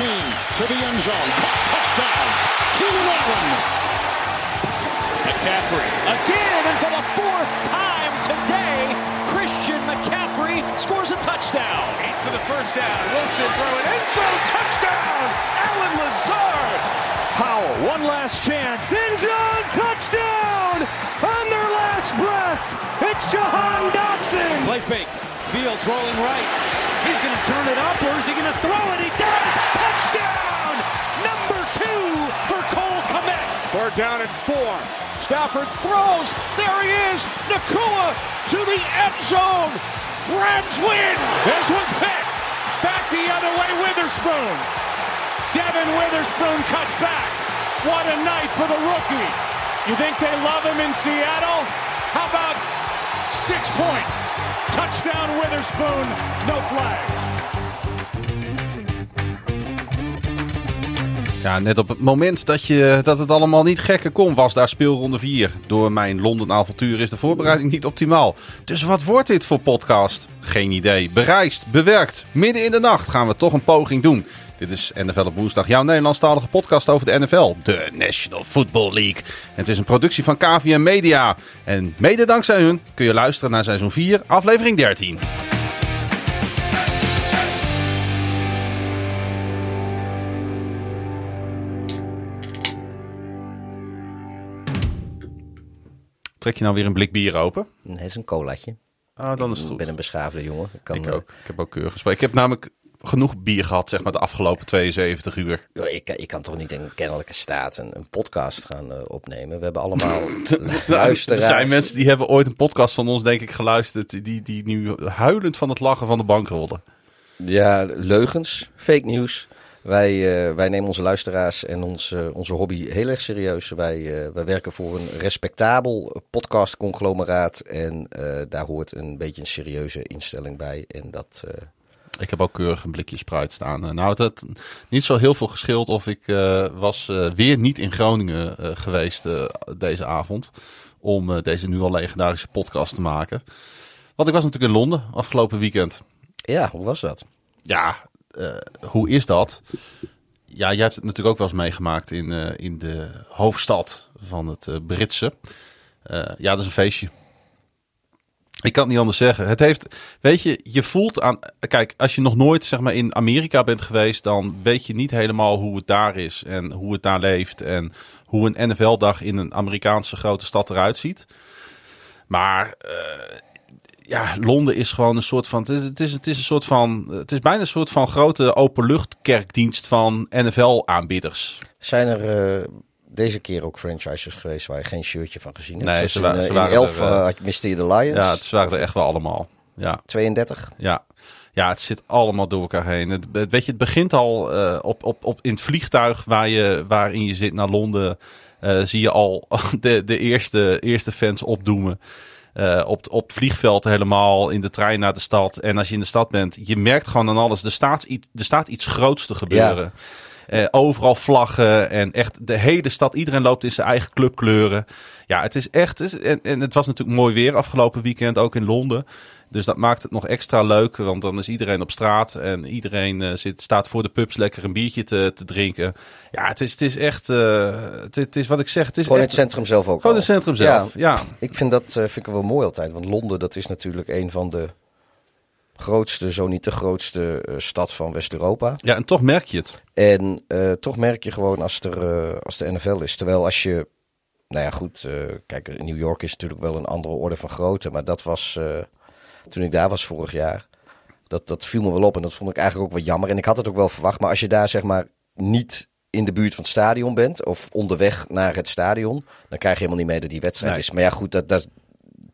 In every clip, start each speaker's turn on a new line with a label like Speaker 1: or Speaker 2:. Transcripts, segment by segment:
Speaker 1: machine to the end zone. Caught touchdown. Keenan Allen.
Speaker 2: McCaffrey again, and for the fourth time today, Christian McCaffrey scores a touchdown.
Speaker 3: Eight for the first down. Wilson throwing end zone touchdown. Alan Lazard.
Speaker 4: Powell, one last chance. End zone touchdown on their last breath. It's Jahan Dotson.
Speaker 2: Play fake. Fields rolling right. He's going to turn it up, or is he going to throw it? He does. Touchdown. Number two for Cole Komet.
Speaker 3: Third down and four. Stafford throws. There he is. Nakua to the end zone. Rams win.
Speaker 4: This one's picked. Back the other way, Witherspoon. Devin Witherspoon cuts back. What a night for the rookie. You think they love him in Seattle? How about six points? Touchdown Witherspoon, no flags.
Speaker 5: Ja, net op het moment dat, je, dat het allemaal niet gekker kon, was daar speelronde 4. Door mijn Londen avontuur is de voorbereiding niet optimaal. Dus wat wordt dit voor podcast? Geen idee. Bereisd, bewerkt, midden in de nacht gaan we toch een poging doen. Dit is NFL op woensdag, jouw Nederlandstalige podcast over de NFL, de National Football League. En het is een productie van KVM Media. En mede dankzij hun kun je luisteren naar seizoen 4, aflevering 13. Trek je nou weer een blik bier open?
Speaker 6: Nee, het is een colaatje.
Speaker 5: Ah, dan is het
Speaker 6: Ik
Speaker 5: goed.
Speaker 6: ben een beschaafde jongen. Ik, kan,
Speaker 5: Ik
Speaker 6: eh,
Speaker 5: ook. Ik heb ook keurig gesproken. Ik heb namelijk genoeg bier gehad, zeg maar, de afgelopen 72 uur.
Speaker 6: ik, ik kan toch niet in kennelijke staat een, een podcast gaan eh, opnemen. We hebben allemaal
Speaker 5: Er
Speaker 6: luisteraars.
Speaker 5: zijn mensen die hebben ooit een podcast van ons, denk ik, geluisterd. Die, die nu huilend van het lachen van de bank rollen.
Speaker 6: Ja, leugens, fake nieuws. Wij, eh, wij nemen onze luisteraars en ons, eh, onze hobby heel erg serieus. Wij, wij werken voor een respectabel podcastconglomeraat. En daar hoort een beetje een serieuze instelling bij. En dat...
Speaker 5: Ik heb ook keurig een blikje Sprite staan. Eh, Nou, het had niet zo heel veel geschild of ik eh, was eh, weer niet in Groningen geweest deze avond. Om deze nu al legendarische podcast te maken. Want ik was natuurlijk in Londen afgelopen weekend.
Speaker 6: ja, hoe was dat?
Speaker 5: Ja, hoe is dat? Ja, jij hebt het natuurlijk ook wel eens meegemaakt in, in de hoofdstad van het Britse. Ja, dat is een feestje. Ik kan het niet anders zeggen. Het heeft, weet je, je voelt aan. Kijk, als je nog nooit zeg maar in Amerika bent geweest, dan weet je niet helemaal hoe het daar is en hoe het daar leeft en hoe een NFL-dag in een Amerikaanse grote stad eruit ziet. Maar eh, ja, Londen is gewoon een soort van. Het is, het is, een soort van. Het is bijna een soort van grote openluchtkerkdienst van NFL-aanbieders.
Speaker 6: Zijn er eh, deze keer ook franchises geweest waar je geen shirtje van gezien hebt?
Speaker 5: Nee, ze wa-
Speaker 6: eh,
Speaker 5: ze
Speaker 6: in
Speaker 5: waren
Speaker 6: 11
Speaker 5: er, eh,
Speaker 6: eh, had je miste je de Lions.
Speaker 5: Ja, het waren er echt wel allemaal. Ja,
Speaker 6: 32.
Speaker 5: ja. Ja, het zit allemaal door elkaar heen. Het, het- weet je, het begint al op, op, op, in het vliegtuig waar je, waarin je zit naar Londen. zie je al de, de eerste, eerste fans opdoemen. Op, op het vliegveld helemaal, in de trein naar de stad. En als je in de stad bent, je merkt gewoon aan alles. Er staat, iets- er staat iets groots te gebeuren. Eh, overal vlaggen en echt de hele stad. Iedereen loopt in zijn eigen clubkleuren. Ja, het is echt. het is- en, en het was natuurlijk mooi weer afgelopen weekend, ook in Londen. Dus dat maakt het nog extra leuk, want dan is iedereen op straat en iedereen eh, zit, staat voor de pubs lekker een biertje te, te drinken. Ja, het is, het is echt, eh, het, het is wat ik zeg, het is
Speaker 6: Gewoon in
Speaker 5: echt,
Speaker 6: het centrum zelf ook
Speaker 5: Gewoon
Speaker 6: al.
Speaker 5: in het centrum zelf, ja.
Speaker 6: Ik vind dat vind ik wel mooi altijd. Want Londen, dat is natuurlijk een van de grootste, zo niet de grootste eh, stad van West-Europa.
Speaker 5: Ja, en toch merk je het.
Speaker 6: En eh, toch merk je gewoon als, er, eh, als de NFL is. Terwijl als je, nou ja goed, kijk, New York is natuurlijk wel een andere orde van grootte. Maar dat was, toen ik daar was vorig jaar, dat, dat viel me wel op. En dat vond ik eigenlijk ook wel jammer. En ik had het ook wel verwacht. Maar als je daar zeg maar niet in de buurt van het stadion bent, of onderweg naar het stadion, dan krijg je helemaal niet mee dat die wedstrijd
Speaker 5: Nee.
Speaker 6: is. Maar ja goed, dat, dat,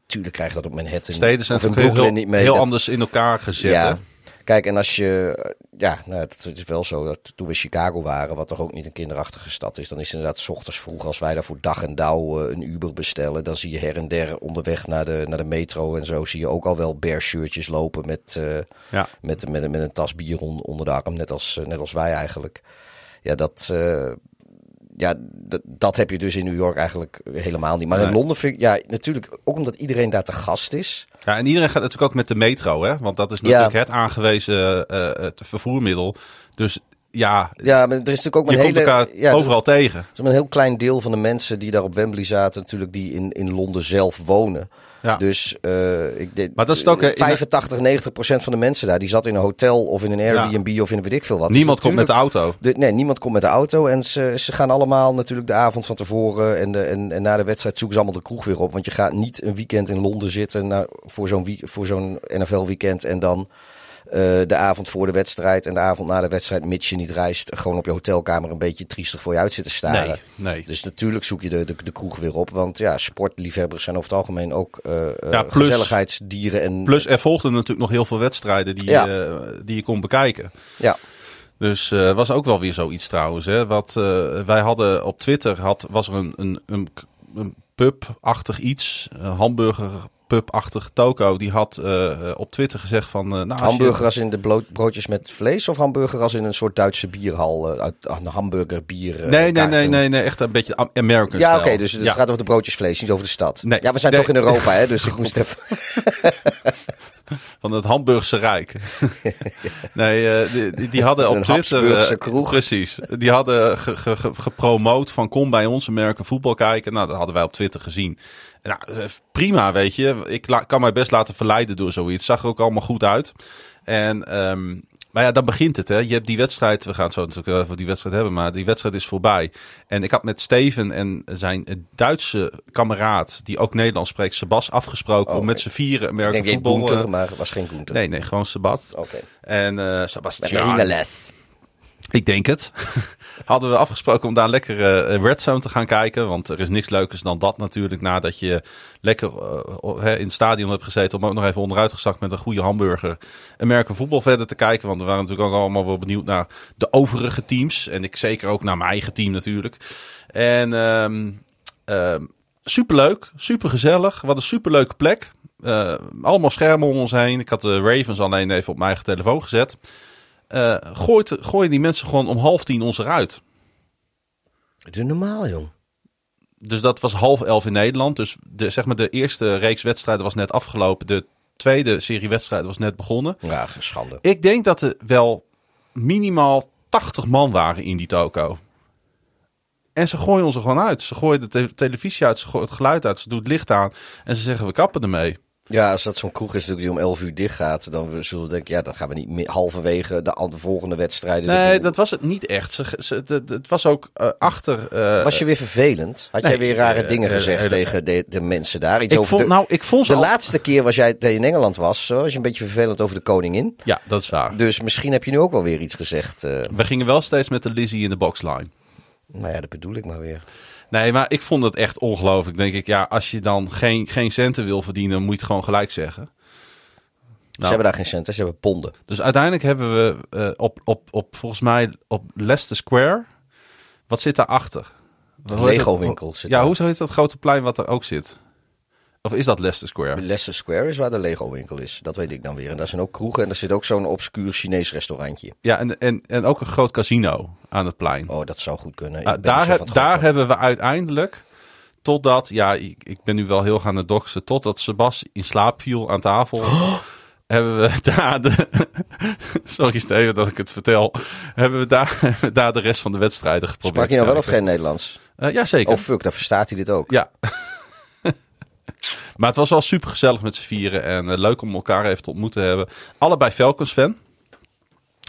Speaker 6: natuurlijk krijg je dat op Manhattan
Speaker 5: Steden zijn
Speaker 6: of
Speaker 5: natuurlijk heel,
Speaker 6: niet mee.
Speaker 5: heel
Speaker 6: Dat-
Speaker 5: anders in elkaar gezet. hè?
Speaker 6: Kijk, en als je, eh, ja, nou, het is wel zo dat toen we in Chicago waren, wat toch ook niet een kinderachtige stad is, dan is het inderdaad 's ochtends vroeg, als wij daar voor dag en dauw eh, een Uber bestellen, dan zie je her en der onderweg naar de, naar de metro en zo, zie je ook al wel bear-shirtjes lopen met, eh,
Speaker 5: Ja.
Speaker 6: met, met, met een tas bier on- onder de arm, net als, net als wij eigenlijk. Ja, dat, ja, dat, heb je dus in New York eigenlijk helemaal niet. Maar in. Londen vind ik, ja, natuurlijk, ook omdat iedereen daar te gast is.
Speaker 5: Ja, en iedereen gaat natuurlijk ook met de metro, hè? Want dat is natuurlijk
Speaker 6: Ja.
Speaker 5: het aangewezen eh, het vervoermiddel. Dus ja,
Speaker 6: Ja, maar er is natuurlijk ook een hele... ja, er-
Speaker 5: overal tegen.
Speaker 6: Er is een heel klein deel van de mensen die daar op Wembley zaten, natuurlijk die in, in Londen zelf wonen.
Speaker 5: Ja.
Speaker 6: Dus eh, ik denk,
Speaker 5: Maar dat is ook, hè, in-
Speaker 6: 85, 90 procent van de mensen daar, die zat in een hotel of in een Airbnb of in een weet ik veel wat.
Speaker 5: Niemand
Speaker 6: Dus
Speaker 5: komt met de auto.
Speaker 6: de- nee, niemand komt met de auto. En ze, ze gaan allemaal natuurlijk de avond van tevoren en, de, en, en na de wedstrijd zoeken ze allemaal de kroeg weer op. Want je gaat niet een weekend in Londen zitten naar, voor zo'n wie- voor zo'n NFL-weekend en dan de avond voor de wedstrijd en de avond na de wedstrijd, mits je niet reist, gewoon op je hotelkamer een beetje triestig voor je uit zitten staren.
Speaker 5: Nee, nee.
Speaker 6: Dus natuurlijk zoek je de, de, de kroeg weer op. Want ja, sportliefhebbers zijn over het algemeen ook eh, eh,
Speaker 5: Ja, plus-
Speaker 6: gezelligheidsdieren. En,
Speaker 5: Plus er volgden natuurlijk nog heel veel wedstrijden die,
Speaker 6: Ja.
Speaker 5: je, die je kon bekijken.
Speaker 6: ja,
Speaker 5: Dus eh was ook wel weer zoiets trouwens. Hè? Wat, eh, wij hadden op Twitter had, was er een, een, een, een pub-achtig iets, een hamburger pub-achtig toko. Die had eh, op Twitter gezegd van... eh, nou, als je-
Speaker 6: hamburger als in de broodjes met vlees of hamburger als in een soort Duitse bierhal, eh, uit een hamburger bier. eh,
Speaker 5: Nee, nee, nee,
Speaker 6: kaarten?
Speaker 5: nee, nee, echt een beetje Am- American
Speaker 6: Ja, oké, dus het
Speaker 5: Ja.
Speaker 6: gaat over de broodjes vlees, niet over de stad.
Speaker 5: Nee.
Speaker 6: Ja, we zijn
Speaker 5: Nee.
Speaker 6: toch in Europa, hè, dus ik moest even...
Speaker 5: Van het Hamburgse Rijk. nee, eh, die, die- hadden op Twitter... Eh,
Speaker 6: kroeg.
Speaker 5: Precies. Die hadden ge- ge- ge- gepromoot van kom bij ons American voetbal kijken. Nou, dat hadden wij op Twitter gezien. Nou, eh, prima, weet je. Ik kan mij best laten verleiden door zoiets. Zag er ook allemaal goed uit. En... ehm, maar ja, dan begint het. Hè. Je hebt die wedstrijd. We gaan het zo natuurlijk over die wedstrijd hebben. Maar die wedstrijd is voorbij. En ik had met Steven en zijn Duitse kameraad. die ook Nederlands spreekt, Sebas, afgesproken.
Speaker 6: Oh,
Speaker 5: om met z'n vieren
Speaker 6: Ik
Speaker 5: American
Speaker 6: denk je
Speaker 5: voetbal.
Speaker 6: Gunther,
Speaker 5: eh,
Speaker 6: maar het was geen Gunther.
Speaker 5: Nee, nee, gewoon Sabat.
Speaker 6: Oké.
Speaker 5: En
Speaker 6: Met
Speaker 5: Sebastian.
Speaker 6: Ringeles.
Speaker 5: Ik denk het. Hadden we afgesproken om daar lekker eh, Red Zone te gaan kijken. Want er is niks leukers dan dat natuurlijk. Nadat je lekker eh, hè, in het stadion hebt gezeten. Om ook nog even onderuit gezakt met een goede hamburger. American voetbal verder te kijken. Want we waren natuurlijk ook allemaal wel benieuwd naar de overige teams. En ik zeker ook naar mijn eigen team natuurlijk. En ehm ehm, superleuk, supergezellig. Wat een superleuke plek. Eh, allemaal schermen om ons heen. Ik had de Ravens alleen even op mijn eigen telefoon gezet. Gooit, gooien die mensen gewoon om half tien ons eruit.
Speaker 6: Doe normaal, jong.
Speaker 5: Dus dat was half elf in Nederland. Dus de, zeg maar de eerste reeks wedstrijden was net afgelopen. De tweede serie wedstrijden was net begonnen.
Speaker 6: Ja, schande.
Speaker 5: Ik denk dat er wel minimaal 80 man waren in die toko. En ze gooien ons er gewoon uit. Ze gooien de te- televisie uit, ze gooien het geluid uit, ze doen het licht aan. En ze zeggen we kappen ermee.
Speaker 6: Ja, als dat zo'n kroeg is natuurlijk die om 11 uur dicht gaat, dan zullen we denken, ja, dan gaan we niet meer halverwege de, volgende wedstrijden. de
Speaker 5: Nee, dat was het niet echt. Ze, ze, het- was ook eh, achter... eh,
Speaker 6: Was je weer vervelend? Had jij weer rare
Speaker 5: eh,
Speaker 6: dingen gezegd tegen de, de mensen daar? Iets
Speaker 5: ik
Speaker 6: over
Speaker 5: vond,
Speaker 6: de,
Speaker 5: nou, ik vond ze
Speaker 6: de
Speaker 5: al-
Speaker 6: laatste keer was jij in Engeland was, was je een beetje vervelend over de koningin.
Speaker 5: Ja, dat is waar.
Speaker 6: Dus misschien heb je nu ook wel weer iets gezegd.
Speaker 5: We gingen wel steeds met de Lizzie in de boxline.
Speaker 6: nou ja, dat bedoel ik maar weer.
Speaker 5: Nee, maar ik vond het echt ongelooflijk. Denk ik, ja, als je dan geen, geen centen wil verdienen, moet je het gewoon gelijk zeggen.
Speaker 6: Ze hebben daar geen centen, ze hebben ponden.
Speaker 5: Dus uiteindelijk hebben we eh, op, op, op, volgens mij, op Leicester Square. Wat zit daarachter? Hoe heet
Speaker 6: Lego
Speaker 5: dat?
Speaker 6: winkel zit
Speaker 5: Ja,
Speaker 6: daar.
Speaker 5: hoe heet dat grote plein wat er ook zit? Of is dat Leicester Square?
Speaker 6: Leicester Square is waar de Lego winkel is. Dat weet ik dan weer. En daar zijn ook kroegen en er zit ook zo'n obscuur Chinees restaurantje.
Speaker 5: Ja, en, en, en ook een groot casino aan het plein.
Speaker 6: Oh, dat zou goed kunnen.
Speaker 5: Ah, daar
Speaker 6: het
Speaker 5: daar hebben we uiteindelijk, totdat, ja, ik, ik ben nu wel heel gaan het totdat Sebas in slaap viel aan tafel. Hebben we daar de. Sorry, Steven, dat ik het vertel. Hebben we daar, hebben we daar de rest van de wedstrijden geprobeerd.
Speaker 6: Sprak je nou wel of geen Nederlands?
Speaker 5: Eh, ja, zeker.
Speaker 6: Oh fuck, dan verstaat hij dit ook.
Speaker 5: Ja. Maar het was wel super gezellig met z'n vieren. En eh, leuk om elkaar even te ontmoeten hebben. Allebei Falcons fan.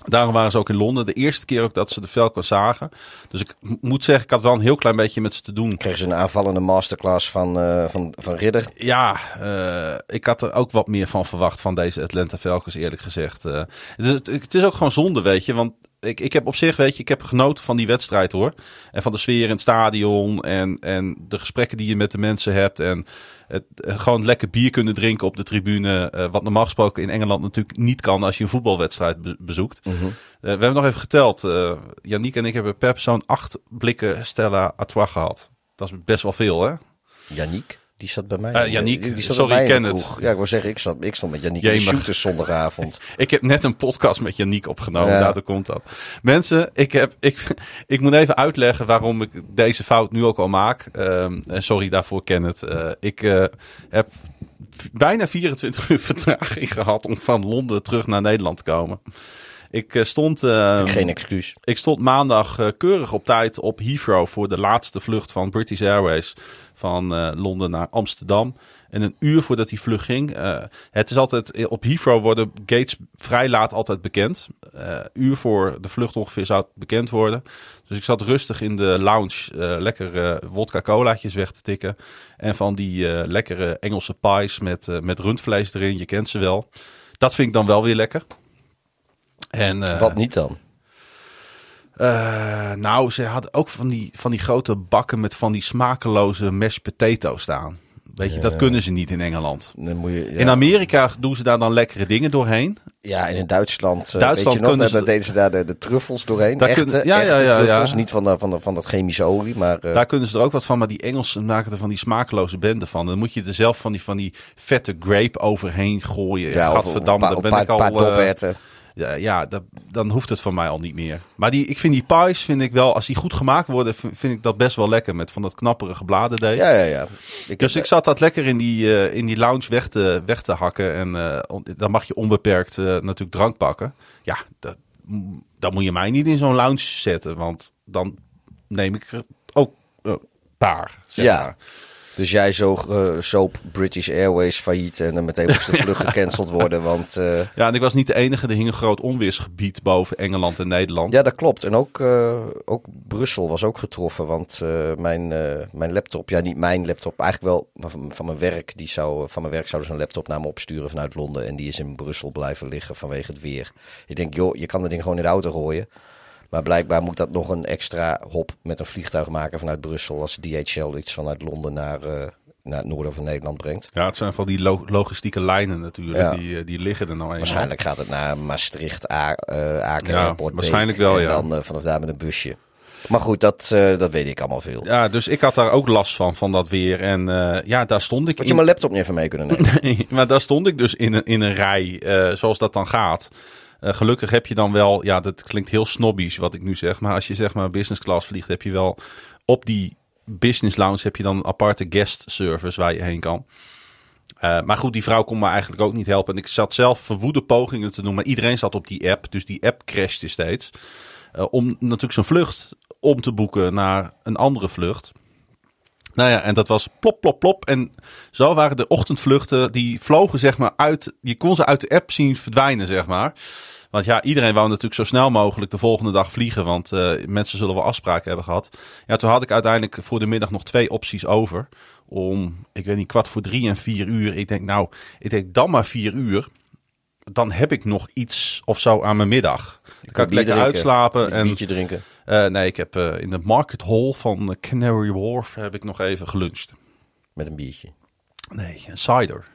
Speaker 5: Daarom waren ze ook in Londen. De eerste keer ook dat ze de Falcons zagen. Dus ik moet zeggen, ik had wel een heel klein beetje met ze te doen.
Speaker 6: Kregen ze een aanvallende masterclass van, eh, van, van Ridder.
Speaker 5: Ja, eh, ik had er ook wat meer van verwacht van deze Atlanta Falcons, eerlijk gezegd. Het, is, het is ook gewoon zonde, weet je. Want ik, ik heb op zich, weet je, ik heb genoten van die wedstrijd hoor. En van de sfeer in het stadion. En, en de gesprekken die je met de mensen hebt. En het, eh, gewoon lekker bier kunnen drinken op de tribune. eh, wat normaal gesproken in Engeland natuurlijk niet kan als je een voetbalwedstrijd be- bezoekt.
Speaker 6: Mhm.
Speaker 5: Eh, we hebben nog even geteld. eh Yannick en ik hebben per persoon acht blikken Stella Artois gehad. Dat is best wel veel, hè?
Speaker 6: Yannick, die zat bij mij.
Speaker 5: Eh,
Speaker 6: die, die zat
Speaker 5: sorry,
Speaker 6: bij mij in
Speaker 5: ik ken het.
Speaker 6: Ja, ik wil zeggen, ik, zat, ik stond met Yannick in shooters zondagavond.
Speaker 5: Ik heb net een podcast met Yannick opgenomen,
Speaker 6: Ja.
Speaker 5: daardoor komt dat. Mensen, ik, heb, ik, ik moet even uitleggen waarom ik deze fout nu ook al maak. Ehm, sorry daarvoor, Kenneth. Eh ik eh, heb bijna 24 uur vertraging gehad om van Londen terug naar Nederland te komen. Ik eh, stond... eh,
Speaker 6: Geen excuus.
Speaker 5: ik stond maandag eh, keurig op tijd op Heathrow voor de laatste vlucht van British Airways van eh, Londen naar Amsterdam. En een uur voordat die vlucht ging. eh, het is altijd eh, op Heathrow worden gates vrij laat altijd bekend. Eh uur voor de vlucht ongeveer zou het bekend worden. Dus ik zat rustig in de lounge eh, lekker wodka colaatjes weg te tikken. En van die lekkere Engelse pies met, met rundvlees erin. Je kent ze wel. Dat vind ik dan wel weer lekker. En,
Speaker 6: Wat niet dan?
Speaker 5: Eh, nou, ze hadden ook van die, van die grote bakken met van die smakeloze mashed potato staan. Weet je, dat kunnen ze niet in Engeland.
Speaker 6: Dan moet je, ja.
Speaker 5: In Amerika doen ze daar dan lekkere dingen doorheen.
Speaker 6: Ja, en in Duitsland, eh,
Speaker 5: Duitsland
Speaker 6: weet je nog,
Speaker 5: kunnen ze-
Speaker 6: daar deden ze daar de, de truffels doorheen.
Speaker 5: Daar
Speaker 6: echte
Speaker 5: kunnen- ja,
Speaker 6: echte
Speaker 5: ja, ja,
Speaker 6: truffels, niet van, de, van, de, van dat chemische olie, maar... eh,
Speaker 5: Daar kunnen ze er ook wat van, maar die Engelsen maken er van die smakeloze benden van. Dan moet je er zelf van die, van die vette grape overheen gooien.
Speaker 6: ja,
Speaker 5: Gadverdamme, ben ik al...
Speaker 6: paar.
Speaker 5: Ja, ja dat, dan hoeft het van mij al niet meer. Maar die, ik vind die pies, vind ik wel, als die goed gemaakt worden, vind ik dat best wel lekker. Met van dat knapperige bladerdeeg.
Speaker 6: Ja, ja, ja. Ik,
Speaker 5: Dus ik zat dat lekker in die, eh, in die lounge weg te, weg te hakken. En eh, on- dan mag je onbeperkt eh, natuurlijk drank pakken. Ja, dat, dan moet je mij niet in zo'n lounge zetten. Want dan neem ik er ook een paar. Zeg
Speaker 6: Ja.
Speaker 5: maar.
Speaker 6: Dus jij zo eh, soap British Airways failliet en dan meteen moest de vlucht gecanceld worden, want... eh,
Speaker 5: ja, en ik was niet de enige. Er hing een groot onweersgebied boven Engeland en Nederland.
Speaker 6: Ja, dat klopt. En ook, eh, ook Brussel was ook getroffen. Want mijn, mijn laptop, ja niet mijn laptop, eigenlijk wel van, van mijn werk. Die zou, van mijn werk zouden ze een laptop naar me opsturen vanuit Londen. En die is in Brussel blijven liggen vanwege het weer. Ik denk, joh, je kan dat ding gewoon in de auto gooien. Maar blijkbaar moet dat nog een extra hop met een vliegtuig maken vanuit Brussel. Als DHL iets vanuit Londen naar, eh, naar het noorden van Nederland brengt.
Speaker 5: Ja, het zijn van die lo- logistieke lijnen natuurlijk.
Speaker 6: Ja.
Speaker 5: Die, eh, die liggen er nou eenmaal.
Speaker 6: Waarschijnlijk gaat het naar Maastricht, A eh Aken,
Speaker 5: Ja,
Speaker 6: Airport,
Speaker 5: waarschijnlijk
Speaker 6: Beek.
Speaker 5: wel,
Speaker 6: En
Speaker 5: ja.
Speaker 6: dan eh, vanaf daar met een busje. Maar goed, dat, dat weet ik allemaal veel.
Speaker 5: Ja, dus ik had daar ook last van, van dat weer. En ja, daar stond ik
Speaker 6: Had
Speaker 5: in.
Speaker 6: je mijn laptop niet even mee kunnen nemen?
Speaker 5: Nee, maar daar stond ik dus in een, in een rij, zoals dat dan gaat. Eh, gelukkig heb je dan wel, ja, dat klinkt heel snobbies wat ik nu zeg, maar als je zeg maar business class vliegt, heb je wel op die business lounge heb je dan een aparte guest service waar je heen kan. Eh, maar goed, die vrouw kon me eigenlijk ook niet helpen. En ik zat zelf verwoede pogingen te doen, maar iedereen zat op die app, dus die app crashte steeds. Eh, om natuurlijk zijn vlucht om te boeken naar een andere vlucht. Nou ja, en dat was plop, plop, plop. En zo waren de ochtendvluchten, die vlogen zeg maar uit, je kon ze uit de app zien verdwijnen, zeg maar. Want ja, iedereen wou natuurlijk zo snel mogelijk de volgende dag vliegen, want eh, mensen zullen wel afspraken hebben gehad. Ja, toen had ik uiteindelijk voor de middag nog twee opties over. Om, ik weet niet, kwart voor drie en vier uur. Ik denk, nou, ik denk dan maar vier uur. Dan heb ik nog iets of zo aan mijn middag. Dan kan ik lekker
Speaker 6: drinken,
Speaker 5: uitslapen.
Speaker 6: Een
Speaker 5: En
Speaker 6: biertje drinken.
Speaker 5: Eh, nee, ik heb eh, in de market hall van Canary Wharf heb ik nog even geluncht.
Speaker 6: Met een biertje.
Speaker 5: Nee, een cider.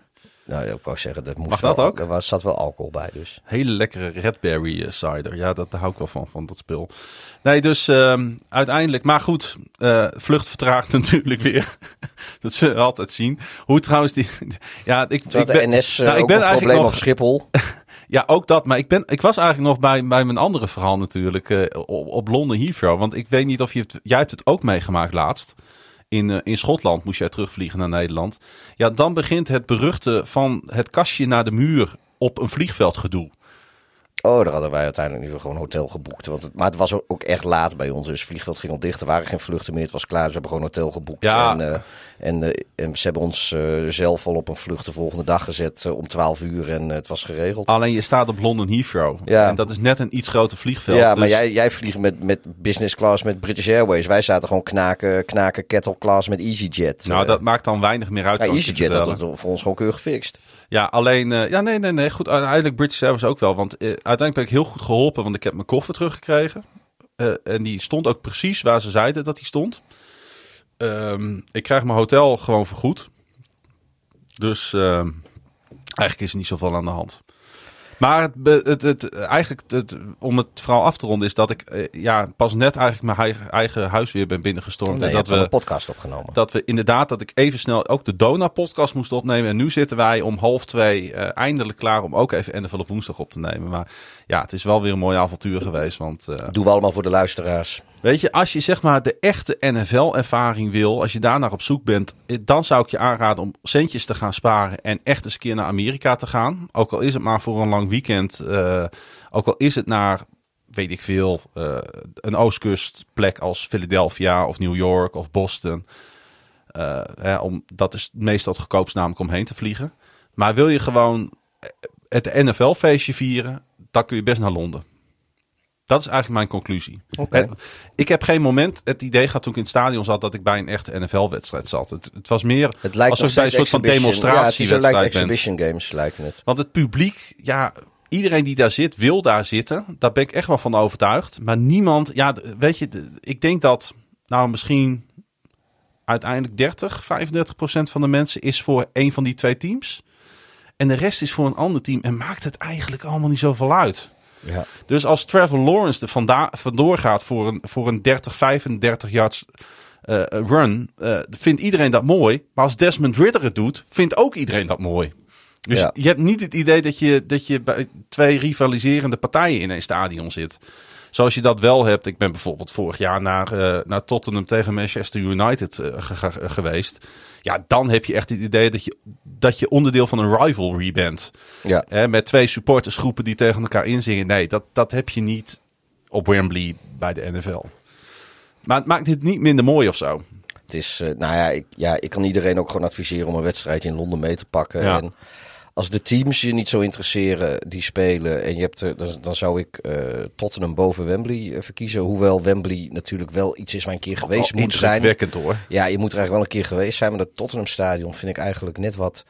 Speaker 6: Nou, ik wou zeggen, dat moest
Speaker 5: Mag dat
Speaker 6: wel,
Speaker 5: ook?
Speaker 6: Er zat wel alcohol bij, dus.
Speaker 5: Hele lekkere Redberry eh, cider. Ja, dat, daar hou ik wel van, van dat spul. Nee, dus ehm, uiteindelijk... Maar goed, eh, vlucht vertraagt natuurlijk weer. dat zullen we altijd zien. Hoe trouwens die... Ja, ik, ik ben,
Speaker 6: NS
Speaker 5: nou, ik ben eigenlijk
Speaker 6: probleem
Speaker 5: nog-
Speaker 6: op Schiphol.
Speaker 5: Ja, ook dat. Maar ik, ben, ik was eigenlijk nog bij, bij mijn andere verhaal natuurlijk. eh, op, op Londen Heathrow. Want ik weet niet of je het... Jij hebt het ook meegemaakt laatst. In, eh, in Schotland moest jij terugvliegen naar Nederland. Ja, dan begint het beruchte van het kastje naar de muur op een vliegveld gedoe.
Speaker 6: Oh, daar hadden wij uiteindelijk nu gewoon hotel geboekt. Want het, maar het was ook echt laat bij ons. Dus het vliegveld ging al dicht. Er waren geen vluchten meer. Het was klaar. Dus we hebben gewoon hotel geboekt.
Speaker 5: Ja.
Speaker 6: En, eh, en, eh, en ze hebben ons eh, zelf al op een vlucht de volgende dag gezet om 12 uur. En het was geregeld.
Speaker 5: Alleen je staat op London Heathrow.
Speaker 6: Ja.
Speaker 5: En dat is net een iets groter vliegveld.
Speaker 6: ja, maar
Speaker 5: dus-
Speaker 6: jij, jij vliegt met, met business class met British Airways. Wij zaten gewoon knaken, knaken kettle class met EasyJet.
Speaker 5: Nou, dat maakt dan weinig meer uit.
Speaker 6: ja, EasyJet had het voor ons gewoon keurig gefixt.
Speaker 5: Ja, alleen... eh, ja, nee, nee, nee. Goed, uiteindelijk British Airways ook wel. Want eh, uiteindelijk ben ik heel goed geholpen. Want ik heb mijn koffer teruggekregen. Eh, en die stond ook precies waar ze zeiden dat die stond. Ehm, ik krijg mijn hotel gewoon vergoed. Dus ehm, eigenlijk is er niet zoveel aan de hand. Maar het, het, het, eigenlijk, het, om het verhaal af te ronden, is dat ik eh, ja, pas net eigenlijk mijn eigen, huis weer ben binnengestormd.
Speaker 6: Nee,
Speaker 5: en dat we,
Speaker 6: een podcast opgenomen.
Speaker 5: dat we inderdaad, dat ik even snel ook de Dona-podcast moest opnemen. En nu zitten wij om half twee eh, eindelijk klaar om ook even NFL op woensdag op te nemen. Maar ja, het is wel weer een mooi avontuur geweest. Want eh,
Speaker 6: Doen we allemaal voor de luisteraars.
Speaker 5: weet je, als je zeg maar de echte NFL-ervaring wil, als je daarnaar op zoek bent, eh, dan zou ik je aanraden om centjes te gaan sparen en echt eens een keer naar Amerika te gaan. Ook al is het maar voor een lang weekend. eh, Ook al is het naar, weet ik veel, eh, een oostkustplek als Philadelphia of New York of Boston. Eh, hè, om, dat is meestal het goedkoopst namelijk om heen te vliegen. Maar wil je gewoon het NFL-feestje vieren, dan kun je best naar Londen. Dat is eigenlijk mijn conclusie.
Speaker 6: Oké.
Speaker 5: En Ik heb geen moment het idee gehad toen ik in het stadion zat dat ik bij een echte NFL-wedstrijd zat. Het, het was meer
Speaker 6: Het lijkt
Speaker 5: alsof bij een soort van
Speaker 6: exhibition. Ja, lijkt
Speaker 5: demonstratiewedstrijd bent.
Speaker 6: exhibition games, lijken het.
Speaker 5: Want het publiek, ja, iedereen die daar zit, wil daar zitten. Daar ben ik echt wel van overtuigd. Maar niemand, ja, weet je, ik denk dat, nou misschien uiteindelijk 30, 35 procent van de mensen is voor een van die twee teams. En de rest is voor een ander team. En maakt het eigenlijk allemaal niet zoveel uit.
Speaker 6: Ja.
Speaker 5: Dus als Trevor Lawrence er vanda- vandoor gaat voor een, voor een 30, 35 yards eh, run, eh, vindt iedereen dat mooi. Maar als Desmond Ridder het doet, vindt ook iedereen dat mooi. Dus
Speaker 6: Ja.
Speaker 5: je hebt niet het idee dat je, dat je bij twee rivaliserende partijen in een stadion zit. Zoals je dat wel hebt. Ik ben bijvoorbeeld vorig jaar naar, eh, naar Tottenham tegen Manchester United ge- ge- geweest. Ja, dan heb je echt het idee dat je, dat je onderdeel van een rivalry bent.
Speaker 6: Ja.
Speaker 5: Hè, met twee supportersgroepen die tegen elkaar inzingen. Nee, dat, dat heb je niet op Wembley bij de NFL. Maar het maakt het niet minder mooi of zo.
Speaker 6: Het is, eh, nou ja ik, ja, ik kan iedereen ook gewoon adviseren om een wedstrijd in Londen mee te pakken.
Speaker 5: Ja.
Speaker 6: En als de teams je niet zo interesseren die spelen en je hebt er, dan, dan zou ik eh, Tottenham boven Wembley eh, verkiezen. Hoewel Wembley natuurlijk wel iets is waar een keer geweest
Speaker 5: Oh,
Speaker 6: moet zijn.
Speaker 5: hoor.
Speaker 6: Ja, je moet er eigenlijk wel een keer geweest zijn. Maar dat Tottenham stadion vind ik eigenlijk net wat,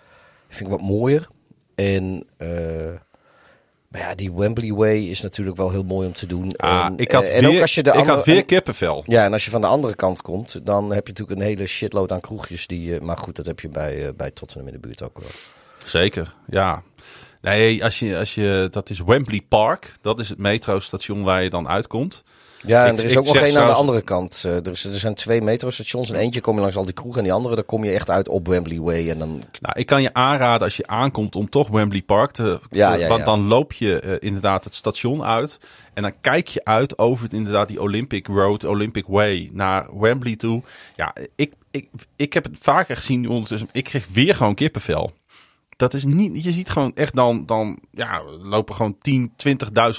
Speaker 6: vind ik wat mooier. En eh, maar ja, die Wembley Way is natuurlijk wel heel mooi om te doen.
Speaker 5: Ah,
Speaker 6: en,
Speaker 5: ik had,
Speaker 6: en
Speaker 5: weer,
Speaker 6: ook als je de
Speaker 5: ik
Speaker 6: andere,
Speaker 5: had weer kippenvel.
Speaker 6: ja, en als je van de andere kant komt, dan heb je natuurlijk een hele shitload aan kroegjes. Die, maar goed, dat heb je bij, bij Tottenham in de buurt ook wel.
Speaker 5: Zeker, ja. Nee, als je, als je, dat is Wembley Park. Dat is het metrostation waar je dan uitkomt.
Speaker 6: Ja, en
Speaker 5: Ik-
Speaker 6: er is ook nog één aan de andere kant. Eh, er, is, er zijn twee metrostations. En eentje kom je langs al die kroegen. En die andere, daar kom je echt uit op Wembley Way. En dan,
Speaker 5: Nou, ik kan je aanraden als je aankomt om toch Wembley Park te...
Speaker 6: Ja,
Speaker 5: want dan loop je eh, inderdaad het station uit. En dan kijk je uit over het, inderdaad die Olympic Road, Olympic Way naar Wembley toe. Ja, ik, ik, ik heb het vaker gezien ondertussen. Ik kreeg weer gewoon kippenvel. Dat is niet... Je ziet gewoon echt dan... dan ja, lopen gewoon 10,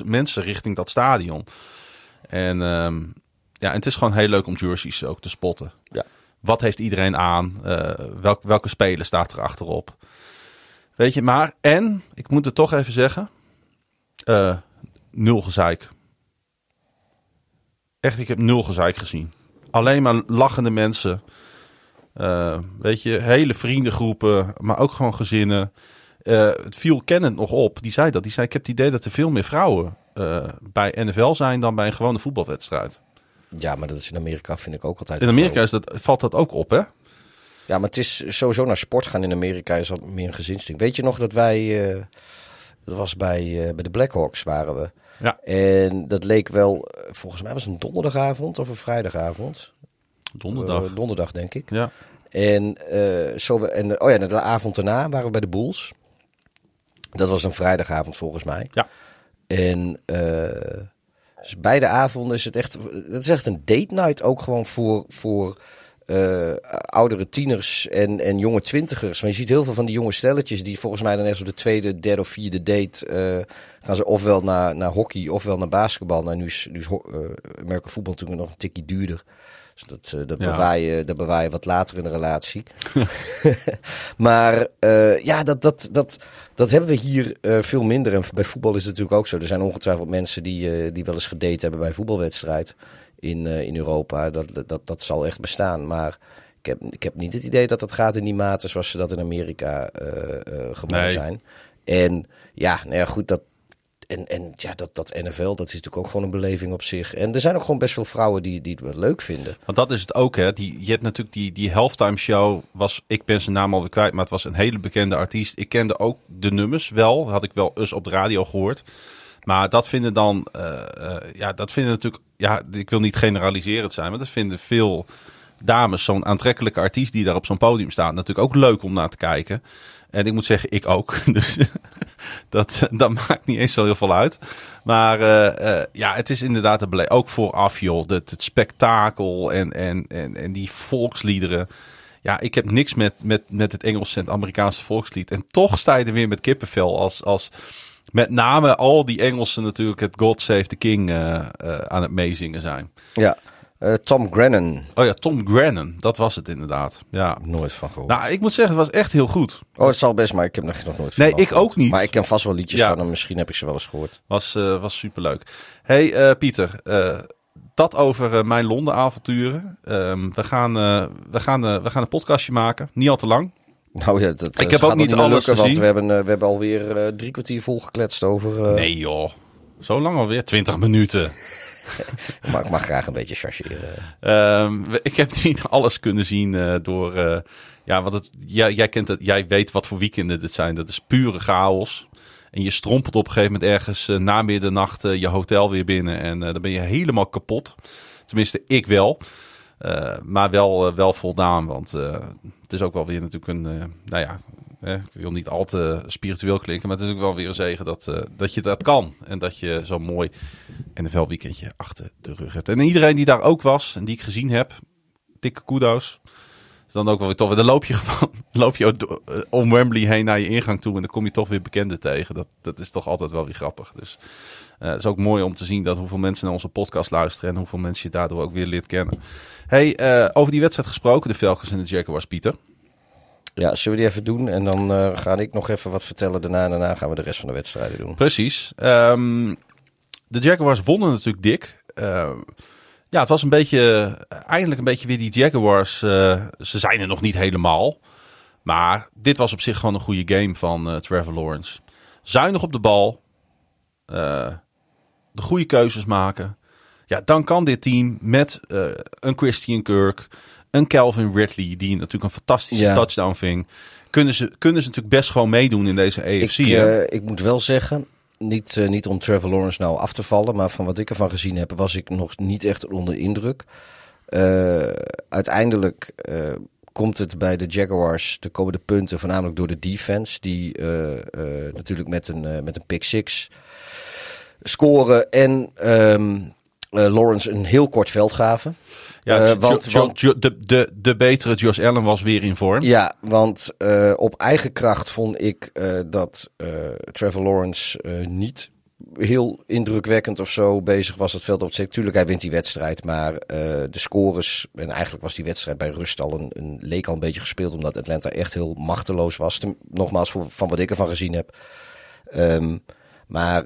Speaker 5: 20.000 mensen richting dat stadion. En ehm, ja, en het is gewoon heel leuk om jerseys ook te spotten.
Speaker 6: Ja.
Speaker 5: Wat heeft iedereen aan? Eh, welk, welke speler staat er achterop? Weet je, maar en, ik moet het toch even zeggen, eh, nul gezeik. Echt, ik heb nul gezeik gezien. Alleen maar lachende mensen. Eh, weet je, hele vriendengroepen, maar ook gewoon gezinnen. Eh, het viel Kenneth nog op, die zei dat. Die zei, ik heb het idee dat er veel meer vrouwen eh, bij NFL zijn dan bij een gewone voetbalwedstrijd.
Speaker 6: ja, maar dat is in Amerika vind ik ook altijd.
Speaker 5: In Amerika is dat, valt dat ook op, hè?
Speaker 6: Ja, maar het is sowieso naar sport gaan in Amerika is wat meer een gezinsding. Weet je nog dat wij, dat was bij, bij de Blackhawks waren we.
Speaker 5: Ja.
Speaker 6: En dat leek wel, volgens mij was het een donderdagavond of een vrijdagavond.
Speaker 5: Donderdag.
Speaker 6: Eh, donderdag denk ik.
Speaker 5: ja.
Speaker 6: En, eh, zo, en oh ja, de avond daarna waren we bij de Bulls. Dat was een vrijdagavond volgens mij.
Speaker 5: Ja.
Speaker 6: En eh, dus beide avonden is het echt, het is echt een date night ook gewoon voor, voor oudere tieners en, en jonge twintigers. Maar je ziet heel veel van die jonge stelletjes die volgens mij dan eerst op de tweede, derde of vierde date gaan ze ofwel naar, naar hockey ofwel naar basketbal. Nou, nu is, nu is Amerika voetbal natuurlijk nog een tikje duurder. Dus dat, eh, dat,
Speaker 5: Ja.
Speaker 6: bewaar je, dat bewaar je wat later in de relatie. maar eh, ja, dat, dat, dat, dat hebben we hier eh, veel minder. En bij voetbal is het natuurlijk ook zo. Er zijn ongetwijfeld mensen die, die wel eens gedate hebben bij een voetbalwedstrijd in, in Europa. Dat, dat, dat, zal echt bestaan. Maar ik heb, ik heb niet het idee dat dat gaat in die mate zoals ze dat in Amerika eh gewoon
Speaker 5: Nee.
Speaker 6: zijn. En ja, nou ja, goed, dat, en, en ja, dat, dat NFL, dat is natuurlijk ook gewoon een beleving op zich. En er zijn ook gewoon best veel vrouwen die, die het leuk vinden.
Speaker 5: Want dat is het ook, hè. Die, je hebt natuurlijk die, die halftime show. Was, ik ben zijn naam alweer kwijt, maar het was een hele bekende artiest. Ik kende ook de nummers wel. Had ik wel eens op de radio gehoord. Maar dat vinden dan, eh, eh, ja, dat vinden natuurlijk, ja, ik wil niet generaliserend zijn, maar dat vinden veel dames, zo'n aantrekkelijke artiest die daar op zo'n podium staat, natuurlijk ook leuk om naar te kijken. En ik moet zeggen, ik ook. Dus dat, dat maakt niet eens zo heel veel uit. Maar eh, eh, ja, het is inderdaad een bele- Ook vooraf, joh. Het, het spektakel en, en, en, en die volksliederen. Ja, ik heb niks met, met, met het Engelse en het Amerikaanse volkslied. En toch sta je er weer met kippenvel als, als met name al die Engelsen natuurlijk het God Save the King eh, aan het meezingen zijn.
Speaker 6: Ja, Eh, Tom Grennan.
Speaker 5: Oh ja, Tom Grennan, dat was het inderdaad. Ja.
Speaker 6: Nooit van gehoord.
Speaker 5: Nou, ik moet zeggen, het was echt heel goed.
Speaker 6: oh, het zal best, maar ik heb nog, nog nooit van
Speaker 5: Nee, ik
Speaker 6: gehoord.
Speaker 5: ook niet.
Speaker 6: Maar ik ken vast wel liedjes
Speaker 5: Ja.
Speaker 6: van hem. Misschien heb ik ze wel eens gehoord.
Speaker 5: Was, eh, was superleuk. hey, eh, Pieter, dat over mijn Londen-avonturen. Ehm, we, gaan, we, gaan, we gaan een podcastje maken, niet al te lang.
Speaker 6: Nou ja, dat
Speaker 5: Ik heb ook niet alles
Speaker 6: lukken,
Speaker 5: gezien.
Speaker 6: Want we hebben, we hebben alweer drie kwartier volgekletst over... eh,
Speaker 5: Nee joh, zo lang alweer, 20 minuten.
Speaker 6: Maar ik mag graag een beetje chargeren.
Speaker 5: Ehm, ik heb niet alles kunnen zien eh, door. eh, ja, want jij, kent het, jij weet wat voor weekenden dit zijn. Dat is pure chaos. En je strompelt op een gegeven moment ergens eh, na middernacht je hotel weer binnen. En dan ben je helemaal kapot. Tenminste, ik wel. Maar wel, wel voldaan. Want het is ook wel weer natuurlijk een. nou ja, ik wil niet al te spiritueel klinken. Maar het is ook wel weer een zegen dat, eh, dat je dat kan. En dat je zo'n mooi NFL-weekendje achter de rug hebt. En iedereen die daar ook was en die ik gezien heb, dikke kudo's. Dan ook wel weer tof. En dan loop je gewoon loop je eh, om Wembley heen naar je ingang toe. En dan kom je toch weer bekenden tegen. Dat, dat is toch altijd wel weer grappig. Dus eh, het is ook mooi om te zien dat hoeveel mensen naar onze podcast luisteren. En hoeveel mensen je daardoor ook weer leert kennen. Hey, over die wedstrijd gesproken, de Falcons en de Jaguars, Pieter.
Speaker 6: Ja, zullen we die even doen? En dan eh, ga ik nog even wat vertellen. Daarna, daarna gaan we de rest van de wedstrijden doen.
Speaker 5: Precies. Ehm, de Jaguars wonnen natuurlijk dik. Ehm, ja, het was een beetje, eindelijk een beetje weer die Jaguars. eh, ze zijn er nog niet helemaal. Maar dit was op zich gewoon een goede game van eh, Trevor Lawrence. Zuinig op de bal. de goede keuzes maken. Ja, dan kan dit team met een Christian Kirk, een Calvin Ridley, die natuurlijk een fantastische
Speaker 6: Ja.
Speaker 5: touchdown ving. Kunnen ze, kunnen ze natuurlijk best gewoon meedoen in deze AFC.
Speaker 6: Ik, eh, ik moet wel zeggen, niet, eh, niet om Trevor Lawrence nou af te vallen, maar van wat ik ervan gezien heb, was ik nog niet echt onder indruk. Eh, uiteindelijk komt het bij de Jaguars de komende punten voornamelijk door de defense, die natuurlijk met een, met een pick six scoren en ehm, eh, Lawrence een heel kort veld gaven.
Speaker 5: Ja,
Speaker 6: Eh, want-
Speaker 5: Jo-
Speaker 6: want-
Speaker 5: Jo- de, de, de betere Josh Allen was weer in vorm.
Speaker 6: Ja, want eh, op eigen kracht vond ik eh, dat Trevor Lawrence niet heel indrukwekkend of zo bezig was het veld op zich. Tuurlijk, hij wint die wedstrijd, maar de scores... En eigenlijk was die wedstrijd bij rust al een, een leek al een beetje gespeeld... omdat Atlanta echt heel machteloos was. Ten- nogmaals, voor, van wat ik ervan gezien heb. Ehm, maar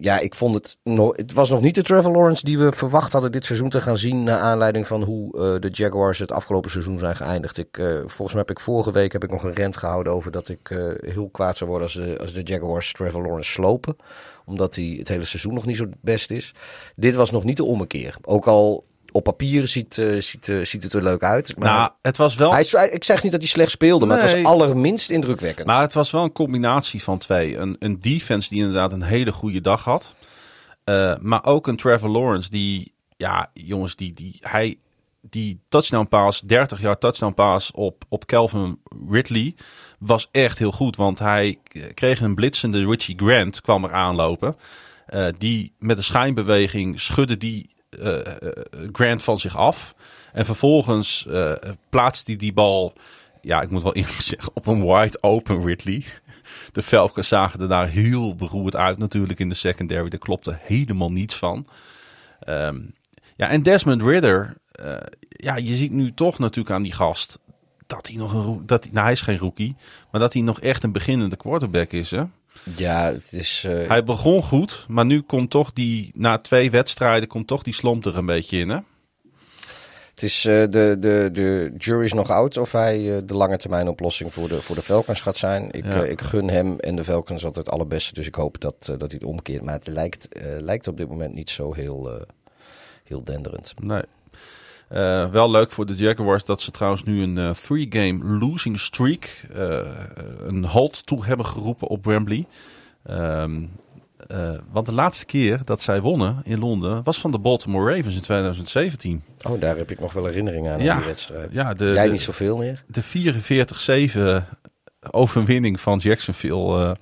Speaker 6: ja, ik vond het. Het was nog niet de Trevor Lawrence die we verwacht hadden dit seizoen te gaan zien. Naar aanleiding van hoe eh, de Jaguars het afgelopen seizoen zijn geëindigd. Ik, eh, volgens mij heb ik vorige week heb ik nog een rent gehouden over dat ik eh, heel kwaad zou worden als de, als de Jaguars Trevor Lawrence slopen. Omdat hij het hele seizoen nog niet zo best is. Dit was nog niet de ommekeer. Ook al op papier ziet, eh, ziet, eh, ziet het er leuk uit. Maar
Speaker 5: Nou, het was wel,
Speaker 6: hij, ik zeg niet dat hij slecht speelde, maar het was allerminst indrukwekkend.
Speaker 5: maar het was wel een combinatie van twee. Een, een defense die inderdaad een hele goede dag had. Eh, maar ook een Trevor Lawrence die, ja, jongens, die, die, hij, die touchdown pass, 30 jaar touchdown pass op, op Calvin Ridley was echt heel goed. Want hij kreeg een blitsende Richie Grant, kwam er aanlopen. Die met een schijnbeweging schudde die Grant van zich af. En vervolgens eh plaatste hij die bal, ja, ik moet wel eerlijk zeggen, op een wide open Ridley. De Falcons zagen er daar heel beroerd uit natuurlijk in de secondary. Daar klopte helemaal niets van. Ehm, ja, en Desmond Ridder, eh, ja, je ziet nu toch natuurlijk aan die gast dat hij nog een, dat hij, nou hij is geen rookie, maar dat hij nog echt een beginnende quarterback is, hè?
Speaker 6: Ja, het is. eh,
Speaker 5: Hij begon goed, maar nu komt toch die, na twee wedstrijden, komt toch die slomp er een beetje in, hè?
Speaker 6: Het is eh, de, de, de jury is nog oud of hij eh, de lange termijn oplossing voor de, voor de Falcons gaat zijn. Ik,
Speaker 5: Ja.
Speaker 6: ik gun hem en de Falcons altijd het allerbeste. Dus ik hoop dat, dat hij het omkeert. Maar het lijkt, lijkt op dit moment niet zo heel, heel denderend.
Speaker 5: Nee. Eh, wel leuk voor de Jaguars dat ze trouwens nu een eh, three-game losing streak, eh, een halt toe hebben geroepen op Wembley. Ehm, eh, want de laatste keer dat zij wonnen in Londen was van de Baltimore Ravens in 2017.
Speaker 6: Oh, daar heb ik nog wel herinnering aan,
Speaker 5: Ja.
Speaker 6: aan die wedstrijd.
Speaker 5: Ja, de,
Speaker 6: Jij
Speaker 5: de-
Speaker 6: niet zoveel meer?
Speaker 5: de 44-7 overwinning van Jacksonville.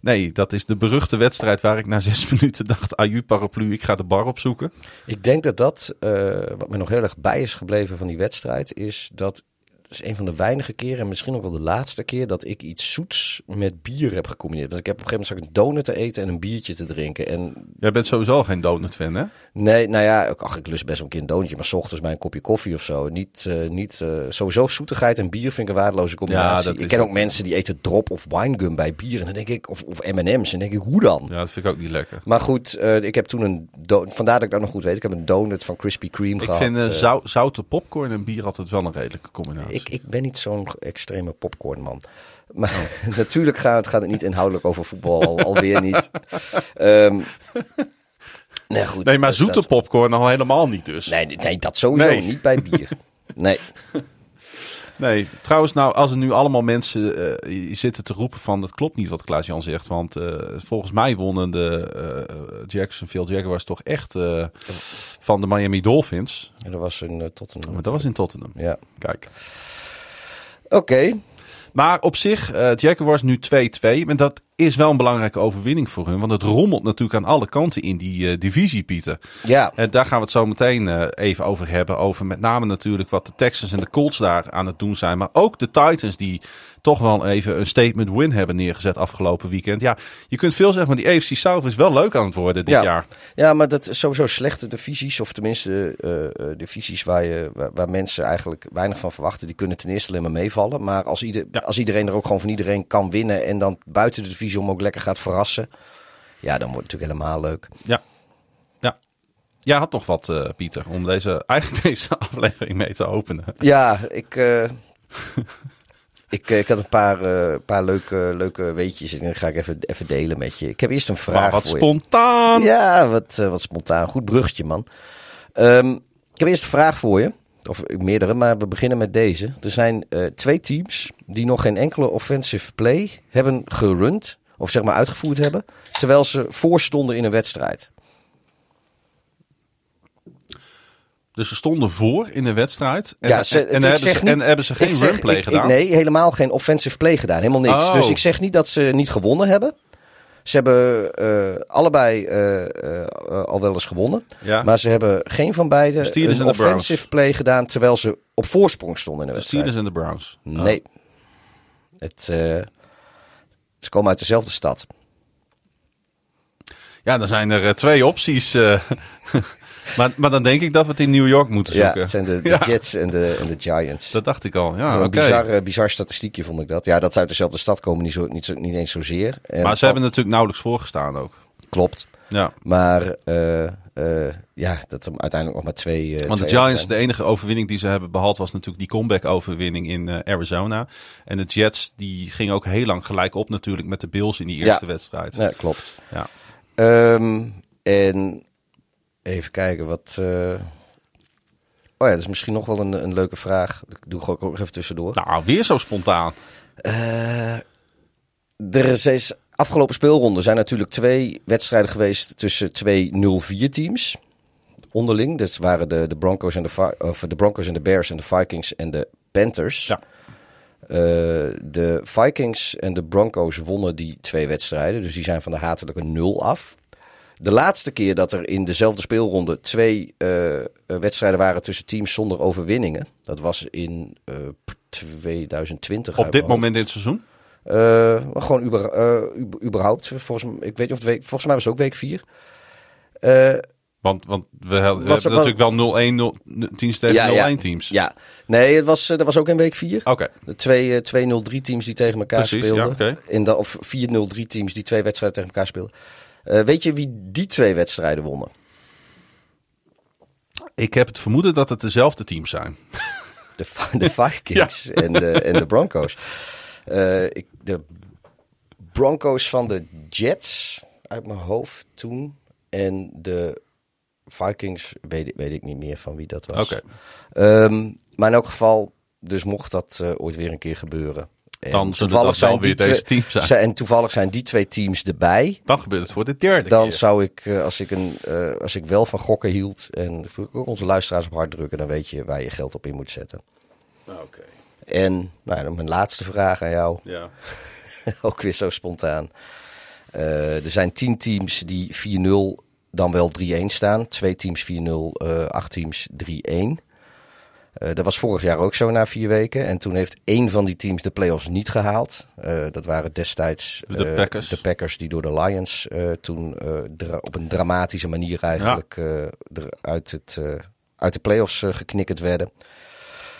Speaker 5: Nee, dat is de beruchte wedstrijd waar ik na zes minuten dacht, aju paraplu, ik ga de bar opzoeken.
Speaker 6: Ik denk dat dat, eh, wat me nog heel erg bij is gebleven van die wedstrijd, is dat het is een van de weinige keren, en misschien ook wel de laatste keer, dat ik iets zoets met bier heb gecombineerd. Want ik heb op een gegeven moment ik een donut te eten en een biertje te drinken. En
Speaker 5: Jij bent sowieso geen donut-fan, hè?
Speaker 6: nee, nou ja, ik, ach, ik lust best een keer een donutje, maar 's ochtends bij een kopje koffie of zo. Niet, eh, niet eh, sowieso zoetigheid en bier vind ik een waardeloze combinatie. ik ken ook mensen die eten drop of winegum bij bier. En dan denk ik, of, of M&M's. En denk ik, hoe dan?
Speaker 5: Ja, dat vind ik ook niet lekker.
Speaker 6: Maar goed, eh, ik heb toen een, vandaar dat ik dat nog goed weet. Ik heb een donut van Krispy Kreme
Speaker 5: Ik
Speaker 6: gehad.
Speaker 5: vind eh,
Speaker 6: eh.
Speaker 5: zou- zoute popcorn en bier altijd wel een redelijke combinatie.
Speaker 6: Ik, ik ben niet zo'n extreme popcornman. Maar natuurlijk gaat het, gaat het niet inhoudelijk over voetbal, al, alweer niet. Ehm nee, goed,
Speaker 5: nee, maar zoete
Speaker 6: dat-
Speaker 5: popcorn al helemaal niet dus.
Speaker 6: Nee, nee, dat sowieso
Speaker 5: Nee.
Speaker 6: niet bij bier. Nee,
Speaker 5: Nee, trouwens, nou, als er nu allemaal mensen eh, zitten te roepen van dat klopt niet wat Klaas-Jan zegt. Want eh, volgens mij wonnen de eh, Jacksonville Jaguars toch echt van de Miami Dolphins.
Speaker 6: dat was uh, Tottenham.
Speaker 5: Maar dat was in Tottenham.
Speaker 6: Ja.
Speaker 5: Kijk.
Speaker 6: Oké,
Speaker 5: Maar op zich, eh Jaguars nu 2-2. Maar dat is wel een belangrijke overwinning voor hun. Want het rommelt natuurlijk aan alle kanten in die eh, divisie, Pieter.
Speaker 6: ja.
Speaker 5: En daar gaan we het zo meteen eh, even over hebben. Over met name natuurlijk wat de Texans en de Colts daar aan het doen zijn. Maar ook de Titans die toch wel even een statement win hebben neergezet afgelopen weekend. Ja, je kunt veel zeggen, maar die AFC South is wel leuk aan het worden dit
Speaker 6: Ja.
Speaker 5: jaar.
Speaker 6: Ja, maar dat is sowieso slechte divisies, of tenminste eh, divisies waar, je, waar, waar mensen eigenlijk weinig van verwachten, die kunnen ten eerste alleen maar meevallen. Maar als, ieder,
Speaker 5: Ja.
Speaker 6: als iedereen er ook gewoon van iedereen kan winnen en dan buiten de divisie om ook lekker gaat verrassen, ja, dan wordt het natuurlijk helemaal leuk.
Speaker 5: Ja. Ja. Jij had toch wat, eh, Pieter, om deze, eigenlijk deze aflevering mee te openen.
Speaker 6: Ja, ik, ik, eh, ik had een paar, eh, paar leuke, leuke weetjes en die ga ik even, even delen met je. Ik heb eerst een vraag
Speaker 5: Maar wat
Speaker 6: voor je.
Speaker 5: spontaan.
Speaker 6: Ja, wat, eh, wat spontaan. Goed bruggetje, man. Ehm, ik heb eerst een vraag voor je. Of meerdere, maar we beginnen met deze. Er zijn twee teams die nog geen enkele offensive play hebben gerund. Of zeg maar uitgevoerd hebben. Terwijl ze voorstonden in een wedstrijd.
Speaker 5: Dus ze stonden voor in de wedstrijd. En,
Speaker 6: ja, ze,
Speaker 5: en, hebben, ze,
Speaker 6: niet,
Speaker 5: en hebben ze geen
Speaker 6: zeg-
Speaker 5: runplay
Speaker 6: ik- ik-
Speaker 5: gedaan?
Speaker 6: nee, helemaal geen offensive play gedaan. Helemaal niks.
Speaker 5: Oh.
Speaker 6: Dus ik zeg niet dat ze niet gewonnen hebben. Ze hebben eh, allebei eh, eh, al wel eens gewonnen.
Speaker 5: Ja.
Speaker 6: Maar ze hebben geen van beide een offensive play gedaan terwijl ze op voorsprong stonden in de wedstrijd.
Speaker 5: Steelers en de Browns. Oh.
Speaker 6: Nee. Het, eh, ze komen uit dezelfde stad.
Speaker 5: Ja, dan zijn er twee opties. maar, maar dan denk ik dat we het in New York moeten
Speaker 6: Ja,
Speaker 5: zoeken.
Speaker 6: het zijn de, de
Speaker 5: Ja.
Speaker 6: Jets en de, en de Giants.
Speaker 5: Dat dacht ik al. Ja,
Speaker 6: een
Speaker 5: oké.
Speaker 6: bizar, bizar statistiekje vond ik dat. Ja, dat ze uit dezelfde stad komen niet, zo, niet, zo, niet eens zozeer. En
Speaker 5: Maar ze hebben natuurlijk nauwelijks voorgestaan ook.
Speaker 6: Klopt.
Speaker 5: Ja.
Speaker 6: Maar eh, eh, ja, dat er uiteindelijk nog maar twee... eh,
Speaker 5: Want de
Speaker 6: twee
Speaker 5: Giants,
Speaker 6: zijn.
Speaker 5: de enige overwinning die ze hebben behaald was natuurlijk die comeback-overwinning in Arizona. En de Jets, die gingen ook heel lang gelijk op natuurlijk met de Bills in die eerste
Speaker 6: Ja.
Speaker 5: wedstrijd.
Speaker 6: Ja, klopt.
Speaker 5: Ja.
Speaker 6: Ehm, en even kijken wat... eh, Oh ja, dat is misschien nog wel een, een leuke vraag. Dat doe ik ook even tussendoor.
Speaker 5: Nou, weer zo spontaan.
Speaker 6: Eh, er is, is afgelopen speelronde zijn natuurlijk twee wedstrijden geweest tussen twee 0-4 teams. Onderling. Dat waren de, de, Broncos en de, of de Broncos en de Bears en de Vikings en de Panthers.
Speaker 5: Ja.
Speaker 6: Eh, de Vikings en de Broncos wonnen die twee wedstrijden. Dus die zijn van de hatelijke nul af. De laatste keer dat er in dezelfde speelronde twee eh, wedstrijden waren tussen teams zonder overwinningen. Dat was in eh, 2020.
Speaker 5: Op dit moment in het seizoen.
Speaker 6: Maar gewoon uber, ub- überhaupt. Volgens, ik weet niet of het week, volgens mij was het ook week 4.
Speaker 5: Want, want we, we
Speaker 6: Was
Speaker 5: hebben
Speaker 6: er-
Speaker 5: natuurlijk wel 0-1 0 teams tegen 0-1 teams.
Speaker 6: Ja, nee, het was, dat was ook in week 4.
Speaker 5: Oké.
Speaker 6: De twee, twee 0-3 teams die tegen elkaar
Speaker 5: Precies, ja,
Speaker 6: speelden.
Speaker 5: oké.
Speaker 6: in de, of 4-0-3 teams die twee wedstrijden tegen elkaar speelden. Eh, weet je wie die twee wedstrijden wonnen?
Speaker 5: Ik heb het vermoeden dat het dezelfde teams zijn.
Speaker 6: De, Vi- de Vikings en, de, en de Broncos. Eh, ik, de Broncos van de Jets uit mijn hoofd toen. En de Vikings weet, ik- weet ik niet meer van wie dat was.
Speaker 5: Oké.
Speaker 6: Ehm, maar in elk geval, dus mocht dat eh, ooit weer een keer gebeuren. En
Speaker 5: Dan wel weer
Speaker 6: die twee-
Speaker 5: teams zijn.
Speaker 6: En toevallig zijn die twee teams erbij.
Speaker 5: Dan gebeurt het voor de derde
Speaker 6: Dan
Speaker 5: keer.
Speaker 6: zou ik, eh, als ik, een, eh, als ik wel van gokken hield en ook onze luisteraars op hard drukken, dan weet je waar je geld op in moet zetten.
Speaker 5: Oké.
Speaker 6: En nou, dan mijn laatste vraag aan jou,
Speaker 5: Ja.
Speaker 6: ook weer zo spontaan. Eh, er zijn tien teams die 4-0 dan wel 3-1 staan. Twee teams 4-0, eh acht teams 3-1. Eh, dat was vorig jaar ook zo na vier weken. En toen heeft één van die teams de playoffs niet gehaald. Eh, dat waren destijds
Speaker 5: De
Speaker 6: eh,
Speaker 5: Packers.
Speaker 6: de Packers die door de Lions toen op een dramatische manier eigenlijk uit, het, uit de playoffs geknikkerd werden.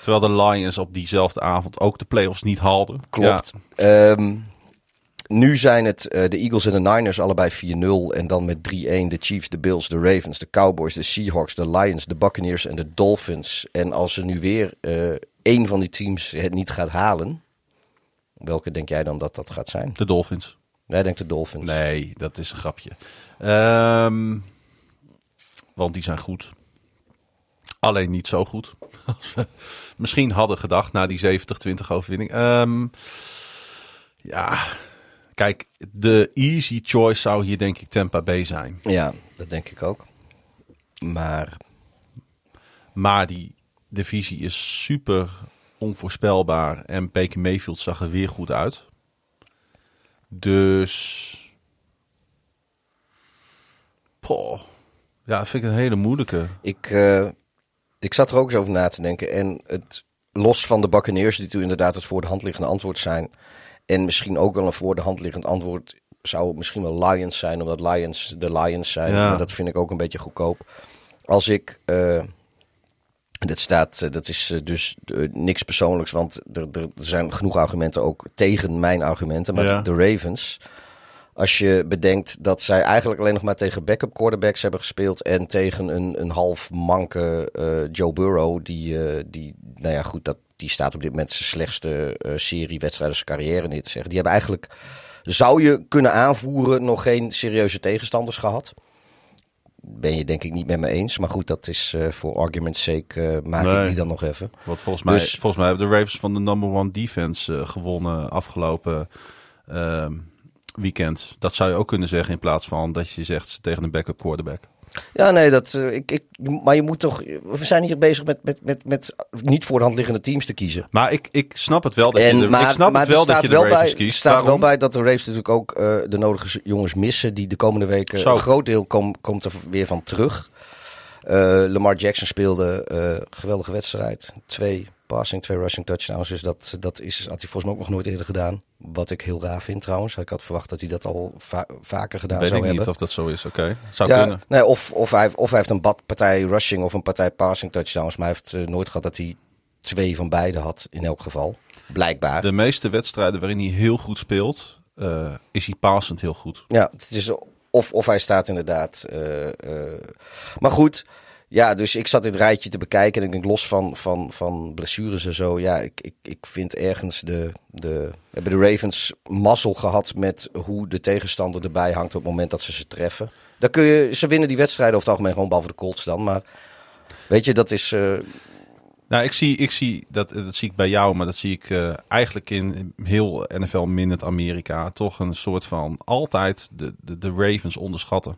Speaker 5: Terwijl de Lions op diezelfde avond ook de playoffs niet haalden.
Speaker 6: Klopt. Ehm, nu zijn het eh, de Eagles en de Niners allebei 4-0. En dan met 3-1 de Chiefs, de Bills, de Ravens, de Cowboys, de Seahawks, de Lions, de Buccaneers en de Dolphins. En als er nu weer eh één van die teams het niet gaat halen, welke denk jij dan dat dat gaat zijn?
Speaker 5: De Dolphins.
Speaker 6: Jij denkt de Dolphins.
Speaker 5: Nee, dat is een grapje. Ehm, want die zijn goed. Alleen niet zo goed. Als we misschien hadden gedacht na die 70-20 overwinning. Ehm, ja, kijk, de easy choice zou hier denk ik Tampa Bay zijn.
Speaker 6: Ja, dat denk ik ook. Maar
Speaker 5: Maar die divisie is super onvoorspelbaar. En Baker Mayfield zag er weer goed uit. Dus... Poh. Ja, dat vind ik een hele moeilijke.
Speaker 6: ik, eh, ik zat er ook eens over na te denken. En het, los van de Buccaneers, die toen inderdaad het voor de hand liggende antwoord zijn. En misschien ook wel een voor de hand liggend antwoord zou misschien wel Lions zijn, omdat Lions de Lions zijn.
Speaker 5: Ja.
Speaker 6: Maar dat vind ik ook een beetje goedkoop. Als ik. eh, dat staat, eh, dat is eh, dus niks persoonlijks, want er, er, zijn genoeg argumenten ook tegen mijn argumenten. Maar
Speaker 5: Ja.
Speaker 6: de Ravens, als je bedenkt dat zij eigenlijk alleen nog maar tegen backup quarterbacks hebben gespeeld en tegen een, een half manke Joe Burrow, die, die, nou ja, goed, dat, die staat op dit moment zijn slechtste eh, serie wedstrijden zijn carrière neer te zeggen. Die hebben eigenlijk, zou je kunnen aanvoeren, nog geen serieuze tegenstanders gehad. Ben je denk ik niet met me eens. Maar goed, dat is eh, voor argument's sake eh, maak
Speaker 5: Nee.
Speaker 6: ik die dan nog even.
Speaker 5: Want volgens mij,
Speaker 6: Dus-
Speaker 5: volgens mij hebben de Ravens van de number one defense gewonnen afgelopen ehm, weekend. Dat zou je ook kunnen zeggen in plaats van dat je zegt tegen een backup quarterback.
Speaker 6: Ja, nee, dat, eh, ik, ik, maar je moet toch. We zijn hier bezig met, met, met, met niet voor de hand liggende teams te kiezen.
Speaker 5: Maar ik, ik snap het wel dat je
Speaker 6: En,
Speaker 5: de,
Speaker 6: maar
Speaker 5: ik snap
Speaker 6: maar
Speaker 5: het wel
Speaker 6: er
Speaker 5: dat
Speaker 6: staat
Speaker 5: je de
Speaker 6: wel bij,
Speaker 5: kiest.
Speaker 6: staat wel bij dat de Ravens natuurlijk ook eh, de nodige jongens missen. Die de komende weken.
Speaker 5: Zo.
Speaker 6: Een groot deel kom, komt er weer van terug. Eh, Lamar Jackson speelde eh geweldige wedstrijd. Twee passing, twee rushing touchdowns. Dus dat, dat is, had hij volgens mij ook nog nooit eerder gedaan. Wat ik heel raar vind trouwens. Ik had verwacht dat hij dat al va- vaker gedaan
Speaker 5: Weet
Speaker 6: zou
Speaker 5: ik
Speaker 6: hebben.
Speaker 5: niet of dat zo is. Oké, zou
Speaker 6: Ja,
Speaker 5: kunnen.
Speaker 6: nee, of, of, hij, of hij heeft een partij rushing of een partij passing touchdowns. Maar hij heeft eh, nooit gehad dat hij twee van beide had, in elk geval. Blijkbaar.
Speaker 5: De meeste wedstrijden waarin hij heel goed speelt, eh, is hij passend heel goed.
Speaker 6: Ja, het is of, of hij staat inderdaad. eh, maar goed, ja, dus ik zat dit rijtje te bekijken. En ik denk los van, van, van blessures en zo. Ja, ik, ik, ik vind ergens de, de. Hebben de Ravens mazzel gehad met hoe de tegenstander erbij hangt op het moment dat ze ze treffen. Dan kun je, ze winnen die wedstrijden over het algemeen gewoon behalve de Colts dan. Maar weet je, dat is. eh,
Speaker 5: Nou, ik zie, ik zie dat, dat zie ik bij jou, maar dat zie ik eh, eigenlijk in heel NFL Minute Amerika. Toch een soort van altijd de, de, de Ravens onderschatten.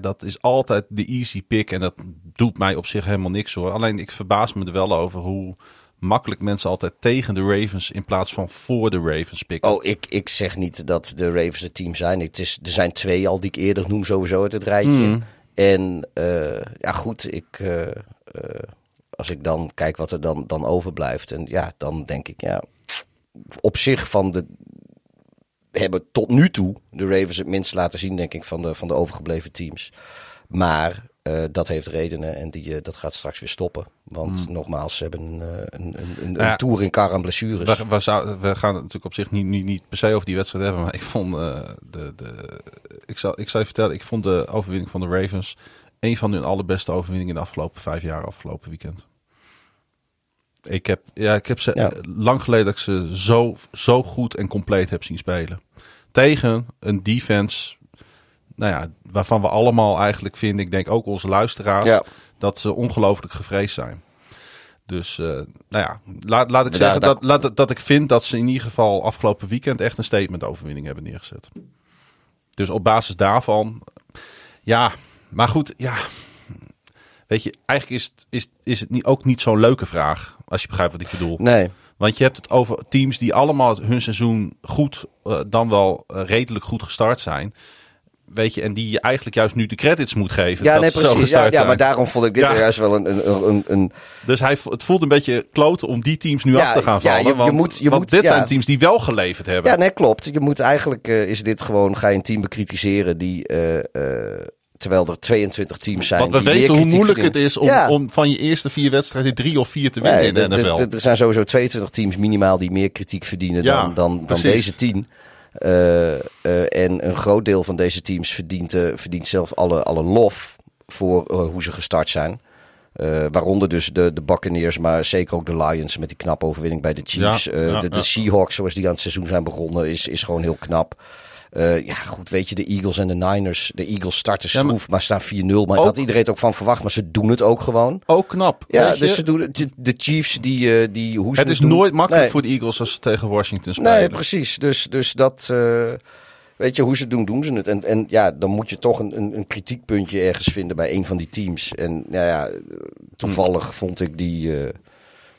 Speaker 5: Dat is altijd de easy pick en dat doet mij op zich helemaal niks hoor. Alleen ik verbaas me er wel over hoe makkelijk mensen altijd tegen de Ravens in plaats van voor de Ravens pikken.
Speaker 6: Oh, ik, ik zeg niet dat de Ravens het team zijn. Het is, er zijn twee al die ik eerder noem sowieso uit het rijtje.
Speaker 5: Mhm.
Speaker 6: En eh, ja, goed, ik, eh, eh, als ik dan kijk wat er dan, dan overblijft. En ja, dan denk ik, ja, op zich van de... Hebben tot nu toe de Ravens het minst laten zien, denk ik, van de, van de overgebleven teams. Maar eh, dat heeft redenen en die, eh, dat gaat straks weer stoppen. Want nogmaals, ze hebben een, eh, een, een, een.
Speaker 5: Ja.
Speaker 6: een tour in kar aan blessures.
Speaker 5: We, we, zou- we gaan het natuurlijk op zich niet, niet, niet per se over die wedstrijd hebben. Maar ik vond de, de. Ik zal, ik zal je vertellen, ik vond de overwinning van de Ravens. een van hun allerbeste overwinningen in de afgelopen vijf jaar, afgelopen weekend. Ik heb, ja, ik heb ze
Speaker 6: Ja.
Speaker 5: lang geleden dat ik ze zo, zo goed en compleet heb zien spelen. Tegen een defense. Nou ja, waarvan we allemaal eigenlijk vinden, ik denk ook onze luisteraars,
Speaker 6: Ja.
Speaker 5: dat ze ongelooflijk gevreesd zijn. Dus, eh, nou ja, laat, laat ik zeggen
Speaker 6: daar-
Speaker 5: dat, laat, dat ik vind dat ze in ieder geval afgelopen weekend echt een statement overwinning hebben neergezet. Dus op basis daarvan, ja, maar goed, ja. Weet je, eigenlijk is het, is, is het niet, ook niet zo'n leuke vraag, als je begrijpt wat ik bedoel.
Speaker 6: Nee,
Speaker 5: Want je hebt het over teams die allemaal hun seizoen goed, eh, dan wel eh, redelijk goed gestart zijn. weet je, en die je eigenlijk juist nu de credits moet geven.
Speaker 6: Ja,
Speaker 5: dat
Speaker 6: nee, precies. Ja, ja, maar daarom vond ik dit
Speaker 5: Ja.
Speaker 6: juist wel een, een, een, een,
Speaker 5: Dus hij, het voelt een beetje kloten om die teams nu
Speaker 6: Ja,
Speaker 5: af te gaan
Speaker 6: ja,
Speaker 5: vallen.
Speaker 6: je- je
Speaker 5: want
Speaker 6: moet- je
Speaker 5: want
Speaker 6: moet-
Speaker 5: dit
Speaker 6: ja.
Speaker 5: zijn teams die wel geleverd hebben.
Speaker 6: Ja, nee, klopt. Je moet eigenlijk, eh, is dit gewoon, ga je een team bekritiseren die, terwijl er 22 teams zijn.
Speaker 5: Want we
Speaker 6: die
Speaker 5: weten hoe moeilijk het is om,
Speaker 6: Ja.
Speaker 5: om van je eerste vier wedstrijden drie of vier te winnen
Speaker 6: Nee,
Speaker 5: in de NFL.
Speaker 6: Er zijn sowieso 22 teams minimaal die meer kritiek verdienen
Speaker 5: Ja,
Speaker 6: dan, dan, dan deze 10. Eh, eh, en een groot deel van deze teams verdient, eh, verdient zelf alle, alle lof voor hoe ze gestart zijn. Waaronder dus de, de Buccaneers, maar zeker ook de Lions met die knappe overwinning bij de Chiefs.
Speaker 5: Ja,
Speaker 6: de, de. Seahawks, zoals die aan het seizoen zijn begonnen, is, is gewoon heel knap. Eh, ja, goed, weet je, de Eagles en de Niners. De Eagles starten
Speaker 5: Ja, maar-
Speaker 6: stroef, maar staan 4-0. Maar
Speaker 5: Ook-
Speaker 6: dat iedereen het ook van verwacht, maar ze doen het ook gewoon.
Speaker 5: Ook knap.
Speaker 6: Ja,
Speaker 5: je.
Speaker 6: dus ze doen, de, de Chiefs, die, eh, die hoe ze
Speaker 5: het is
Speaker 6: doen-
Speaker 5: nooit makkelijk
Speaker 6: Nee.
Speaker 5: voor de Eagles als ze tegen Washington spelen.
Speaker 6: Nee, precies. Dus, dus dat, eh, weet je, hoe ze het doen, doen ze het. En, en ja, dan moet je toch een, een, een kritiekpuntje ergens vinden bij een van die teams. En nou ja, toevallig vond ik die,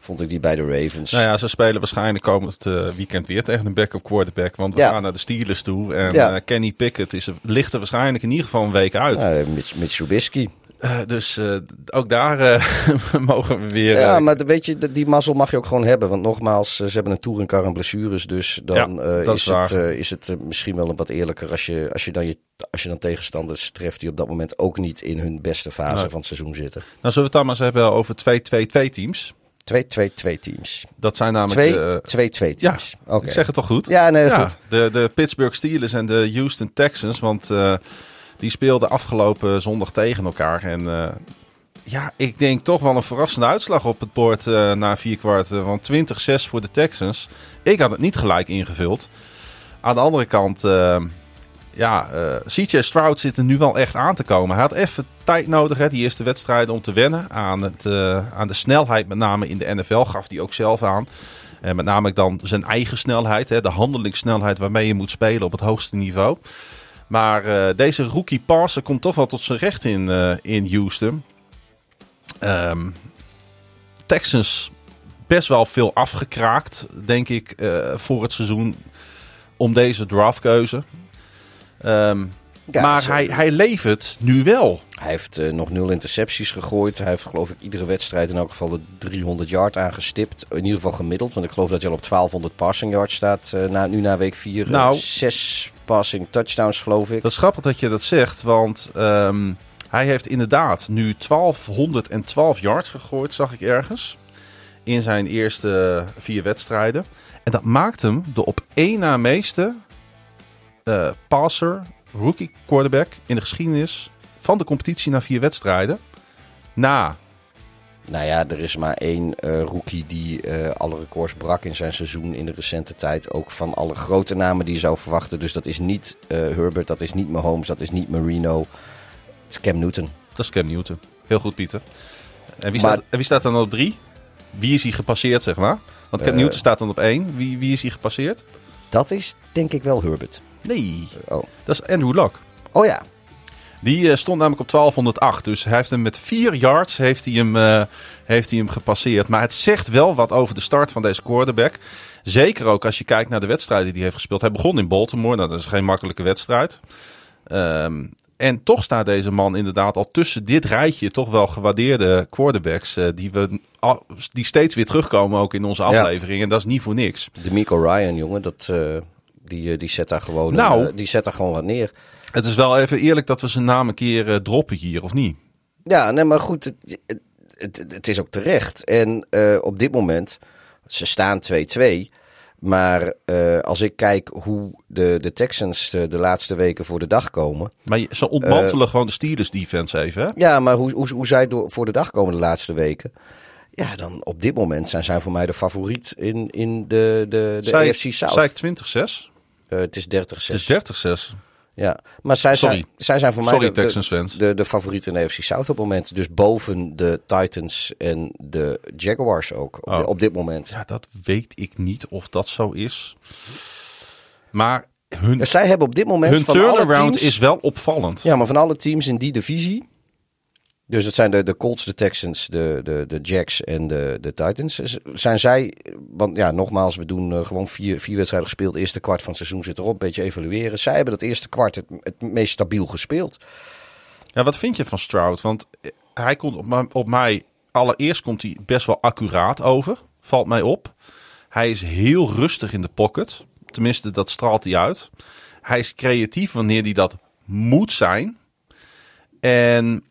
Speaker 6: vond ik die bij de Ravens.
Speaker 5: Nou ja, ze spelen waarschijnlijk komend eh, weekend weer tegen een backup quarterback. Want we
Speaker 6: Ja.
Speaker 5: gaan naar de Steelers toe. En
Speaker 6: Ja.
Speaker 5: eh, Kenny Pickett is, ligt er waarschijnlijk in ieder geval een week uit.
Speaker 6: Nou, Mitch, Mitch Trubisky.
Speaker 5: Eh, dus ook daar mogen we weer...
Speaker 6: Ja, maar weet je, die mazzel mag je ook gewoon hebben. Want nogmaals, ze hebben een touringcar en blessures. Dus dan
Speaker 5: Ja,
Speaker 6: is,
Speaker 5: is
Speaker 6: het, is het misschien wel een wat eerlijker als je, als je, dan, je, als je dan tegenstanders treft die op dat moment ook niet in hun beste fase
Speaker 5: Nee.
Speaker 6: van het seizoen zitten.
Speaker 5: Nou, zullen we het dan maar eens hebben over 2-2-2 teams.
Speaker 6: 2-2-2 teams.
Speaker 5: Dat zijn namelijk... de,
Speaker 6: 2-2
Speaker 5: ja,
Speaker 6: teams. Oké.
Speaker 5: ik zeg het toch goed?
Speaker 6: Ja, nee, goed.
Speaker 5: De, de Pittsburgh Steelers en de Houston Texans. Want eh, die speelden afgelopen zondag tegen elkaar. En eh, ja, ik denk toch wel een verrassende uitslag op het bord eh, na vier kwart. eh, want 20-6 voor de Texans. Ik had het niet gelijk ingevuld. Aan de andere kant, eh, ja, eh CJ Stroud zit er nu wel echt aan te komen. Hij had even tijd nodig, hè, die eerste wedstrijden, om te wennen aan, het, eh, aan de snelheid, met name in de NFL, gaf hij ook zelf aan. En met name dan zijn eigen snelheid, hè, de handelingssnelheid waarmee je moet spelen op het hoogste niveau. Maar eh, deze rookie passer komt toch wel tot zijn recht in, in Houston. Ehm, Texans best wel veel afgekraakt, denk ik, voor het seizoen om deze draftkeuze. Ehm,
Speaker 6: Ja,
Speaker 5: maar
Speaker 6: zo-
Speaker 5: hij, hij levert nu wel.
Speaker 6: Hij heeft eh, nog nul intercepties gegooid. Hij heeft geloof ik iedere wedstrijd in elk geval de 300 yard aangestipt. In ieder geval gemiddeld. Want ik geloof dat hij al op 1200 passing yards staat eh, na, nu na week 4.
Speaker 5: Nou-
Speaker 6: zes passing touchdowns geloof ik.
Speaker 5: Dat is grappig dat je dat zegt, want ehm, hij heeft inderdaad nu 1212 yards gegooid, zag ik ergens. In zijn eerste vier wedstrijden. En dat maakt hem de op één na meeste eh, passer, rookie quarterback in de geschiedenis van de competitie na vier wedstrijden. Na,
Speaker 6: Nou ja, er is maar één eh, rookie die eh, alle records brak in zijn seizoen in de recente tijd. Ook van alle grote namen die je zou verwachten. Dus dat is niet Herbert, dat is niet Mahomes, dat is niet Marino. Het is Cam Newton.
Speaker 5: dat is Cam Newton. Heel goed, Pieter. En wie,
Speaker 6: Maar-
Speaker 5: staat, en wie staat dan op drie? Wie is hij gepasseerd, zeg maar? Want Cam. Newton staat dan op één. Wie, wie is hij gepasseerd?
Speaker 6: Dat is denk ik wel Herbert.
Speaker 5: Nee,
Speaker 6: Oh,
Speaker 5: dat is Andrew Luck.
Speaker 6: oh ja,
Speaker 5: Die eh, stond namelijk op 1208. Dus hij heeft hem met 4 yards heeft hij hem, eh, heeft hij hem gepasseerd. Maar het zegt wel wat over de start van deze quarterback. Zeker ook als je kijkt naar de wedstrijden die hij heeft gespeeld. Hij begon in Baltimore. Nou, dat is geen makkelijke wedstrijd. Ehm, en toch staat deze man inderdaad al tussen dit rijtje toch wel gewaardeerde quarterbacks. eh, die, we, die steeds weer terugkomen ook in onze
Speaker 6: Ja.
Speaker 5: aflevering. En dat is niet voor niks.
Speaker 6: D'Amico Ryan, jongen, dat, die, eh, die, zet daar gewoon,
Speaker 5: Nou.
Speaker 6: eh, die zet daar gewoon wat neer.
Speaker 5: Het is wel even eerlijk dat we zijn naam een keer eh, droppen hier, of niet?
Speaker 6: Ja, nee, maar goed, het, het, het, is ook terecht. En op dit moment, ze staan 2-2. Maar als ik kijk hoe de, de Texans de laatste weken voor de dag komen.
Speaker 5: Maar ze ontmantelen gewoon de Steelers defense even, hè?
Speaker 6: Ja, maar hoe, hoe, hoe zij door, voor de dag komen de laatste weken. Ja, dan op dit moment zijn zij voor mij de favoriet in, in de, de, de
Speaker 5: Zei-
Speaker 6: AFC South.
Speaker 5: Ik 20-6?
Speaker 6: Eh, het is 30-6.
Speaker 5: Het is 30-6.
Speaker 6: Ja, maar zij
Speaker 5: Sorry.
Speaker 6: zijn, zij zijn voor mij
Speaker 5: Sorry,
Speaker 6: de, de,
Speaker 5: Texans fans.
Speaker 6: de, de favoriet in de AFC South op het moment. Dus boven de Titans en de Jaguars ook op,
Speaker 5: Oh.
Speaker 6: op dit moment.
Speaker 5: Ja, dat weet ik niet of dat zo is. Maar hun,
Speaker 6: Dus zij hebben op dit moment
Speaker 5: hun
Speaker 6: van alle
Speaker 5: turnaround
Speaker 6: teams...
Speaker 5: is wel opvallend.
Speaker 6: Ja, maar van alle teams in die divisie Dus het zijn de, de Colts, de Texans, de, de, de Jacks en de, de Titans. Zijn zij, want ja, nogmaals, we doen eh, gewoon vier, vier wedstrijden gespeeld. Eerste kwart van het seizoen zit erop, een beetje evalueren. Zij hebben dat eerste kwart het, het meest stabiel gespeeld.
Speaker 5: Ja, wat vind je van Stroud? Want eh, hij komt op, op mij... Allereerst komt hij best wel accuraat over. Valt mij op. Hij is heel rustig in de pocket. Tenminste, dat straalt hij uit. Hij is creatief wanneer hij dat moet zijn. En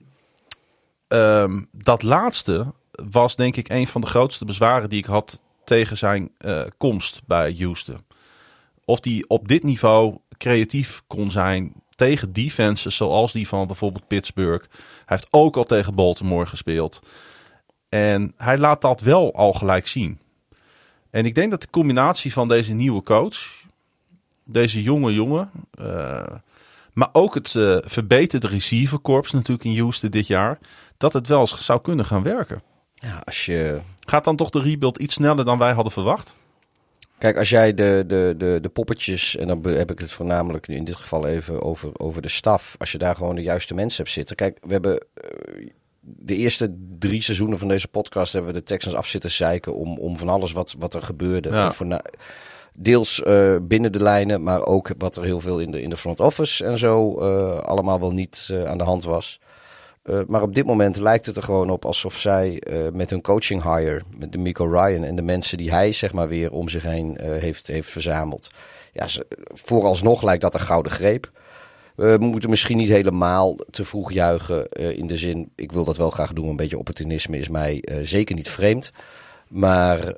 Speaker 5: ehm, dat laatste was denk ik een van de grootste bezwaren die ik had tegen zijn eh, komst bij Houston. Of die op dit niveau creatief kon zijn tegen defenses zoals die van bijvoorbeeld Pittsburgh. Hij heeft ook al tegen Baltimore gespeeld. En hij laat dat wel al gelijk zien. En ik denk dat de combinatie van deze nieuwe coach, deze jonge jongen, eh, maar ook het eh, verbeterde receiverkorps natuurlijk in Houston dit jaar, dat het wel eens zou kunnen gaan werken.
Speaker 6: Ja, als je,
Speaker 5: Gaat dan toch de rebuild iets sneller dan wij hadden verwacht?
Speaker 6: kijk, als jij de, de, de, de poppetjes, en dan heb ik het voornamelijk nu in dit geval even over, over de staf. Als je daar gewoon de juiste mensen hebt zitten. Kijk, we hebben eh, de eerste drie seizoenen van deze podcast hebben we de Texans af zitten zeiken om, om van alles wat, wat er gebeurde.
Speaker 5: Ja.
Speaker 6: Deels eh, binnen de lijnen, maar ook wat er heel veel in de, in de front office en zo eh, allemaal wel niet eh, aan de hand was. Maar op dit moment lijkt het er gewoon op alsof zij met hun coaching hire, met de Miko Ryan en de mensen die hij zeg maar weer om zich heen heeft, heeft verzameld. Ja, vooralsnog lijkt dat een gouden greep. We moeten misschien niet helemaal te vroeg juichen in de zin, ik wil dat wel graag doen, een beetje opportunisme is mij zeker niet vreemd. Maar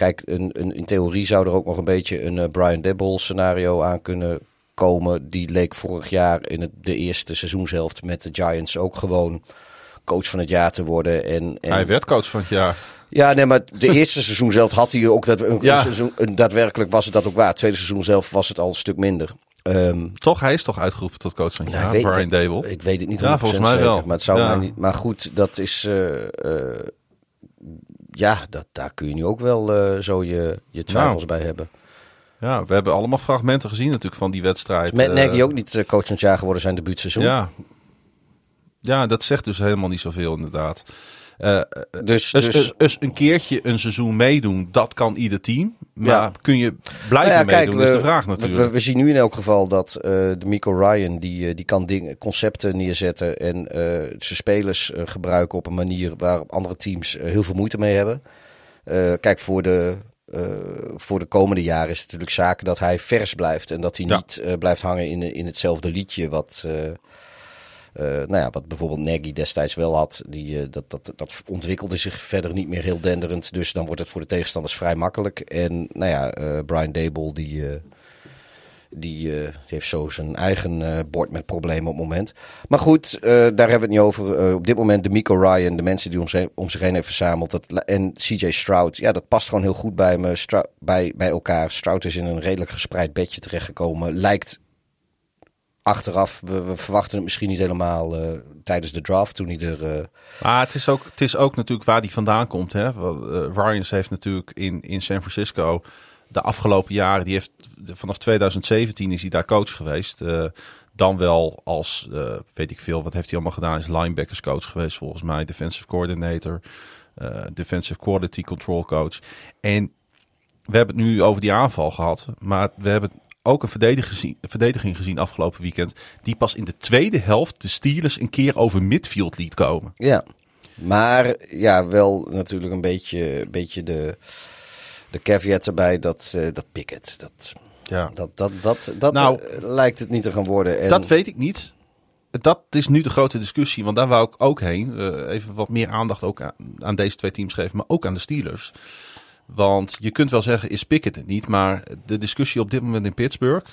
Speaker 6: kijk, een, een, in theorie zou er ook nog een beetje een eh, Brian Dibble scenario aan kunnen komen. Die leek vorig jaar in het, de eerste seizoenshelft met de Giants ook gewoon coach van het jaar te worden. En, en
Speaker 5: Hij werd coach van het jaar.
Speaker 6: ja, nee, maar de eerste seizoen zelf had hij ook dat een,
Speaker 5: Ja.
Speaker 6: seizoen, een, daadwerkelijk was het dat ook waar. Het tweede seizoen zelf was het al een stuk minder. Ehm,
Speaker 5: Toch, hij is toch uitgeroepen tot coach van het
Speaker 6: nou,
Speaker 5: jaar, Brian Dable.
Speaker 6: ik weet het niet
Speaker 5: Ja,
Speaker 6: 100%
Speaker 5: volgens mij
Speaker 6: zeker,
Speaker 5: wel.
Speaker 6: maar het zou
Speaker 5: Ja.
Speaker 6: mij niet. Maar goed, dat is. eh, eh, ja, dat, daar kun je nu ook wel eh, zo je, je twijfels bij hebben.
Speaker 5: Ja, we hebben allemaal fragmenten gezien natuurlijk van die wedstrijd.
Speaker 6: Met
Speaker 5: Eh,
Speaker 6: Nagy ook niet eh, coach van het jaar geworden zijn debuutseizoen.
Speaker 5: Ja. ja, dat zegt dus helemaal niet zoveel inderdaad. Eh,
Speaker 6: Dus,
Speaker 5: dus,
Speaker 6: dus
Speaker 5: dus, dus een keertje een seizoen meedoen, dat kan ieder team. Maar
Speaker 6: Ja.
Speaker 5: kun je blijven
Speaker 6: Nou ja, kijk,
Speaker 5: meedoen, is
Speaker 6: we-
Speaker 5: de vraag natuurlijk.
Speaker 6: we, we zien nu in elk geval dat eh, de Mico Ryan die, eh, die kan dingen, concepten neerzetten en zijn spelers gebruiken op een manier waar andere teams heel veel moeite mee hebben. Kijk, voor de, voor de komende jaren is het natuurlijk zaken dat hij vers blijft en dat hij
Speaker 5: Ja.
Speaker 6: niet blijft hangen in, in hetzelfde liedje wat. Eh, nou ja, wat bijvoorbeeld Nagy destijds wel had, die, eh, dat, dat, dat ontwikkelde zich verder niet meer heel denderend. Dus dan wordt het voor de tegenstanders vrij makkelijk. En nou ja, eh, Brian Dable, die, die, die heeft zo zijn eigen bord met problemen op het moment. Maar goed, daar hebben we het niet over. Op dit moment de Miko Ryan, de mensen die om zich, om zich heen heeft verzameld. Dat, en CJ Stroud, ja, dat past gewoon heel goed bij, me, bij, bij elkaar. Stroud is in een redelijk gespreid bedje terechtgekomen. Lijkt achteraf, we, verwachten het misschien niet helemaal eh, tijdens de draft toen hij er... eh,
Speaker 5: Maar het is, ook, het is ook natuurlijk waar die vandaan komt. Hè? Eh, Ryans heeft natuurlijk in, in San Francisco de afgelopen jaren, die heeft, vanaf 2017 is hij daar coach geweest. Dan wel als, weet ik veel, wat heeft hij allemaal gedaan? Is linebackers coach geweest volgens mij, defensive coordinator, defensive quality control coach. En we hebben het nu over die aanval gehad, maar we hebben ook een verdediging gezien, verdediging gezien afgelopen weekend, die pas in de tweede helft de Steelers een keer over midfield liet komen.
Speaker 6: Ja, maar ja, wel natuurlijk een beetje, beetje de, de caveat erbij dat, eh dat Pickett, dat,
Speaker 5: Ja.
Speaker 6: dat, dat, dat, dat
Speaker 5: Nou,
Speaker 6: eh, lijkt het niet te gaan worden. En,
Speaker 5: Dat weet ik niet. Dat is nu de grote discussie, want daar wou ik ook heen. Eh, even wat meer aandacht ook aan, aan deze twee teams geven, maar ook aan de Steelers. Want je kunt wel zeggen, is Pickett het niet? Maar de discussie op dit moment in Pittsburgh,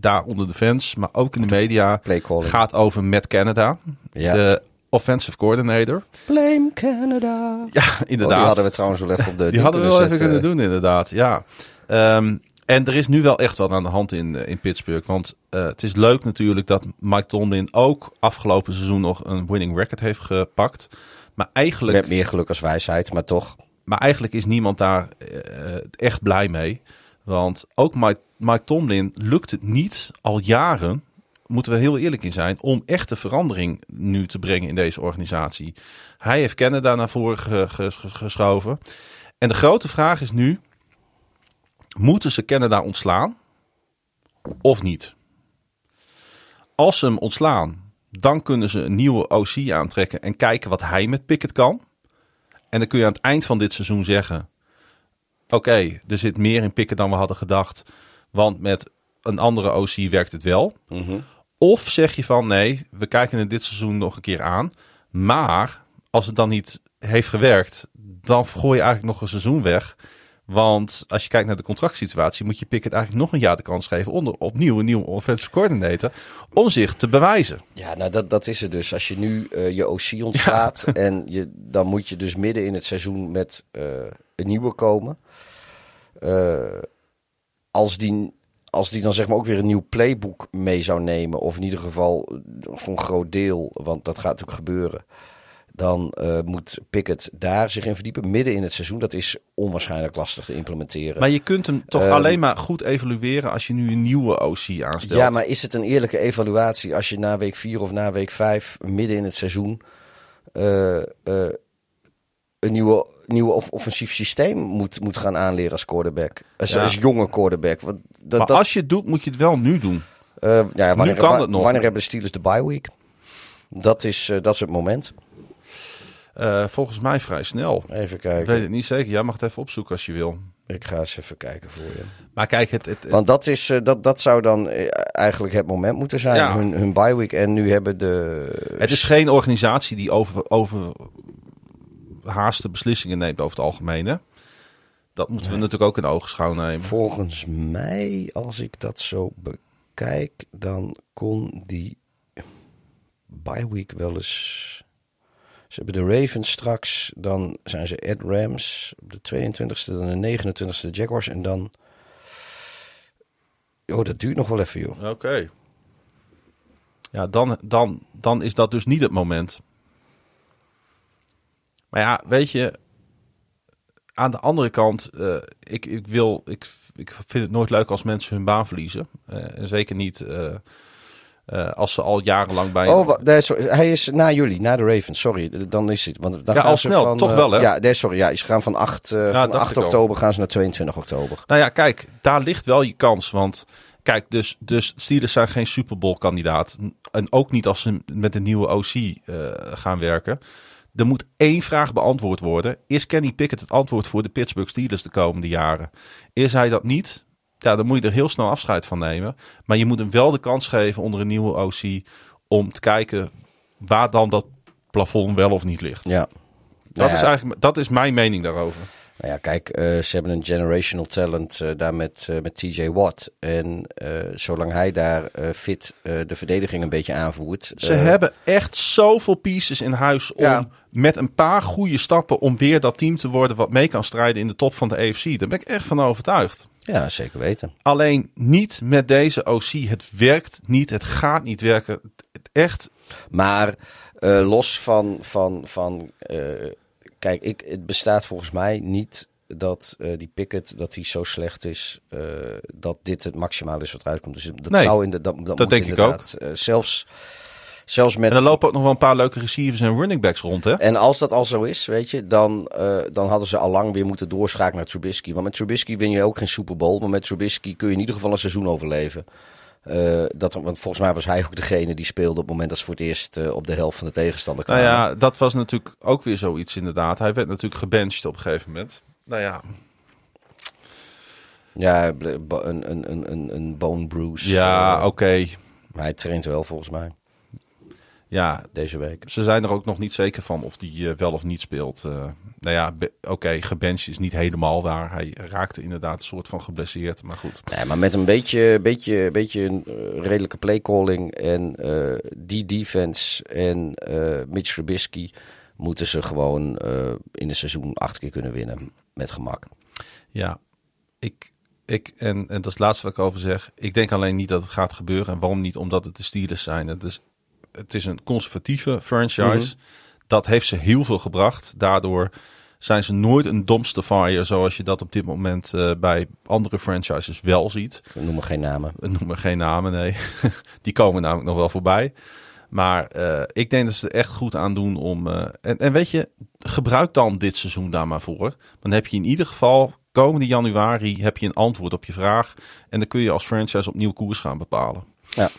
Speaker 5: daar onder de fans, maar ook in de media, gaat over Matt Canada,
Speaker 6: Ja.
Speaker 5: de offensive coordinator.
Speaker 6: Blame Canada.
Speaker 5: Ja,
Speaker 6: Oh,
Speaker 5: inderdaad.
Speaker 6: die hadden we trouwens wel even op de
Speaker 5: Die hadden we wel even kunnen doen, inderdaad. Ja. Ehm, en er is nu wel echt wat aan de hand in, eh, in Pittsburgh. Want eh, het is leuk natuurlijk dat Mike Tomlin ook afgelopen seizoen nog een winning record heeft gepakt. Maar eigenlijk,
Speaker 6: Met meer geluk als wijsheid, maar toch.
Speaker 5: Maar eigenlijk is niemand daar eh, echt blij mee. Want ook Mike, Tomlin lukt het niet al jaren moeten we heel eerlijk in zijn, om echte verandering nu te brengen in deze organisatie. Hij heeft Canada naar voren ge- ges- geschoven. En de grote vraag is nu, moeten ze Canada ontslaan of niet? Als ze hem ontslaan, dan kunnen ze een nieuwe OC aantrekken en kijken wat hij met Pickett kan. En dan kun je aan het eind van dit seizoen zeggen: Oké, er zit meer in Pickett dan we hadden gedacht. Want met een andere OC werkt het wel. Of zeg je van nee, we kijken het dit seizoen nog een keer aan. Maar als het dan niet heeft gewerkt, dan gooi je eigenlijk nog een seizoen weg. Want als je kijkt naar de contractsituatie, moet je Pickett eigenlijk nog een jaar de kans geven. Onder opnieuw een nieuwe offensive coordinator. Om zich te bewijzen.
Speaker 6: Ja, nou dat, dat is het dus. Als je nu eh, je OC ontslaat en je, dan moet je dus midden in het seizoen met eh, een nieuwe komen. Eh, als, die, als die dan zeg maar ook weer een nieuw playbook mee zou nemen, of in ieder geval voor een groot deel, want dat gaat natuurlijk gebeuren. Dan eh, moet Pickett daar zich in verdiepen, midden in het seizoen. Dat is onwaarschijnlijk lastig te implementeren.
Speaker 5: Maar je kunt hem toch
Speaker 6: Ehm,
Speaker 5: alleen maar goed evalueren als je nu een nieuwe OC aanstelt.
Speaker 6: Ja, maar is het een eerlijke evaluatie als je na week 4 of na week 5, midden in het seizoen, eh, eh, een nieuwe, nieuwe off- offensief systeem moet, moet gaan aanleren als quarterback? Als,
Speaker 5: Ja.
Speaker 6: als jonge quarterback. Want dat,
Speaker 5: maar
Speaker 6: dat,
Speaker 5: als je het doet, moet je het wel nu doen.
Speaker 6: ja, wanneer,
Speaker 5: kan
Speaker 6: wa-
Speaker 5: het nog.
Speaker 6: wanneer hebben de Steelers de bye week? Dat is, dat is het moment.
Speaker 5: Eh, volgens mij vrij snel.
Speaker 6: Even
Speaker 5: Ik
Speaker 6: kijken.
Speaker 5: weet het niet zeker. Jij mag het even opzoeken als je wil.
Speaker 6: Ik ga eens even kijken voor je.
Speaker 5: Maar kijk, het, het,
Speaker 6: Want dat, is, eh, dat, dat zou dan eh, eigenlijk het moment moeten zijn.
Speaker 5: Ja.
Speaker 6: Hun, hun bye week. En nu hebben de...
Speaker 5: het is geen organisatie die over, over haaste beslissingen neemt over het algemeen. Hè? Dat moeten we natuurlijk ook in oogschouw nemen.
Speaker 6: Volgens mij, als ik dat zo bekijk, dan kon die bye week wel eens. Ze hebben de Ravens straks, dan zijn ze at Rams op de 22e, dan de 29e de Jaguars en dan. Oh, dat duurt nog wel even, joh.
Speaker 5: Oké. Ja, dan, dan, dan is dat dus niet het moment. Maar ja, weet je, aan de andere kant, eh, ik, ik, wil, ik, ik vind het nooit leuk als mensen hun baan verliezen. Eh, en zeker niet eh, eh, als ze al jarenlang bij.
Speaker 6: Oh, wa- nee, sorry, hij is na jullie, na de Ravens. Sorry, dan is het. Want dan
Speaker 5: Ja,
Speaker 6: gaan
Speaker 5: al
Speaker 6: ze
Speaker 5: snel,
Speaker 6: van,
Speaker 5: toch
Speaker 6: eh,
Speaker 5: wel, hè?
Speaker 6: Ja, nee, sorry, ja, ze gaan van 8, eh, van
Speaker 5: dacht
Speaker 6: 8
Speaker 5: ik al.
Speaker 6: oktober gaan ze naar 22 oktober.
Speaker 5: Nou ja, kijk, daar ligt wel je kans. Want kijk, dus, dus Steelers zijn geen Super Bowl kandidaat. En ook niet als ze met een nieuwe OC gaan werken. Er moet één vraag beantwoord worden. Is Kenny Pickett het antwoord voor de Pittsburgh Steelers de komende jaren? Is hij dat niet? Ja, dan moet je er heel snel afscheid van nemen. Maar je moet hem wel de kans geven onder een nieuwe OC om te kijken waar dan dat plafond wel of niet ligt.
Speaker 6: Ja.
Speaker 5: Dat,
Speaker 6: Nou ja,
Speaker 5: is eigenlijk, dat is mijn mening daarover.
Speaker 6: Nou ja, kijk, eh, ze hebben een generational talent eh, daar met, eh, met TJ Watt. En zolang hij daar fit de verdediging een beetje aanvoert.
Speaker 5: Ze hebben echt zoveel pieces in huis om
Speaker 6: Ja.
Speaker 5: met een paar goede stappen om weer dat team te worden wat mee kan strijden in de top van de EFC. Daar ben ik echt van overtuigd.
Speaker 6: Ja, zeker weten.
Speaker 5: Alleen niet met deze OC. Het werkt niet. Het gaat niet werken. Echt.
Speaker 6: Maar eh, los van. van, van eh, kijk, ik, het bestaat volgens mij niet dat eh, die Pickett dat hij zo slecht is. dat dit het maximaal is wat eruit komt. Dus dat
Speaker 5: Nee,
Speaker 6: zou in de, dat, dat, moet
Speaker 5: denk ik
Speaker 6: inderdaad, eh, zelfs, zelfs met.
Speaker 5: En er lopen ook nog wel een paar leuke receivers en running backs rond. Hè?
Speaker 6: En als dat al zo is, weet je, dan, eh, dan hadden ze al lang weer moeten doorschakelen naar Trubisky. Want met Trubisky win je ook geen Super Bowl. Maar met Trubisky kun je in ieder geval een seizoen overleven. Eh, dat, want volgens mij was hij ook degene die speelde op het moment dat ze voor het eerst eh, op de helft van de tegenstander
Speaker 5: Nou
Speaker 6: kwamen.
Speaker 5: ja, dat was natuurlijk ook weer zoiets inderdaad. Hij werd natuurlijk gebenched op een gegeven moment. Nou ja,
Speaker 6: Ja, een, een, een, een, bone bruise.
Speaker 5: ja oké.
Speaker 6: Maar hij traint wel volgens mij
Speaker 5: Ja,
Speaker 6: deze week.
Speaker 5: Ze zijn er ook nog niet zeker van of die eh, wel of niet speelt. Eh, nou ja, oké, gebenched is niet helemaal waar. Hij raakte inderdaad een soort van geblesseerd, maar goed.
Speaker 6: Nee, maar met een beetje, beetje, beetje een eh, redelijke playcalling en die defense en Mitch Trubisky moeten ze gewoon in een seizoen acht keer kunnen winnen met gemak.
Speaker 5: Ja, ik, ik en, en dat is het laatste wat ik over zeg. Ik denk alleen niet dat het gaat gebeuren. En waarom niet? Omdat het de Steelers zijn. Het is, het is een conservatieve franchise. Dat heeft ze heel veel gebracht. Daardoor zijn ze nooit een dumpster fire zoals je dat op dit moment eh, bij andere franchises wel ziet.
Speaker 6: We noemen geen namen.
Speaker 5: We noemen geen namen, nee. Die komen namelijk nog wel voorbij. Maar eh, ik denk dat ze er echt goed aan doen om. eh, en, en weet je, gebruik dan dit seizoen daar maar voor. Dan heb je in ieder geval komende januari heb je een antwoord op je vraag. En dan kun je als franchise opnieuw koers gaan bepalen.
Speaker 6: Ja,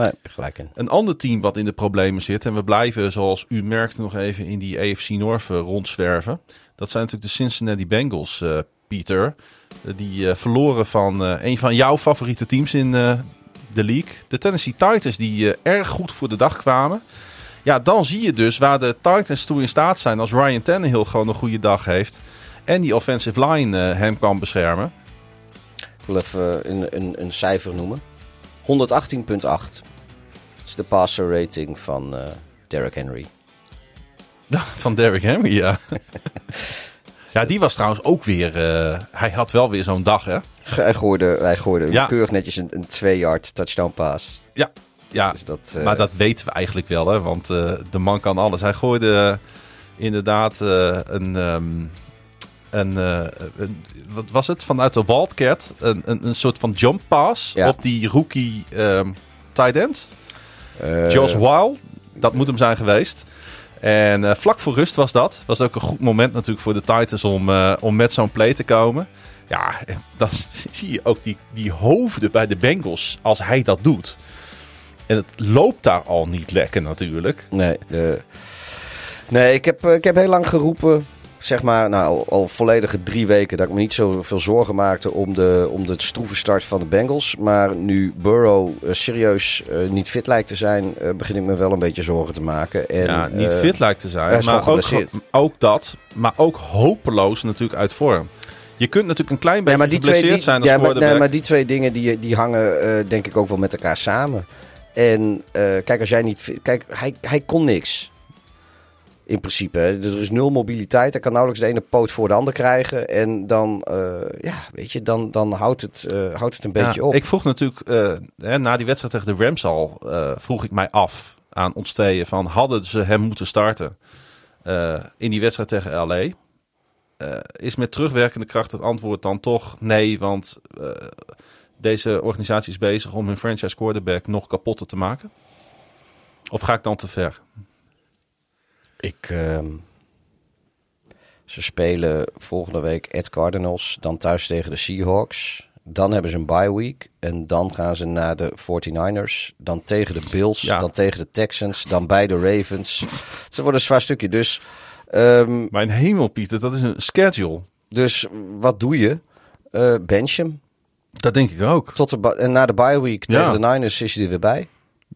Speaker 6: nee, heb je gelijk in.
Speaker 5: Een ander team wat in de problemen zit. En we blijven, zoals u merkte, nog even in die AFC North eh, rondzwerven. Dat zijn natuurlijk de Cincinnati Bengals, eh, Pieter. Eh, die verloren van een van jouw favoriete teams in de league. De Tennessee Titans, die erg goed voor de dag kwamen. Ja, dan zie je dus waar de Titans toe in staat zijn als Ryan Tannehill gewoon een goede dag heeft. En die offensive line hem kan beschermen.
Speaker 6: Ik wil even een, een, een cijfer noemen. 118,8. Is de passer rating van eh Derrick Henry.
Speaker 5: Van Derrick Henry, ja. ja, die was trouwens ook weer... eh, hij had wel weer zo'n dag, hè?
Speaker 6: Hij gooide, hij gooide
Speaker 5: Ja.
Speaker 6: keurig netjes een, een twee-yard touchdown pass.
Speaker 5: Ja, ja.
Speaker 6: Dus dat, eh,
Speaker 5: maar dat weten we eigenlijk wel, hè? Want de man kan alles. Hij gooide inderdaad een, ehm, een, een- Wat was het? Vanuit de Wildcat. Een, een, een soort van jump pass
Speaker 6: Ja.
Speaker 5: op die rookie ehm tight end.
Speaker 6: Eh,
Speaker 5: Josh Weil. Dat moet hem zijn geweest. En eh, vlak voor rust was dat. Was ook een goed moment natuurlijk voor de Titans om, eh, om met zo'n play te komen. Ja, en dan zie je ook die, die hoofden bij de Bengals als hij dat doet. En het loopt daar al niet lekker natuurlijk.
Speaker 6: Nee, de... nee ik, heb, ik heb heel lang geroepen, zeg maar, nou, al, volledige drie weken, dat ik me niet zoveel zorgen maakte om de, om de stroeve start van de Bengals. Maar nu Burrow eh, serieus eh, niet fit lijkt te zijn, eh, begin ik me wel een beetje zorgen te maken. En,
Speaker 5: ja, niet fit lijkt te zijn. Maar ook, ook dat. Maar ook hopeloos natuurlijk uit vorm. Je kunt natuurlijk een klein beetje
Speaker 6: maar die twee,
Speaker 5: geblesseerd
Speaker 6: die,
Speaker 5: zijn als
Speaker 6: ja, maar, nee, maar die twee dingen die, die hangen denk ik ook wel met elkaar samen. En kijk, als jij niet... Kijk, hij, hij kon niks. In principe. hè. Er is nul mobiliteit. Hij kan nauwelijks de ene poot voor de ander krijgen. En dan, eh, ja, weet je, dan, dan houdt, het, eh, houdt het een beetje op.
Speaker 5: Ik vroeg natuurlijk, eh, hè, na die wedstrijd tegen de Rams al, vroeg ik mij af aan ons tweeën van, hadden ze hem moeten starten in die wedstrijd tegen LA? Is met terugwerkende kracht het antwoord dan toch nee, want deze organisatie is bezig om hun franchise quarterback nog kapotter te maken? Of ga ik dan te ver?
Speaker 6: Ik, ehm, ze spelen volgende week at Cardinals, dan thuis tegen de Seahawks. Dan hebben ze een bye week en dan gaan ze naar de 49ers. Dan tegen de Bills,
Speaker 5: Ja.
Speaker 6: dan tegen de Texans, dan bij de Ravens. Het wordt een zwaar stukje. Dus, ehm,
Speaker 5: Mijn hemel, Pieter, dat is een schedule.
Speaker 6: dus wat doe je? Eh bench hem.
Speaker 5: Dat denk ik ook.
Speaker 6: Tot de, en na de bye week tegen
Speaker 5: Ja.
Speaker 6: de Niners is hij er weer bij.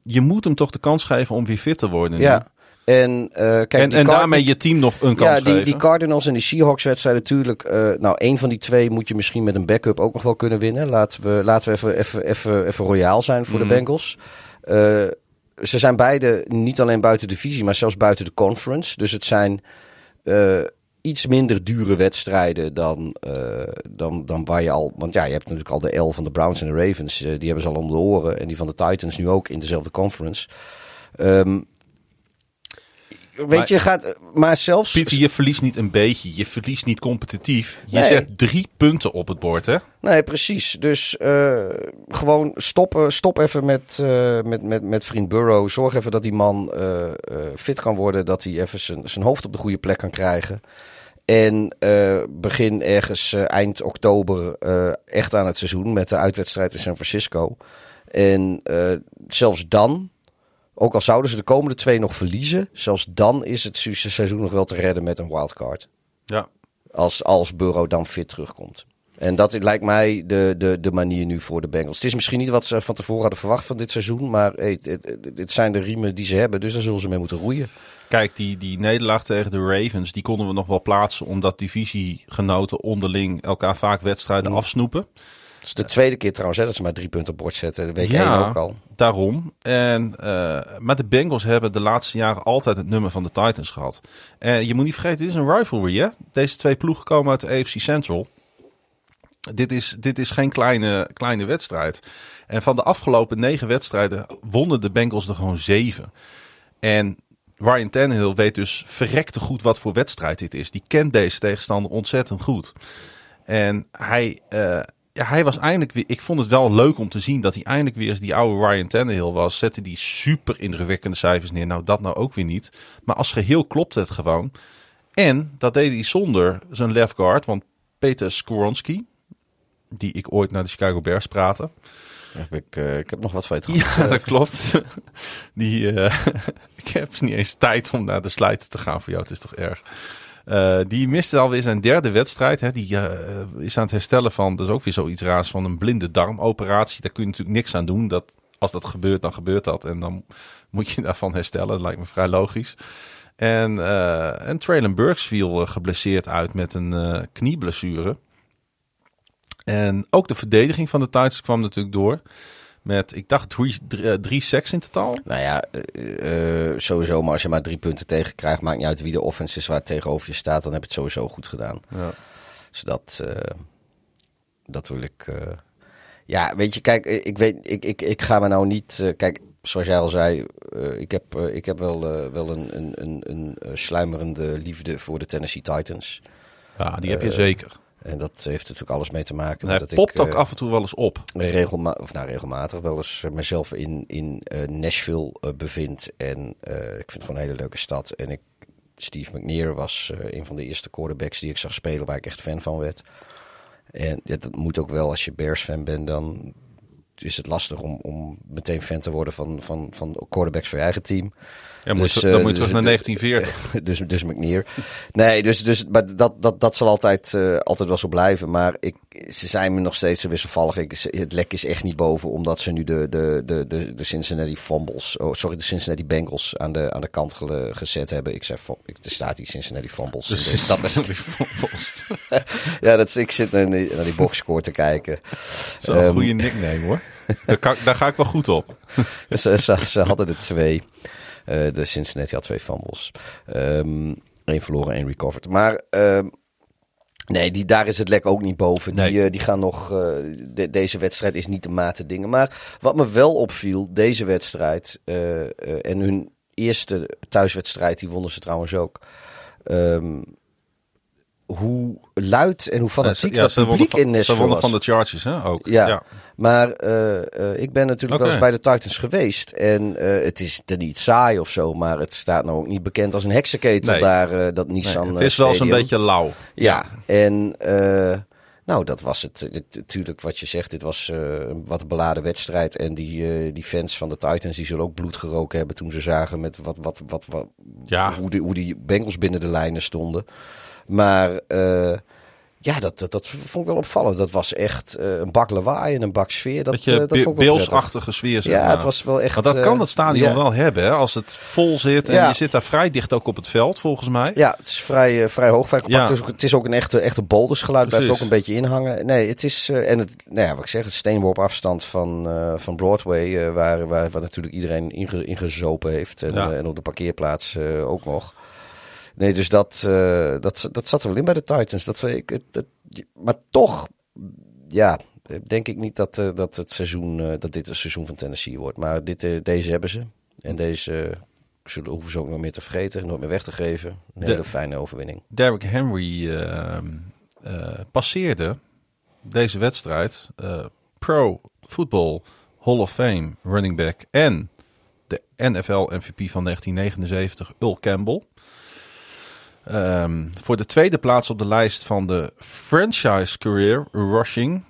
Speaker 5: Je moet hem toch de kans geven om weer fit te worden. nu.
Speaker 6: Ja. En, eh, kijk,
Speaker 5: en
Speaker 6: die
Speaker 5: en daarmee je team nog een kans
Speaker 6: Ja, die,
Speaker 5: geven.
Speaker 6: die Cardinals en die Seahawks wedstrijden natuurlijk. eh, nou, één van die twee moet je misschien met een backup ook nog wel kunnen winnen. Laten we, laten we even, even, even, even royaal zijn voor
Speaker 5: Mhm.
Speaker 6: de Bengals. Eh, ze zijn beide niet alleen buiten de divisie, maar zelfs buiten de conference. Dus het zijn iets minder dure wedstrijden dan, dan, dan waar je al... Want ja, je hebt natuurlijk al de L van de Browns en de Ravens. die hebben ze al om de oren. En die van de Titans nu ook in dezelfde conference. Ehm, weet
Speaker 5: Maar-
Speaker 6: je, gaat... Maar zelfs...
Speaker 5: Pieter, je verliest niet een beetje. Je verliest niet competitief. Je
Speaker 6: Nee.
Speaker 5: zet drie punten op het bord, hè?
Speaker 6: Nee, precies. Dus eh, gewoon stoppen, stop even met, eh, met, met, met vriend Burrow. Zorg even dat die man eh, fit kan worden. Dat hij even zijn, zijn hoofd op de goede plek kan krijgen. En begin ergens eind oktober echt aan het seizoen met de uitwedstrijd in San Francisco. En zelfs dan, ook al zouden ze de komende twee nog verliezen, zelfs dan is het se- seizoen nog wel te redden met een wildcard.
Speaker 5: Ja.
Speaker 6: Als, als Burrow dan fit terugkomt. En dat lijkt mij de, de, de manier nu voor de Bengals. Het is misschien niet wat ze van tevoren hadden verwacht van dit seizoen. Maar hey, het zijn de riemen die ze hebben. Dus daar zullen ze mee moeten roeien.
Speaker 5: Kijk, die, die nederlaag tegen de Ravens, die konden we nog wel plaatsen. Omdat divisiegenoten onderling elkaar vaak wedstrijden
Speaker 6: Mm.
Speaker 5: afsnoepen.
Speaker 6: Het is de tweede keer trouwens hè, dat ze maar drie punten op bord zetten. De week
Speaker 5: Ja.
Speaker 6: één ook al.
Speaker 5: Daarom. En, eh, maar de Bengals hebben de laatste jaren altijd het nummer van de Titans gehad. En je moet niet vergeten, dit is een rivalry, hè? Deze twee ploegen komen uit de AFC Central. Dit is, dit is geen kleine, kleine wedstrijd. En van de afgelopen negen wedstrijden wonnen de Bengals er gewoon zeven. En Ryan Tannehill weet dus verrekte goed wat voor wedstrijd dit is. Die kent deze tegenstander ontzettend goed. En hij, uh, ja, hij was eindelijk weer. Ik vond het wel leuk om te zien dat hij eindelijk weer eens die oude Ryan Tannehill was. Zette die super indrukwekkende cijfers neer. Nou, dat nou ook weer niet. Maar als geheel klopt het gewoon. En dat deed hij zonder zijn left guard. Want Peter Skoronski, die ik ooit naar de Chicago Bears praatte.
Speaker 6: Heb ik, uh, ik heb nog wat je
Speaker 5: Ja, dat klopt. Die, uh, ik heb niet eens tijd om naar de slide te gaan voor jou. Het is toch erg. Uh, die miste alweer zijn derde wedstrijd. Hè. Die is aan het herstellen van, dat is ook weer zoiets raars, van een blinde darmoperatie. Daar kun je natuurlijk niks aan doen. Dat, als dat gebeurt, dan gebeurt dat. En dan moet je daarvan herstellen. Dat lijkt me vrij logisch. En, en Traylon Burks viel geblesseerd uit met een knieblessure. En ook de verdediging van de Titans kwam natuurlijk door. Met, ik dacht, drie, drie, drie seks in totaal.
Speaker 6: Nou ja, uh, uh, sowieso. Maar als je maar drie punten tegen krijgt, maakt niet uit wie de offense is waar het tegenover je staat. Dan heb je het sowieso goed gedaan. Ja. Dus dat, uh, dat wil ik. ja, weet je, kijk, ik, weet, ik, ik, ik ga me nou niet. kijk, zoals jij al zei, ik heb, ik heb wel, wel een, een, een, een sluimerende liefde voor de Tennessee Titans.
Speaker 5: Ja, die heb je zeker.
Speaker 6: En dat heeft natuurlijk alles mee te maken.
Speaker 5: Hij
Speaker 6: dat
Speaker 5: popt
Speaker 6: ik,
Speaker 5: ook af en toe wel eens op.
Speaker 6: Regelma of nou, regelmatig wel eens mezelf in, in uh, Nashville uh, bevind. En ik vind het gewoon een hele leuke stad. En ik, Steve McNair was een van de eerste quarterbacks die ik zag spelen waar ik echt fan van werd. En ja, dat moet ook wel als je Bears fan bent, dan is het lastig om, om meteen fan te worden van, van, van quarterbacks voor je eigen team.
Speaker 5: Ja, dus, dan moet je terug naar 1940.
Speaker 6: Dus, dus McNeer. Nee, dus, dus maar dat, dat, dat zal altijd, uh, altijd wel zo blijven. Maar ik, ze zijn me nog steeds wisselvallig. Ik, het lek is echt niet boven, omdat ze nu de, de, de, de, de Cincinnati Fumbles, oh, sorry, de Cincinnati Bengals aan de, aan de kant ge, gezet hebben. Ik zeg, er staat die Cincinnati Fumbles.
Speaker 5: Dus, dus dat is het.
Speaker 6: ja, dat is, ik zit naar die, naar die boxscore te kijken.
Speaker 5: Zo'n um, goede nickname hoor. daar, kan, daar ga ik wel goed op.
Speaker 6: ze, ze, ze hadden er twee. Uh, de Cincinnati had twee fumbles. Um, Eén verloren, één recovered. Maar um, nee, die, daar is het lek ook niet boven. Nee. Die, uh, die gaan nog. Uh, de, deze wedstrijd is niet de mate dingen. Maar wat me wel opviel, deze wedstrijd en hun eerste thuiswedstrijd, die wonnen ze trouwens ook. Um, hoe luid en hoe fanatiek ja, dat publiek
Speaker 5: van,
Speaker 6: in Nashville
Speaker 5: Ze wonnen van de Chargers, hè? Ook.
Speaker 6: Ja, ja. maar uh, uh, ik ben natuurlijk okay. wel eens bij de Titans geweest. En uh, het is er niet saai of zo, maar het staat nou ook niet bekend als een heksenketel nee. daar, dat Nissan nee,
Speaker 5: Het is wel zo'n beetje lauw.
Speaker 6: Ja, ja. en... Nou, dat was het. Natuurlijk wat je zegt, dit was uh, wat een beladen wedstrijd. En die, die fans van de Titans, die zullen ook bloed geroken hebben toen ze zagen met wat, wat, wat, wat,
Speaker 5: ja.
Speaker 6: hoe, die, hoe die Bengals binnen de lijnen stonden. Maar uh, ja, dat, dat, dat, vond ik wel opvallend. Dat was echt uh, een bak lawaai en een bak sfeer. Dat,
Speaker 5: uh,
Speaker 6: dat vond
Speaker 5: ik beelsachtige sfeer. Zeg
Speaker 6: ja,
Speaker 5: maar.
Speaker 6: het was wel echt.
Speaker 5: Maar dat kan het stadion ja. wel hebben, hè? als het vol zit. En ja. je zit daar vrij dicht ook op het veld, volgens mij.
Speaker 6: Ja, het is vrij, vrij hoog. Vrij compact. Ja. Het, is ook, het is ook een echte, echte boldersgeluid. Blijft ook een beetje inhangen. Nee, het is. en het, nou ja, wat ik zeg, het steenworp afstand van, van Broadway. waar, waar, waar natuurlijk iedereen inge, ingezopen heeft. En, en op de parkeerplaats ook nog. Nee, dus dat, uh, dat, dat zat er wel in bij de Titans. Dat, ik, dat, maar toch, ja, denk ik niet dat, uh, dat, het seizoen, uh, dat dit een seizoen van Tennessee wordt. Maar dit, deze hebben ze. En deze zullen, hoeven ze ook nog meer te vergeten, nooit meer weg te geven. Een de, hele fijne overwinning.
Speaker 5: Derrick Henry ehm, passeerde deze wedstrijd Pro Football Hall of Fame running back en de NFL MVP van 1979, Earl Campbell. Um, voor de tweede plaats op de lijst van de franchise career rushing.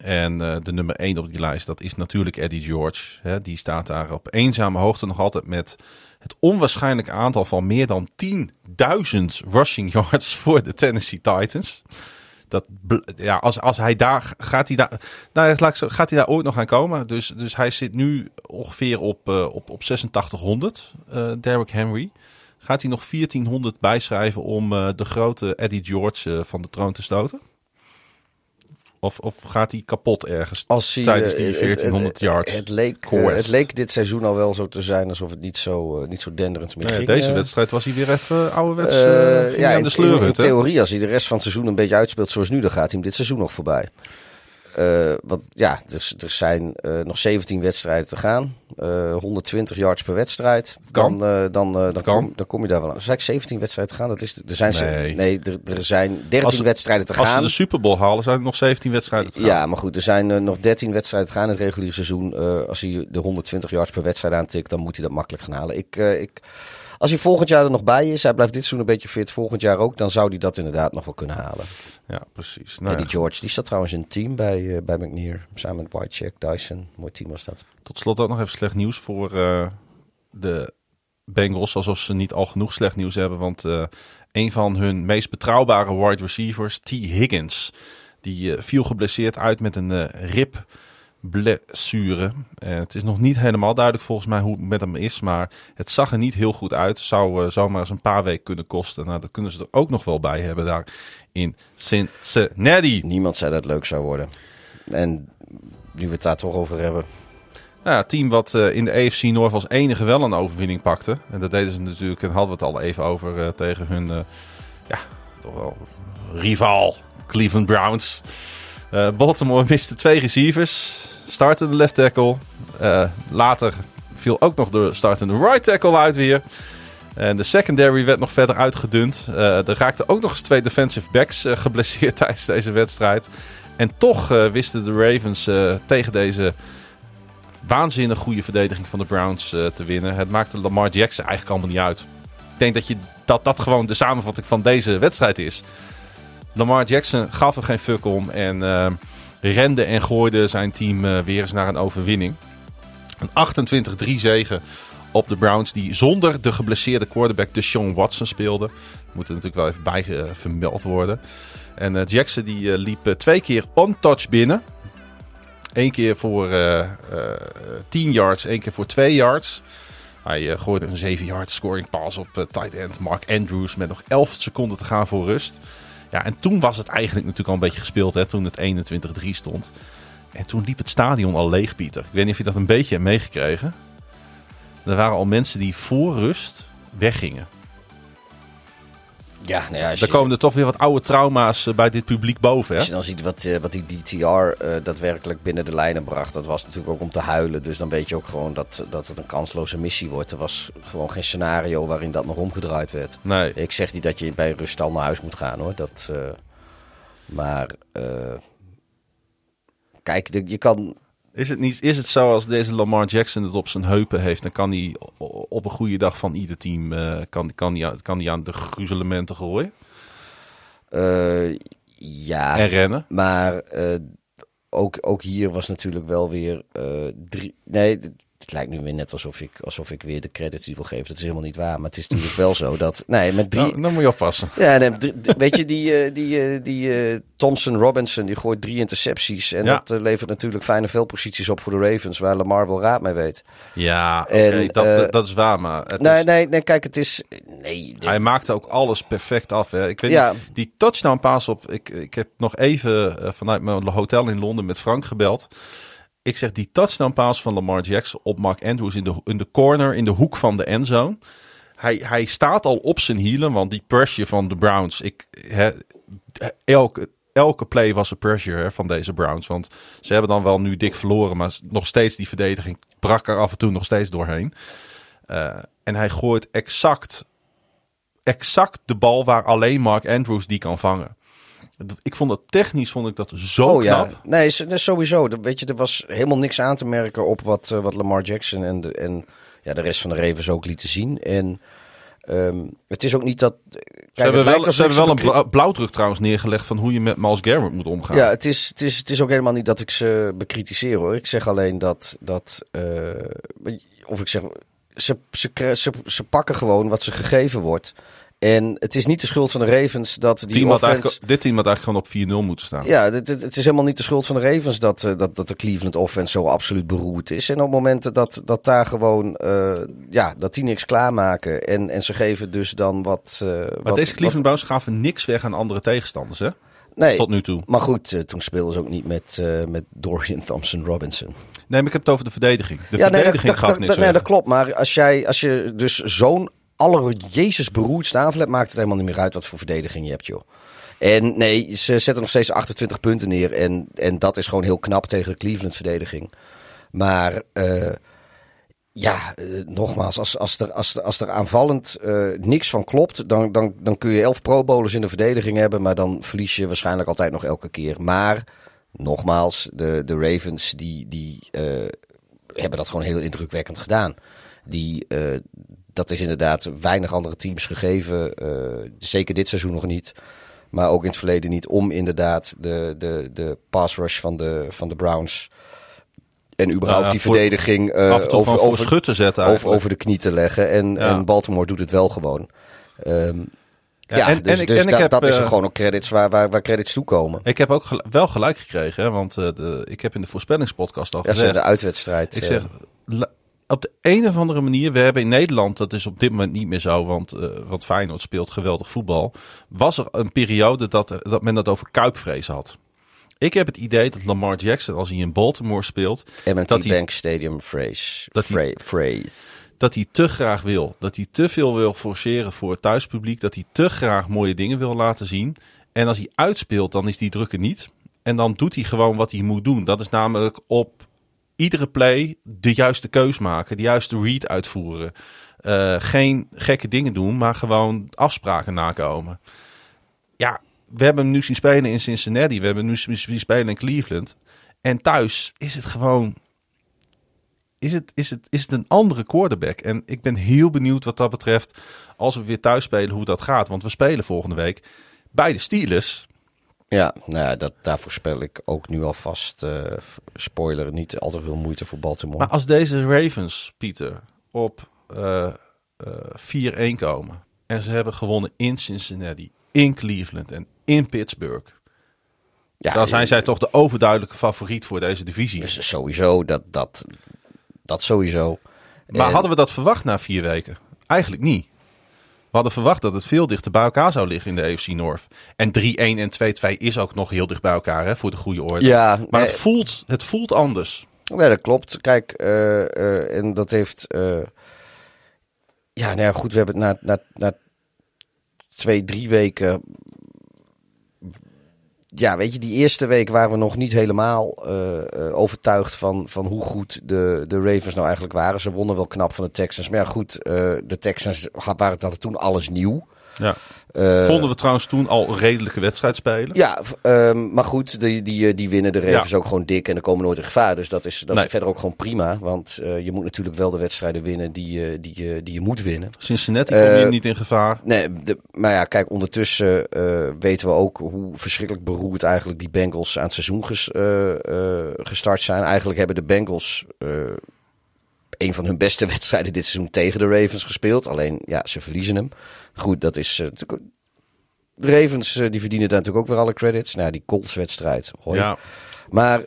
Speaker 5: En uh, de nummer 1 op die lijst, dat is natuurlijk Eddie George. Hè, die staat daar op eenzame hoogte nog altijd met het onwaarschijnlijke aantal van meer dan 10.000 rushing yards voor de Tennessee Titans. Dat, ja, als, als hij daar gaat, hij daar, nou, gaat hij daar ooit nog aan komen. Dus, dus hij zit nu ongeveer op, uh, op, op 8600, uh, Derrick Henry. Gaat hij nog 1400 bijschrijven om uh, de grote Eddie George uh, van de troon te stoten? Of, of gaat hij kapot ergens
Speaker 6: Als hij,
Speaker 5: tijdens die 1400
Speaker 6: het,
Speaker 5: yards?
Speaker 6: Het leek, het leek dit seizoen al wel zo te zijn alsof het niet zo, niet zo denderend meer
Speaker 5: nee,
Speaker 6: ging.
Speaker 5: Deze wedstrijd was hij weer even ouderwets ja, aan de sleur.
Speaker 6: In, in, theorie, als hij de rest van het seizoen een beetje uitspeelt zoals nu, dan gaat hij hem dit seizoen nog voorbij. Eh, want ja, er, er zijn eh, nog 17 wedstrijden te gaan. Eh, 120 yards per wedstrijd.
Speaker 5: Kan.
Speaker 6: Dan, eh, dan, eh, dan. Kom, dan kom je daar wel aan. Er zijn 17 wedstrijden te gaan. Dat is, er zijn, ze-
Speaker 5: Nee.
Speaker 6: nee, er, er zijn 13
Speaker 5: Als ze-
Speaker 6: wedstrijden te
Speaker 5: Als ze
Speaker 6: gaan.
Speaker 5: de Super Bowl halen, zijn er nog 17 wedstrijden te gaan.
Speaker 6: Ja, maar goed, er zijn eh, nog 13 wedstrijden te gaan in het reguliere seizoen. Eh, als hij de 120 yards per wedstrijd aantikt, dan moet hij dat makkelijk gaan halen. Ik, eh, ik, als hij volgend jaar er nog bij is, hij blijft dit seizoen een beetje fit, volgend jaar ook, dan zou hij dat inderdaad nog wel kunnen halen.
Speaker 5: Ja, precies.
Speaker 6: En
Speaker 5: Nou,
Speaker 6: die
Speaker 5: ja,
Speaker 6: George, die staat trouwens in het team bij, eh, bij McNeer. Samen met Whitecheck, Dyson. Mooi team was dat.
Speaker 5: tot slot ook nog even slecht nieuws voor eh, de Bengals. Alsof ze niet al genoeg slecht nieuws hebben. Want eh, een van hun meest betrouwbare wide receivers, T. Higgins, die viel geblesseerd uit met een eh ribblessure. Eh, het is nog niet helemaal duidelijk volgens mij hoe het met hem is. Maar het zag er niet heel goed uit. Zou eh, zomaar eens een paar weken kunnen kosten. Nou, dat kunnen ze er ook nog wel bij hebben daar in Cincinnati.
Speaker 6: Niemand zei dat het leuk zou worden. En nu we het daar toch over hebben.
Speaker 5: Nou, het team wat eh, in de AFC North als enige wel een overwinning pakte. En dat deden ze natuurlijk, en hadden we het al even over, tegen hun, ja, toch wel rivaal Cleveland Browns. Eh, Baltimore miste twee receivers. Startte de left tackle. Eh, later viel ook nog de startende right tackle uit weer. En de secondary werd nog verder uitgedund. Eh, er raakten ook nog eens twee defensive backs geblesseerd tijdens deze wedstrijd. En toch wisten de Ravens tegen deze waanzinnig goede verdediging van de Browns te winnen. Het maakte Lamar Jackson eigenlijk allemaal niet uit. Ik denk dat je, dat, dat gewoon de samenvatting van deze wedstrijd is. Lamar Jackson gaf er geen fuck om en eh, rende en gooide zijn team eh, weer eens naar een overwinning. Een 28-3 zegen op de Browns die zonder de geblesseerde quarterback Deshaun Watson speelde. Moet er natuurlijk wel even bij eh, vermeld worden. En Jackson die liep twee keer on-touch binnen. Eén keer voor eh eh 10 yards, één keer voor 2 yards. Hij eh, gooide een 7 yard scoring pass op tight end Mark Andrews met nog 11 seconden te gaan voor rust. Ja, en toen was het eigenlijk natuurlijk al een beetje gespeeld, hè, toen het 21-3 stond. En toen liep het stadion al leeg, Pieter. Ik weet niet of je dat een beetje hebt meegekregen. Er waren al mensen die voor rust weggingen.
Speaker 6: Ja, nou ja, als
Speaker 5: Er
Speaker 6: je-
Speaker 5: komen er toch weer wat oude trauma's eh, bij dit publiek boven,
Speaker 6: Als
Speaker 5: hè?
Speaker 6: je dan ziet wat, eh, wat die DTR eh, daadwerkelijk binnen de lijnen bracht, dat was natuurlijk ook om te huilen. Dus dan weet je ook gewoon dat, dat het een kansloze missie wordt. Er was gewoon geen scenario waarin dat nog omgedraaid werd.
Speaker 5: Nee.
Speaker 6: Ik zeg niet dat je bij rust al naar huis moet gaan hoor. Dat, maar eh, kijk, de- je kan.
Speaker 5: Is het, niet, is het zo als deze Lamar Jackson het op zijn heupen heeft, dan kan hij op een goede dag van ieder team eh, kan, kan, hij, aan- kan hij aan de gruzelementen gooien
Speaker 6: eh, ja,
Speaker 5: en rennen.
Speaker 6: maar eh, ook, ook hier was natuurlijk wel weer drie. Nee, het lijkt nu weer net alsof ik, alsof ik weer de credits die wil geven. Dat is helemaal niet waar. Maar het is natuurlijk wel zo dat. Nee, met drie.
Speaker 5: Nou, dan moet je oppassen.
Speaker 6: Ja, nee, drie- weet je, die, eh, die, eh, die eh, Thompson Robinson, die gooit drie intercepties. En
Speaker 5: Ja.
Speaker 6: dat levert natuurlijk fijne veldposities op voor de Ravens, waar Lamar wel raad mee weet.
Speaker 5: Ja,
Speaker 6: En,
Speaker 5: dat, dat, dat is waar, maar het
Speaker 6: Nee,
Speaker 5: is-
Speaker 6: nee, nee, kijk, het is... Nee, dit-
Speaker 5: hij maakte ook alles perfect af. Hè. Ik weet
Speaker 6: Ja.
Speaker 5: niet, die touchdown pass op. Ik, ik heb nog even vanuit mijn hotel in Londen met Frank gebeld. Ik zeg die touchdown pass van Lamar Jackson op Mark Andrews in de, in de corner, in de hoek van de endzone. Hij, hij staat al op zijn hielen, want die pressure van de Browns. Ik, elke, elke play was een pressure van deze Browns. Want ze hebben dan wel nu dik verloren, maar nog steeds die verdediging brak er af en toe nog steeds doorheen. Eh, en hij gooit exact, exact de bal waar alleen Mark Andrews die kan vangen. Ik vond dat technisch vond ik dat zo
Speaker 6: Oh ja,
Speaker 5: knap.
Speaker 6: nee, s- nee, sowieso. Weet je, er was helemaal niks aan te merken op wat, eh, wat Lamar Jackson en, de, en ja, de rest van de Ravens ook lieten zien. En ehm, het is ook niet dat... Kijk,
Speaker 5: Ze hebben wel, ze hebben wel een blauwdruk trouwens neergelegd van hoe je met Miles Garrett moet omgaan.
Speaker 6: Ja, het is, het, is, het is ook helemaal niet dat ik ze bekritiseer hoor. Ik zeg alleen dat, dat eh, of ik zeg, ze, ze, ze, ze pakken gewoon wat ze gegeven wordt. En het is niet de schuld van de Ravens dat die
Speaker 5: team
Speaker 6: offense...
Speaker 5: dit team had eigenlijk gewoon op 4-0 moeten staan.
Speaker 6: Ja, het, is helemaal niet de schuld van de Ravens dat, eh, dat, dat de Cleveland offense zo absoluut beroerd is. En op momenten dat, dat daar gewoon, eh, ja, dat die niks klaarmaken. En, en ze geven dus dan wat... eh,
Speaker 5: maar
Speaker 6: wat,
Speaker 5: deze Cleveland Browns gaven niks weg aan andere tegenstanders, hè?
Speaker 6: nee,
Speaker 5: Tot nu toe.
Speaker 6: maar goed, toen speelden ze ook niet met, met Dorian Thompson-Robinson.
Speaker 5: Nee, maar ik heb het over de verdediging. De
Speaker 6: ja, nee, dat,
Speaker 5: verdediging
Speaker 6: dat,
Speaker 5: gaf
Speaker 6: dat,
Speaker 5: niks
Speaker 6: dat- nee, dat klopt. Maar als, jij, als je dus zo'n aller Jezus beroerd staafel hebt, maakt het helemaal niet meer uit wat voor verdediging je hebt, joh. En nee, ze zetten nog steeds 28 punten neer. En, en dat is gewoon heel knap tegen de Cleveland-verdediging. Maar uh, ja, uh, nogmaals, als, als, er, als, als er aanvallend uh, niks van klopt, dan, dan, dan kun je elf pro-bowlers in de verdediging hebben. Maar dan verlies je waarschijnlijk altijd nog elke keer. Maar nogmaals, de, de Ravens die, die hebben dat gewoon heel indrukwekkend gedaan. Die, dat is inderdaad weinig andere teams gegeven. zeker dit seizoen nog niet. Maar ook in het verleden niet om inderdaad de, de, de pass rush van de, van de Browns. En überhaupt die verdediging uh, over,
Speaker 5: over, schutten zetten
Speaker 6: over, over, de knie te leggen. En, en Baltimore doet het wel gewoon. Um, ja, ja, en, dus, en, dus en da, heb, dat is er uh, gewoon ook credits waar, waar, waar credits toekomen.
Speaker 5: Ik heb ook gel wel gelijk gekregen, hè, want uh, de, ik heb in de voorspellingspodcast al
Speaker 6: ja,
Speaker 5: gezegd...
Speaker 6: de uitwedstrijd.
Speaker 5: Ik zeg, op de een of andere manier, we hebben in Nederland, dat is op dit moment niet meer zo, want, uh, want Feyenoord speelt geweldig voetbal. Was er een periode dat, dat men dat over kuipvrees had. Ik heb het idee dat Lamar Jackson, als hij in Baltimore speelt...
Speaker 6: M&T dat Bank Stadium phrase. Dat hij, phrase.
Speaker 5: Dat hij te graag wil. Dat hij te veel wil forceren voor het thuispubliek. Dat hij te graag mooie dingen wil laten zien. En als hij uitspeelt, dan is die druk er niet. En dan doet hij gewoon wat hij moet doen. Dat is namelijk op iedere play de juiste keus maken, de juiste read uitvoeren. Uh, geen gekke dingen doen, maar gewoon afspraken nakomen. Ja, we hebben nu zien spelen in Cincinnati, we hebben nu zien spelen in Cleveland. En thuis is het gewoon. Is het, is, het, is het een andere quarterback? En ik ben heel benieuwd wat dat betreft. Als we weer thuis spelen, hoe dat gaat. Want we spelen volgende week bij de Steelers.
Speaker 6: Ja, nou ja, dat, daar voorspel ik ook nu alvast, uh, spoiler, niet al te veel moeite voor Baltimore.
Speaker 5: Maar als deze Ravens, Pieter, op uh, uh, 4-1 komen en ze hebben gewonnen in Cincinnati, in Cleveland en in Pittsburgh. Ja, dan zijn zij toch de overduidelijke favoriet voor deze divisie.
Speaker 6: Dus sowieso, dat, dat, dat sowieso.
Speaker 5: Maar en... hadden we dat verwacht na vier weken? Eigenlijk niet. We hadden verwacht dat het veel dichter bij elkaar zou liggen in de AFC North. En 3-1 en 2-2 is ook nog heel dicht bij elkaar, hè, voor de goede orde.
Speaker 6: Ja,
Speaker 5: maar het, voelt, het voelt anders.
Speaker 6: Nee, dat klopt. Kijk, uh, uh, en dat heeft... Uh, ja, nou ja, goed, we hebben het na, na, na twee, drie weken ja, weet je, die eerste week waren we nog niet helemaal uh, overtuigd van, van hoe goed de, de Ravens nou eigenlijk waren. Ze wonnen wel knap van de Texans. Maar ja, goed, uh, de Texans waren dat toen alles nieuw.
Speaker 5: Ja. Uh, Vonden we trouwens toen al redelijke wedstrijd spelen?
Speaker 6: Ja, um, maar goed, die, die, die winnen de Ravens ja. ook gewoon dik en er komen nooit in gevaar. Dus dat is, dat nee. is verder ook gewoon prima. Want uh, je moet natuurlijk wel de wedstrijden winnen die, die, die, die je moet winnen.
Speaker 5: Cincinnati kom je niet in gevaar.
Speaker 6: Nee, de, maar ja, kijk, ondertussen weten we ook hoe verschrikkelijk beroerd eigenlijk die Bengals aan het seizoen ges, gestart zijn. Eigenlijk hebben de Bengals een van hun beste wedstrijden dit seizoen tegen de Ravens gespeeld. Alleen, ja, ze verliezen hem. Goed, dat is uh, de Ravens uh, die verdienen daar natuurlijk ook weer alle credits. Nou, die Colts-wedstrijd.
Speaker 5: Ja.
Speaker 6: Maar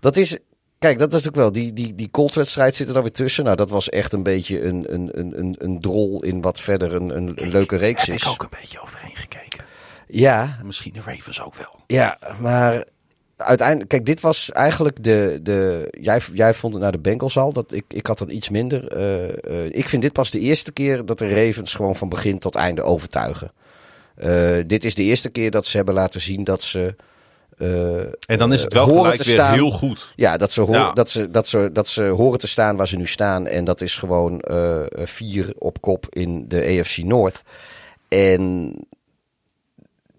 Speaker 6: dat is. Kijk, dat is ook wel. Die, die, die Colts-wedstrijd zit er dan weer tussen. Nou, dat was echt een beetje een, een, een, een, een drol in wat verder een, een, een leuke reeks is.
Speaker 5: Heb ik ook een beetje overheen gekeken.
Speaker 6: Ja.
Speaker 5: Misschien de Ravens ook wel.
Speaker 6: Ja, maar uiteindelijk, kijk, dit was eigenlijk de. de jij, jij vond het naar de Bengals al. Dat, ik, ik had dat iets minder. Uh, uh, ik vind dit pas de eerste keer dat de Ravens gewoon van begin tot einde overtuigen. Uh, dit is de eerste keer dat ze hebben laten zien dat ze.
Speaker 5: en dan is het wel gelijk weer staan. heel goed.
Speaker 6: Ja, dat ze, horen, ja. Dat, ze, dat, ze, dat ze horen te staan waar ze nu staan. En dat is gewoon vier op kop in de AFC North. En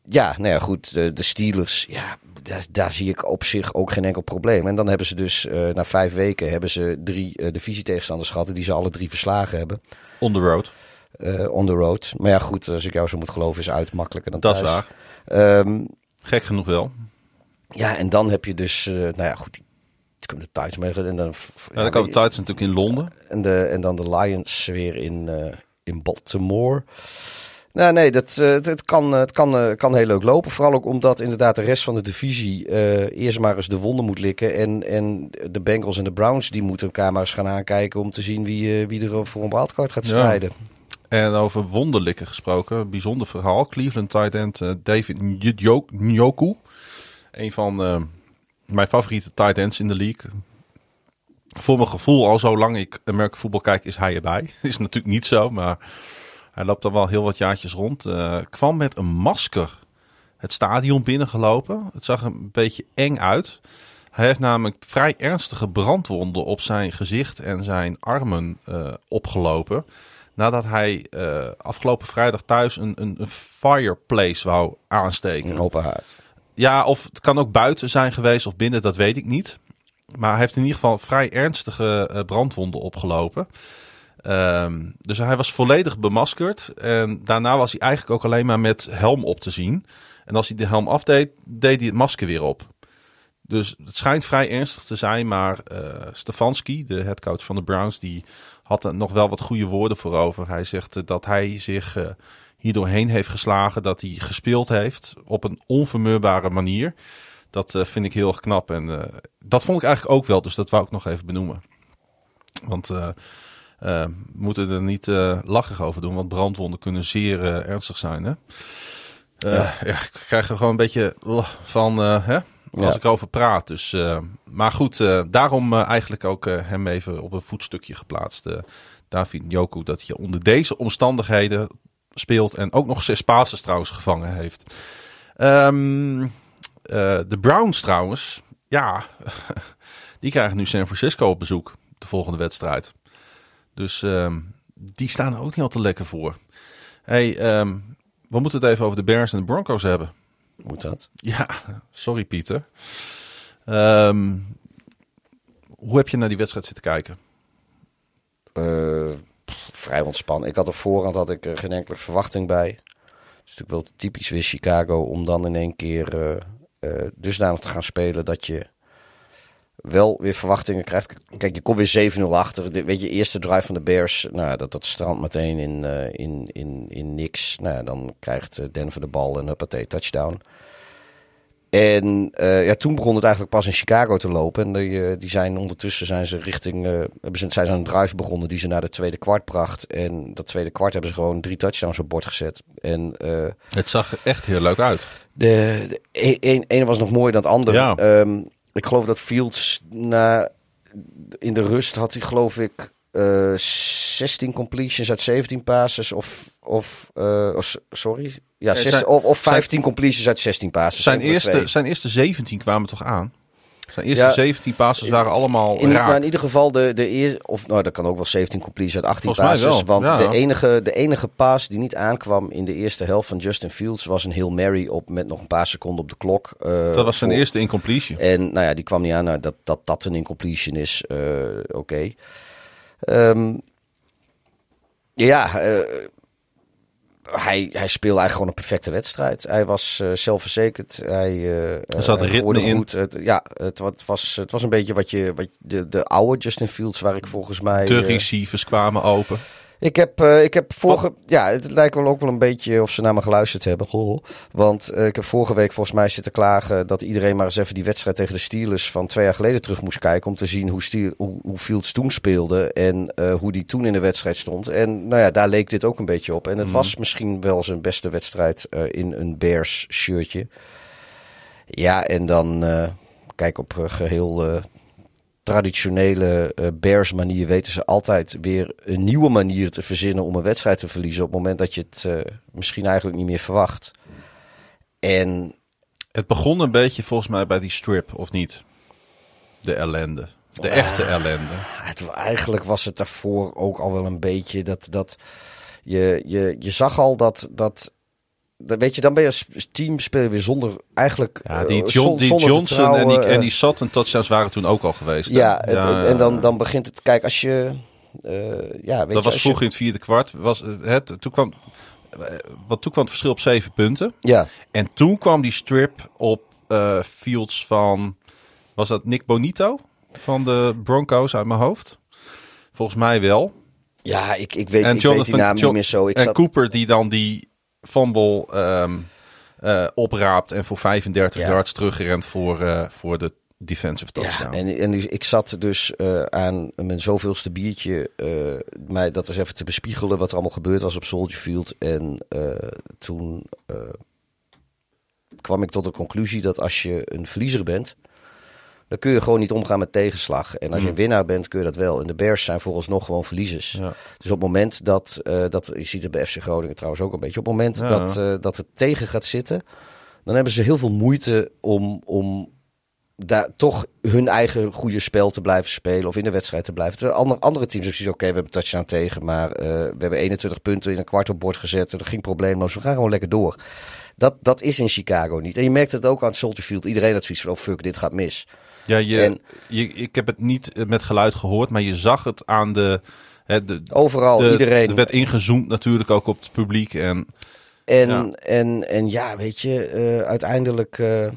Speaker 6: ja, nou ja, goed. De, de Steelers, ja, daar, daar, zie ik op zich ook geen enkel probleem. En dan hebben ze dus uh, na vijf weken hebben ze drie uh, divisietegenstanders gehad die ze alle drie verslagen hebben.
Speaker 5: On the road.
Speaker 6: Uh, on the road. Maar ja, goed, als ik jou zo moet geloven, is uit makkelijker dan
Speaker 5: Dat
Speaker 6: thuis.
Speaker 5: is waar. Um, Gek genoeg wel.
Speaker 6: Ja, en dan heb je dus, nou ja, goed, die de Titans mee. En dan,
Speaker 5: ja, dan komen de Titans natuurlijk in Londen.
Speaker 6: En, de, en dan de Lions weer in, in Baltimore. Nou, nee, dat, uh, het, kan, het kan, uh, kan heel leuk lopen. Vooral ook omdat inderdaad de rest van de divisie uh, eerst maar eens de wonden moet likken. En, en de Bengals en de Browns die moeten elkaar maar eens gaan aankijken om te zien wie, wie er voor een wildcard gaat strijden.
Speaker 5: Ja. En over wonderlikken gesproken, bijzonder verhaal. Cleveland tight end David Njoku. Een van mijn favoriete tight ends in de league. Voor mijn gevoel, al zolang ik American voetbal kijk, is hij erbij. is natuurlijk niet zo, maar... Hij loopt al wel heel wat jaartjes rond. Uh, kwam met een masker het stadion binnengelopen. Het zag een beetje eng uit. Hij heeft namelijk vrij ernstige brandwonden op zijn gezicht en zijn armen eh, opgelopen. Nadat hij eh, afgelopen vrijdag thuis een, een, een fireplace wou aansteken.
Speaker 6: Een open haard.
Speaker 5: Ja, of het kan ook buiten zijn geweest of binnen, dat weet ik niet. Maar hij heeft in ieder geval vrij ernstige eh, brandwonden opgelopen. Ehm, dus hij was volledig bemaskerd. En daarna was hij eigenlijk ook alleen maar met helm op te zien. En als hij de helm afdeed, deed hij het masker weer op. Dus het schijnt vrij ernstig te zijn. Maar eh Stefanski, de headcoach van de Browns, die had er nog wel wat goede woorden voor over. Hij zegt eh, dat hij zich eh hier doorheen heeft geslagen. Dat hij gespeeld heeft op een onvermurrbare manier. Dat vind ik heel knap. En dat vond ik eigenlijk ook wel. Dus dat wou ik nog even benoemen. Want we moeten er niet eh lachig over doen. Want brandwonden kunnen zeer eh, ernstig zijn. Hè? Eh, ja. ik krijg er gewoon een beetje van eh, hè? als
Speaker 6: Ja.
Speaker 5: ik erover praat. Dus, eh, maar goed, eh, daarom eh, eigenlijk ook eh, hem even op een voetstukje geplaatst. eh, David Njoku, dat je onder deze omstandigheden speelt. En ook nog zes passes trouwens gevangen heeft. Ehm, eh, de Browns trouwens, ja, die krijgen nu San Francisco op bezoek. De volgende wedstrijd. Dus ehm, die staan er ook niet al te lekker voor. Hey, ehm, we moeten het even over de Bears en de Broncos hebben.
Speaker 6: Moet dat?
Speaker 5: Ja, sorry Pieter. Ehm, hoe heb je naar die wedstrijd zitten kijken?
Speaker 6: Eh, pff, vrij ontspannen. Ik had op voorhand had ik er geen enkele verwachting bij. Het is natuurlijk wel typisch weer Chicago om dan in één keer eh eh, dusdanig te gaan spelen dat je wel weer verwachtingen krijgt. Kijk, je komt weer 7-0 achter. De- weet je, eerste drive van de Bears, nou, dat, dat strandt meteen in, eh, in, in, in niks. Nou, dan krijgt eh, Denver de bal en huppatee, touchdown. En eh, ja, toen begon het eigenlijk pas in Chicago te lopen. En die, die zijn ondertussen zijn ze richting. hebben ze, zijn ze een drive begonnen die ze naar de tweede kwart bracht. En dat tweede kwart hebben ze gewoon drie touchdowns op bord gezet. En
Speaker 5: Het zag echt heel leuk uit.
Speaker 6: de, de e- een, ene was nog mooier dan het andere.
Speaker 5: Ja.
Speaker 6: Ehm, ik geloof dat Fields na, in de rust had hij geloof ik eh 16 completions uit 17 passes of, of oh, s- sorry, ja,
Speaker 5: zijn-
Speaker 6: of, of 15 completions uit 16 passes.
Speaker 5: Zijn eerste,
Speaker 6: twee.
Speaker 5: zijn eerste 17 kwamen toch aan? Zijn eerste
Speaker 6: Ja.
Speaker 5: 17 passes waren allemaal
Speaker 6: In,
Speaker 5: raak.
Speaker 6: maar in ieder geval de, de eerste, of nou, dat kan ook wel 17 completions uit 18
Speaker 5: Volgens mij
Speaker 6: passes. Want
Speaker 5: ja.
Speaker 6: de, enige, de enige pass die niet aankwam in de eerste helft van Justin Fields was een Hail Mary op met nog een paar seconden op de klok. eh,
Speaker 5: dat was zijn
Speaker 6: voor-
Speaker 5: eerste incompletion.
Speaker 6: En nou ja, die kwam niet aan. Nou, dat, dat dat een incompletion is, eh, oké. Ehm, ja, eh, hij, hij speelde eigenlijk gewoon een perfecte wedstrijd. Hij was eh, zelfverzekerd. Hij, eh,
Speaker 5: Er zat
Speaker 6: hij
Speaker 5: ritme in.
Speaker 6: Goed. Het, ja, het, het, was, het was een beetje wat je, wat de, de oude Justin Fields, waar ik volgens mij...
Speaker 5: De
Speaker 6: eh,
Speaker 5: receivers kwamen open.
Speaker 6: Ik heb, eh, ik heb vorige... Ja, het lijkt wel ook wel een beetje of ze naar me geluisterd hebben. Goh. Want eh, ik heb vorige week volgens mij zitten klagen... dat iedereen maar eens even die wedstrijd tegen de Steelers... van twee jaar geleden terug moest kijken... om te zien hoe, Steel, hoe, hoe Fields toen speelde... en eh, hoe die toen in de wedstrijd stond. En nou ja, daar leek dit ook een beetje op. En het was misschien wel zijn beste wedstrijd... in een Bears shirtje. Ja, en dan... kijk, op eh, geheel... traditionele eh, Bears manier weten ze altijd weer een nieuwe manier te verzinnen om een wedstrijd te verliezen op het moment dat je het eh, misschien eigenlijk niet meer verwacht. En
Speaker 5: Het begon een beetje volgens mij bij die strip, of niet? De ellende. De echte ellende.
Speaker 6: het, eigenlijk was het daarvoor ook al wel een beetje dat, dat je, je, je zag al dat, dat, dat weet je, dan ben je als team speel je weer zonder eigenlijk
Speaker 5: Ja, die,
Speaker 6: eh,
Speaker 5: John,
Speaker 6: zon-
Speaker 5: die
Speaker 6: zonder
Speaker 5: Johnson en die, en
Speaker 6: eh,
Speaker 5: die Sutton touchdowns waren toen ook al geweest.
Speaker 6: ja, het-
Speaker 5: Ja,
Speaker 6: het- en dan, dan begint het, kijk, als je, eh, ja, weet
Speaker 5: dat
Speaker 6: je,
Speaker 5: was vroeg
Speaker 6: je,
Speaker 5: in het vierde kwart. Was eh, het, toen kwam, eh, wat toen kwam het verschil op zeven punten.
Speaker 6: ja,
Speaker 5: En toen kwam die strip op eh, fields van, was dat Nick Bonito van de Broncos uit mijn hoofd? Volgens mij wel.
Speaker 6: ja, ik, ik weet,
Speaker 5: en
Speaker 6: ik weet die naam
Speaker 5: John-
Speaker 6: niet meer zo. Ik
Speaker 5: en
Speaker 6: zat,
Speaker 5: Cooper die dan die fumble ehm, eh, opraapt en voor 35
Speaker 6: Ja.
Speaker 5: yards teruggerend voor, eh, voor de defensive touchdown.
Speaker 6: Ja, en, en ik zat dus eh, aan mijn zoveelste biertje mij dat eens even te bespiegelen wat er allemaal gebeurd was op Soldier Field. En toen kwam ik tot de conclusie dat als je een verliezer bent, dan kun je gewoon niet omgaan met tegenslag. En als je een winnaar bent, kun je dat wel. En de Bears zijn vooralsnog gewoon verliezers.
Speaker 5: Ja.
Speaker 6: Dus op het moment dat, eh, dat, je ziet het bij FC Groningen trouwens ook een beetje, op het moment
Speaker 5: Ja.
Speaker 6: dat, eh, dat het tegen gaat zitten, dan hebben ze heel veel moeite om, om daar toch hun eigen goede spel te blijven spelen of in de wedstrijd te blijven. Terwijl andere, andere teams hebben oké, we hebben touchdown tegen, maar eh, we hebben 21 punten in een kwart op bord gezet. Dat ging probleemloos. We gaan gewoon lekker door. Dat, dat is in Chicago niet. En je merkt het ook aan Soldier Field. Iedereen had zoiets van, oh fuck, dit gaat mis.
Speaker 5: Ja, je,
Speaker 6: En-
Speaker 5: je, ik heb het niet met geluid gehoord, maar je zag het aan de... Hè, de
Speaker 6: Overal,
Speaker 5: de-
Speaker 6: iedereen.
Speaker 5: Er werd ingezoomd natuurlijk ook op het publiek. En
Speaker 6: En
Speaker 5: Ja.
Speaker 6: en, en ja weet je, eh, uiteindelijk eh,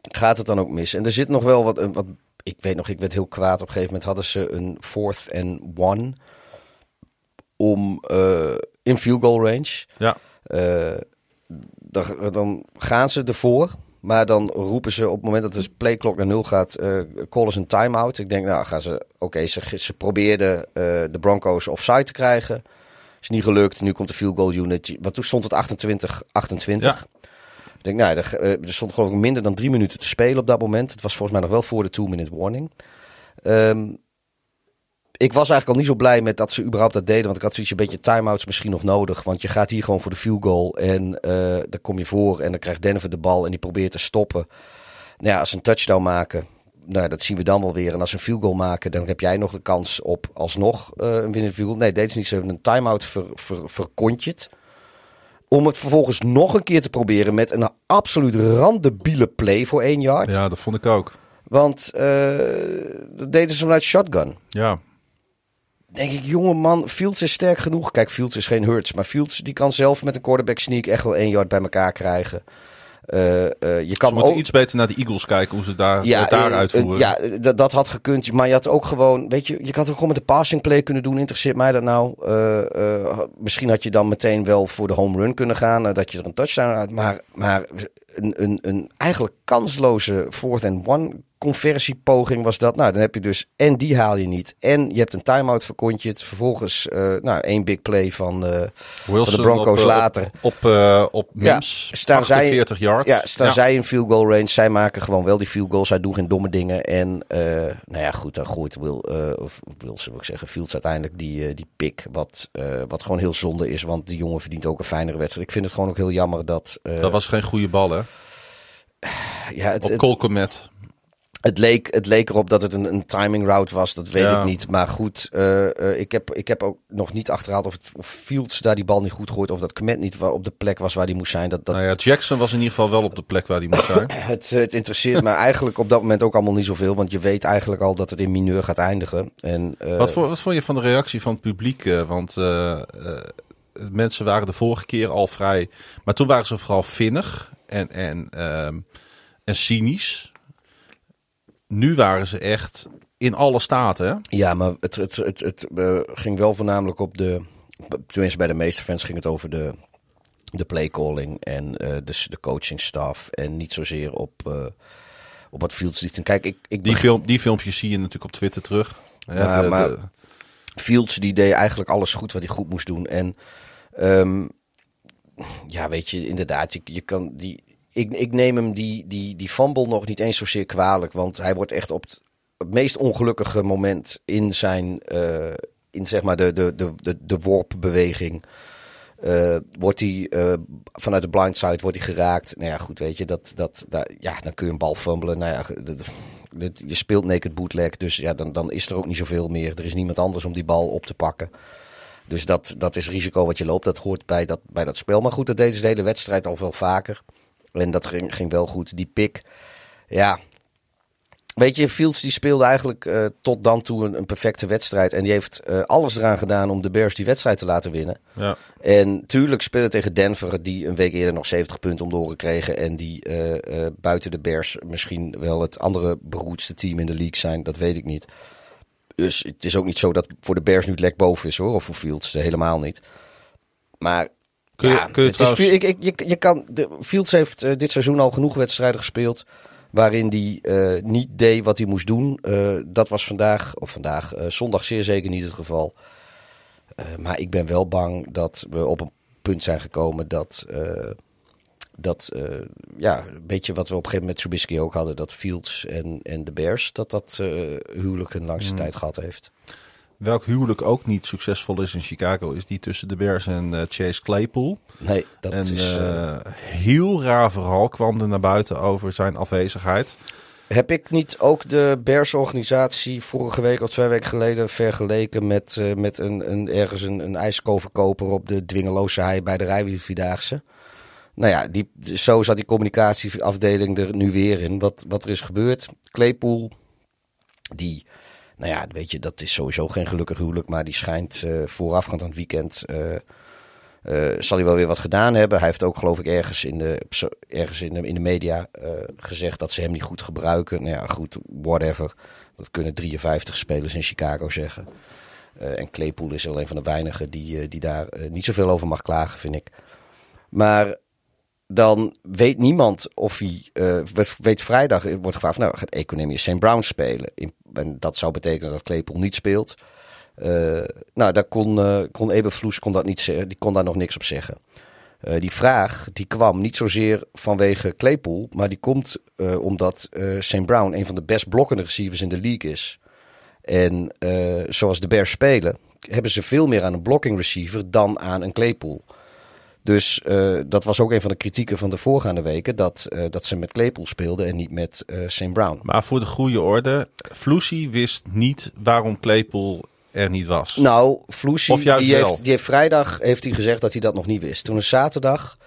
Speaker 6: gaat het dan ook mis. En er zit nog wel wat, wat. Ik weet nog, ik werd heel kwaad. Op een gegeven moment hadden ze een fourth and one. Om eh, in field goal range.
Speaker 5: ja,
Speaker 6: Eh, dan, dan gaan ze ervoor. Maar dan roepen ze op het moment dat de playklok naar nul gaat, callen ze een time-out. Ik denk, nou gaan ze, oké, ze, ze probeerden eh, de Broncos offside te krijgen. Is niet gelukt. Nu komt de field goal unit. Want toen stond het 28, 28. Ik denk, nou, er, eh, er stond geloof ik minder dan drie minuten te spelen op dat moment. Het was volgens mij nog wel voor de two-minute warning. Ehm, ik was eigenlijk al niet zo blij met dat ze überhaupt dat deden. Want ik had zoiets een beetje time-outs misschien nog nodig. Want je gaat hier gewoon voor de field goal. En eh dan kom je voor. En dan krijgt Denver de bal. En die probeert te stoppen. Nou ja, als ze een touchdown maken. Nou, dat zien we dan wel weer. En als ze een field goal maken, dan heb jij nog de kans op alsnog eh, een winnende field goal. Nee, deden ze niet. Ze hebben een time-out ver. Om het vervolgens nog een keer te proberen met een absoluut randebiele play voor één yard.
Speaker 5: ja, dat vond ik ook.
Speaker 6: Want eh, dat deden ze vanuit shotgun.
Speaker 5: Ja,
Speaker 6: Denk ik, jonge man, Fields is sterk genoeg. Kijk, Fields is geen Hurts, maar Fields die kan zelf met een quarterback sneak echt wel één yard bij elkaar krijgen. Eh, eh, je kan ook
Speaker 5: iets beter naar de Eagles kijken hoe ze daar,
Speaker 6: ja,
Speaker 5: daar
Speaker 6: eh,
Speaker 5: uitvoeren.
Speaker 6: ja, dat, had gekund. Maar je had ook gewoon, weet je, je had ook gewoon met de passing play kunnen doen. Interesseert mij dat nou? Misschien had je dan meteen wel voor de home run kunnen gaan. dat je er een touchdown uit. Maar, maar een, een, een eigenlijk kansloze fourth and one conversiepoging was dat. Nou, dan heb je dus en die haal je niet. En je hebt een timeout verkontje. Het vervolgens, eh, nou, één big play van, eh, van de Broncos
Speaker 5: op, eh,
Speaker 6: later.
Speaker 5: Op, op, eh, op Mims,
Speaker 6: staan zij-
Speaker 5: 48 yards.
Speaker 6: Ja, staan zij in field goal range. Zij maken gewoon wel die field goals. Zij doen geen domme dingen. En nou ja, goed, dan gooit Will, of Wilson wil ik zeggen, Fields uiteindelijk die, die pick. Wat, wat gewoon heel zonde is, want die jongen verdient ook een fijnere wedstrijd. Ik vind het gewoon ook heel jammer dat...
Speaker 5: Dat was geen goede bal, hè?
Speaker 6: Ja, het,
Speaker 5: Op
Speaker 6: het, leek, het leek erop dat het een, een timing route was. Dat weet
Speaker 5: Ja.
Speaker 6: ik niet. Maar goed, eh, eh, ik, heb, ik heb ook nog niet achterhaald of, het, of Fields daar die bal niet goed gooit. Of dat Kmet niet op de plek was waar die moest zijn. Dat, dat,
Speaker 5: Nou ja, Jackson was in ieder geval wel op de plek waar hij moest zijn.
Speaker 6: Het, het interesseert me eigenlijk op dat moment ook allemaal niet zoveel. Want je weet eigenlijk al dat het in mineur gaat eindigen. En, eh,
Speaker 5: Wat, voor, wat vond je van de reactie van het publiek? eh, want eh, eh, mensen waren de vorige keer al vrij... Maar toen waren ze vooral vinnig en, en, ehm, en cynisch. Nu waren ze echt in alle staten, hè?
Speaker 6: Ja, maar het, het, het, het eh, ging wel voornamelijk op de... Tenminste, bij de meeste fans ging het over de, de playcalling en eh dus de coachingstaf. En niet zozeer op, eh, op wat Fields liet. En Kijk, ik, ik
Speaker 5: Die, film, die filmpjes zie je natuurlijk op Twitter terug. Ja,
Speaker 6: Maar-
Speaker 5: de-
Speaker 6: maar-
Speaker 5: de-
Speaker 6: Fields die deed eigenlijk alles goed wat hij goed moest doen. En ehm, ja, weet je, inderdaad, je, je kan die. Ik, ik neem hem die, die, die fumble nog niet eens zozeer kwalijk. Want hij wordt echt op het, meest ongelukkige moment in zijn. eh, in zeg maar de, de, de, de, de worpbeweging. eh, wordt hij eh, vanuit de blindside wordt hij geraakt. Nou ja, goed, weet je, dat, dat, ja, dan kun je een bal fumbelen. Nou ja, je speelt naked bootleg, dus ja, dan, dan is er ook niet zoveel meer. Er is niemand anders om die bal op te pakken. Dus dat, dat is risico wat je loopt. Dat hoort bij dat, bij dat spel. Maar goed, dat deden ze de hele wedstrijd al wel vaker. En dat ging, ging wel goed. Die pick, ja. Weet je, Fields die speelde eigenlijk eh, tot dan toe een, een perfecte wedstrijd. En die heeft eh, alles eraan gedaan om de Bears die wedstrijd te laten winnen.
Speaker 5: ja.
Speaker 6: En tuurlijk spelen tegen Denver, die een week eerder nog 70 punten om de oren kregen. En die eh, buiten de Bears misschien wel het andere beroerdste team in de league zijn. Dat weet ik niet. Dus het is ook niet zo dat voor de Bears nu het lek boven is hoor. Of voor Fields, eh, helemaal niet. Maar
Speaker 5: Kun je-
Speaker 6: ja,
Speaker 5: kun je
Speaker 6: het
Speaker 5: trouwens-
Speaker 6: is, ik, ik, je, je kan, de, Fields heeft eh, dit seizoen al genoeg wedstrijden gespeeld. Waarin hij eh, niet deed wat hij moest doen. Dat was vandaag, of vandaag, zondag zeer zeker niet het geval. Maar ik ben wel bang dat we op een punt zijn gekomen dat. Dat eh, ja, een beetje wat we op een gegeven moment met Trubisky ook hadden. Dat Fields en, en de Bears. dat dat eh, huwelijk een langste tijd gehad heeft.
Speaker 5: welk huwelijk ook niet succesvol is in Chicago, is die tussen de Bears en eh, Chase Claypool.
Speaker 6: Nee, dat
Speaker 5: en
Speaker 6: is...
Speaker 5: heel raar verhaal kwam er naar buiten over zijn afwezigheid.
Speaker 6: Heb ik niet ook de Bears-organisatie vorige week of twee weken geleden vergeleken met, met een, een, ergens een, een ijskoverkoper op de Dwingeloze Hei bij de Rijwielvierdaagse? Nou ja, die, zo zat die communicatieafdeling er nu weer in. Wat, wat er is gebeurd. Claypool, die, nou ja, weet je, dat is sowieso geen gelukkig huwelijk, maar die schijnt eh, voorafgaand aan het weekend. eh, eh, zal hij wel weer wat gedaan hebben. Hij heeft ook, geloof ik, ergens in de, ergens in de, in de media gezegd dat ze hem niet goed gebruiken. Nou ja, goed, whatever. Dat kunnen 53 spelers in Chicago zeggen. En Claypool is er een van de weinigen die, die daar niet zoveel over mag klagen, vind ik. Maar dan weet niemand of hij. eh, weet- vrijdag wordt gevraagd: nou, gaat Economius St. Brown spelen? In, en dat zou betekenen dat Claypool niet speelt. Eh, nou, daar kon, eh kon Eberfloes kon dat niet zeggen. Die kon daar nog niks op zeggen. Eh, die vraag die kwam niet zozeer vanwege Claypool, maar die komt eh, omdat eh St. Brown een van de best blokkende receivers in de league is. En eh, zoals de Bears spelen, hebben ze veel meer aan een blocking receiver dan aan een Claypool. Dus eh, dat was ook een van de kritieken van de voorgaande weken, dat, eh, dat ze met Claypool speelden en niet met eh St. Brown.
Speaker 5: Maar voor de goede orde, Floesy wist niet waarom Claypool er niet was.
Speaker 6: Nou, Floesie, die
Speaker 5: wel.
Speaker 6: heeft, die heeft vrijdag heeft hij gezegd dat hij dat nog niet wist. Toen is zaterdag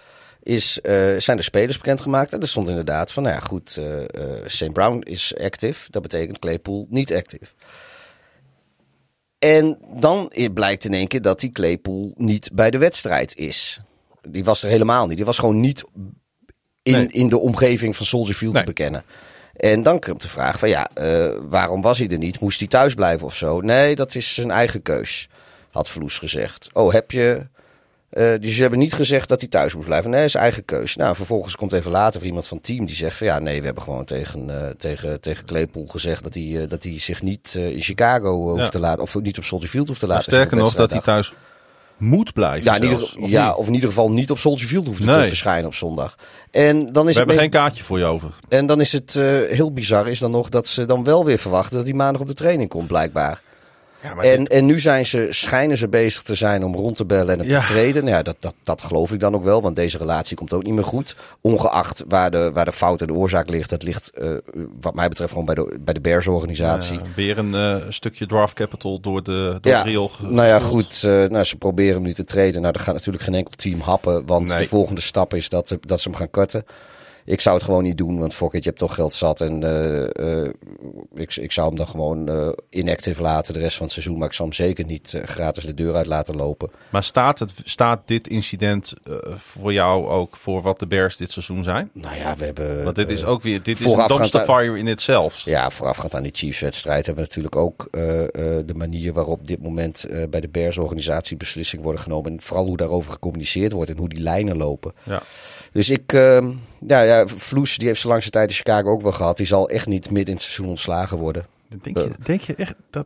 Speaker 6: is, zijn de spelers bekendgemaakt. En er stond inderdaad van, nou ja, goed, eh, St. Brown is active. Dat betekent Claypool niet active. En dan blijkt in één keer dat die Claypool niet bij de wedstrijd is. Die was er helemaal niet. Die was gewoon niet in,
Speaker 5: Nee.
Speaker 6: in de omgeving van Soldier Field
Speaker 5: Nee.
Speaker 6: te bekennen. En dan komt de vraag van ja, eh, waarom was hij er niet? Moest hij thuis blijven of zo? Nee, dat is zijn eigen keus, had Vloes gezegd. Oh, heb je... eh, dus ze hebben niet gezegd dat hij thuis moest blijven. Nee, zijn eigen keus. Nou, vervolgens komt even later iemand van het team die zegt van ja, nee, we hebben gewoon tegen, eh, tegen, tegen Claypool gezegd dat hij, eh, dat hij zich niet eh, in Chicago hoeft
Speaker 5: Ja.
Speaker 6: te laten, of niet op Soldier Field hoeft te laten.
Speaker 5: sterker nog, dat hij thuis moet blijven.
Speaker 6: Ja, ieder,
Speaker 5: of
Speaker 6: ja
Speaker 5: niet?
Speaker 6: of in ieder geval niet op Soldier Field hoeft te verschijnen op zondag. En dan is
Speaker 5: We hebben geen kaartje voor je over.
Speaker 6: en dan is het eh, heel bizar is dan nog dat ze dan wel weer verwachten dat hij maandag op de training komt, blijkbaar. En, en nu zijn ze, schijnen ze bezig te zijn om rond te bellen en
Speaker 5: Ja.
Speaker 6: te treden. Nou ja, dat, dat, dat geloof ik dan ook wel, want deze relatie komt ook niet meer goed. Ongeacht waar de, waar de fout en de oorzaak ligt. Dat ligt, eh, wat mij betreft, gewoon bij de, bij de Bears-organisatie.
Speaker 5: Ja, weer een eh, stukje draft capital door de, door
Speaker 6: Ja,
Speaker 5: ge-
Speaker 6: nou ja, goed. eh, nou, ze proberen hem nu te treden. Nou, dat gaat natuurlijk geen enkel team happen. Want
Speaker 5: Nee.
Speaker 6: de volgende stap is dat, dat ze hem gaan cutten. Ik zou het gewoon niet doen, want fuck it, je hebt toch geld zat. En eh, eh, ik, ik zou hem dan gewoon eh, inactive laten de rest van het seizoen. Maar ik zou hem zeker niet gratis de deur uit laten lopen.
Speaker 5: Maar staat, het, staat dit incident voor jou ook voor wat de Bears dit seizoen zijn?
Speaker 6: Nou ja, we hebben...
Speaker 5: Want dit is ook weer dit is een dumpster fire in itself.
Speaker 6: Ja, voorafgaand aan die Chiefs-wedstrijd hebben we natuurlijk ook de manier waarop op dit moment bij de Bears-organisatie beslissingen worden genomen. En vooral hoe daarover gecommuniceerd wordt en hoe die lijnen lopen.
Speaker 5: Ja.
Speaker 6: Dus ik, ehm, ja, ja, Vloes, die heeft zo langste tijd in Chicago ook wel gehad. Die zal echt niet midden in het seizoen ontslagen worden.
Speaker 5: Denk, je, denk je echt dat,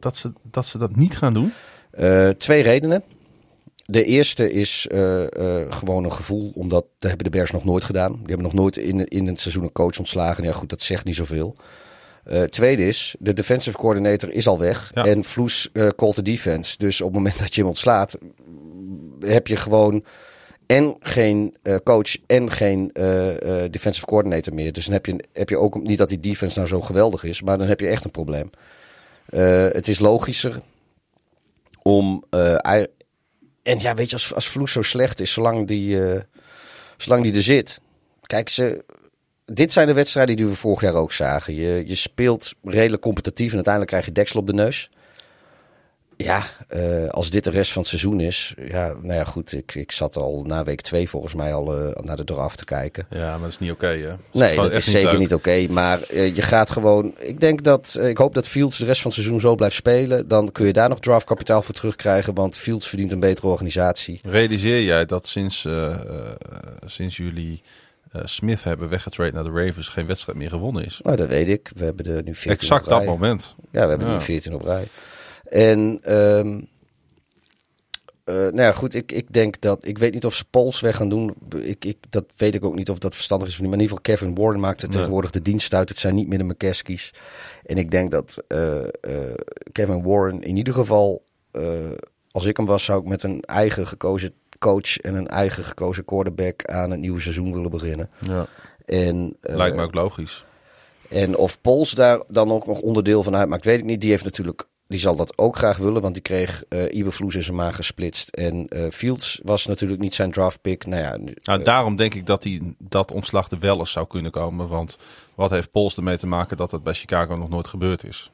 Speaker 5: dat, ze, dat ze dat niet gaan doen?
Speaker 6: Eh, twee redenen. De eerste is eh, eh, gewoon een gevoel, omdat dat hebben de Bears nog nooit gedaan. Die hebben nog nooit in, in het seizoen een coach ontslagen. Ja, goed, dat zegt niet zoveel. Eh tweede is, de defensive coordinator is al weg.
Speaker 5: Ja.
Speaker 6: En Vloes eh called de defense. Dus op het moment dat je hem ontslaat, heb je gewoon en geen eh, coach en geen eh, eh, defensive coordinator meer. Dus dan heb je, heb je ook niet dat die defense nou zo geweldig is, maar dan heb je echt een probleem. Het is logischer om. en ja, weet je, als, als Vloes zo slecht is, zolang die, zolang die er zit. Kijk, ze, dit zijn de wedstrijden die we vorig jaar ook zagen. Je, je speelt redelijk competitief en uiteindelijk krijg je deksel op de neus. Ja, eh, als dit de rest van het seizoen is. Ja, nou ja, goed. Ik, ik zat al na week twee volgens mij al eh, naar de draft te kijken.
Speaker 5: Ja, maar dat is niet oké. hè? Dat
Speaker 6: Nee, dat is zeker
Speaker 5: leuk.
Speaker 6: niet oké. maar eh, je gaat gewoon. Ik denk dat. ik hoop dat Fields de rest van het seizoen zo blijft spelen. Dan kun je daar nog draftkapitaal voor terugkrijgen. Want Fields verdient een betere organisatie.
Speaker 5: Realiseer jij dat sinds, sinds jullie Smith hebben weggetrade naar de Ravens geen wedstrijd meer gewonnen is?
Speaker 6: Nou, dat weet ik. We hebben er nu 14
Speaker 5: Exact
Speaker 6: op rij.
Speaker 5: dat moment.
Speaker 6: Ja, we hebben
Speaker 5: Ja.
Speaker 6: nu 14 op rij. En ehm, eh, nou ja, goed, ik, ik denk dat... Ik weet niet of ze Pols weg gaan doen. Ik, ik, dat weet ik ook niet of dat verstandig is of niet. Maar in ieder geval, Kevin Warren maakt er
Speaker 5: Nee.
Speaker 6: tegenwoordig de dienst uit. Het zijn niet meer de McCaskies. En ik denk dat eh, eh, Kevin Warren in ieder geval... als ik hem was, zou ik met een eigen gekozen coach... en een eigen gekozen quarterback aan het nieuwe seizoen willen beginnen.
Speaker 5: Ja.
Speaker 6: En,
Speaker 5: Lijkt me ook logisch.
Speaker 6: en of Pols daar dan ook nog onderdeel van uitmaakt, weet ik niet. Die heeft natuurlijk, die zal dat ook graag willen, want die kreeg eh Iberfloes in zijn maag gesplitst. En eh, Fields was natuurlijk niet zijn draft pick. Nou ja,
Speaker 5: Nou, daarom denk ik dat hij dat ontslag er wel eens zou kunnen komen. Want wat heeft Pols ermee te maken dat het bij Chicago nog nooit gebeurd is?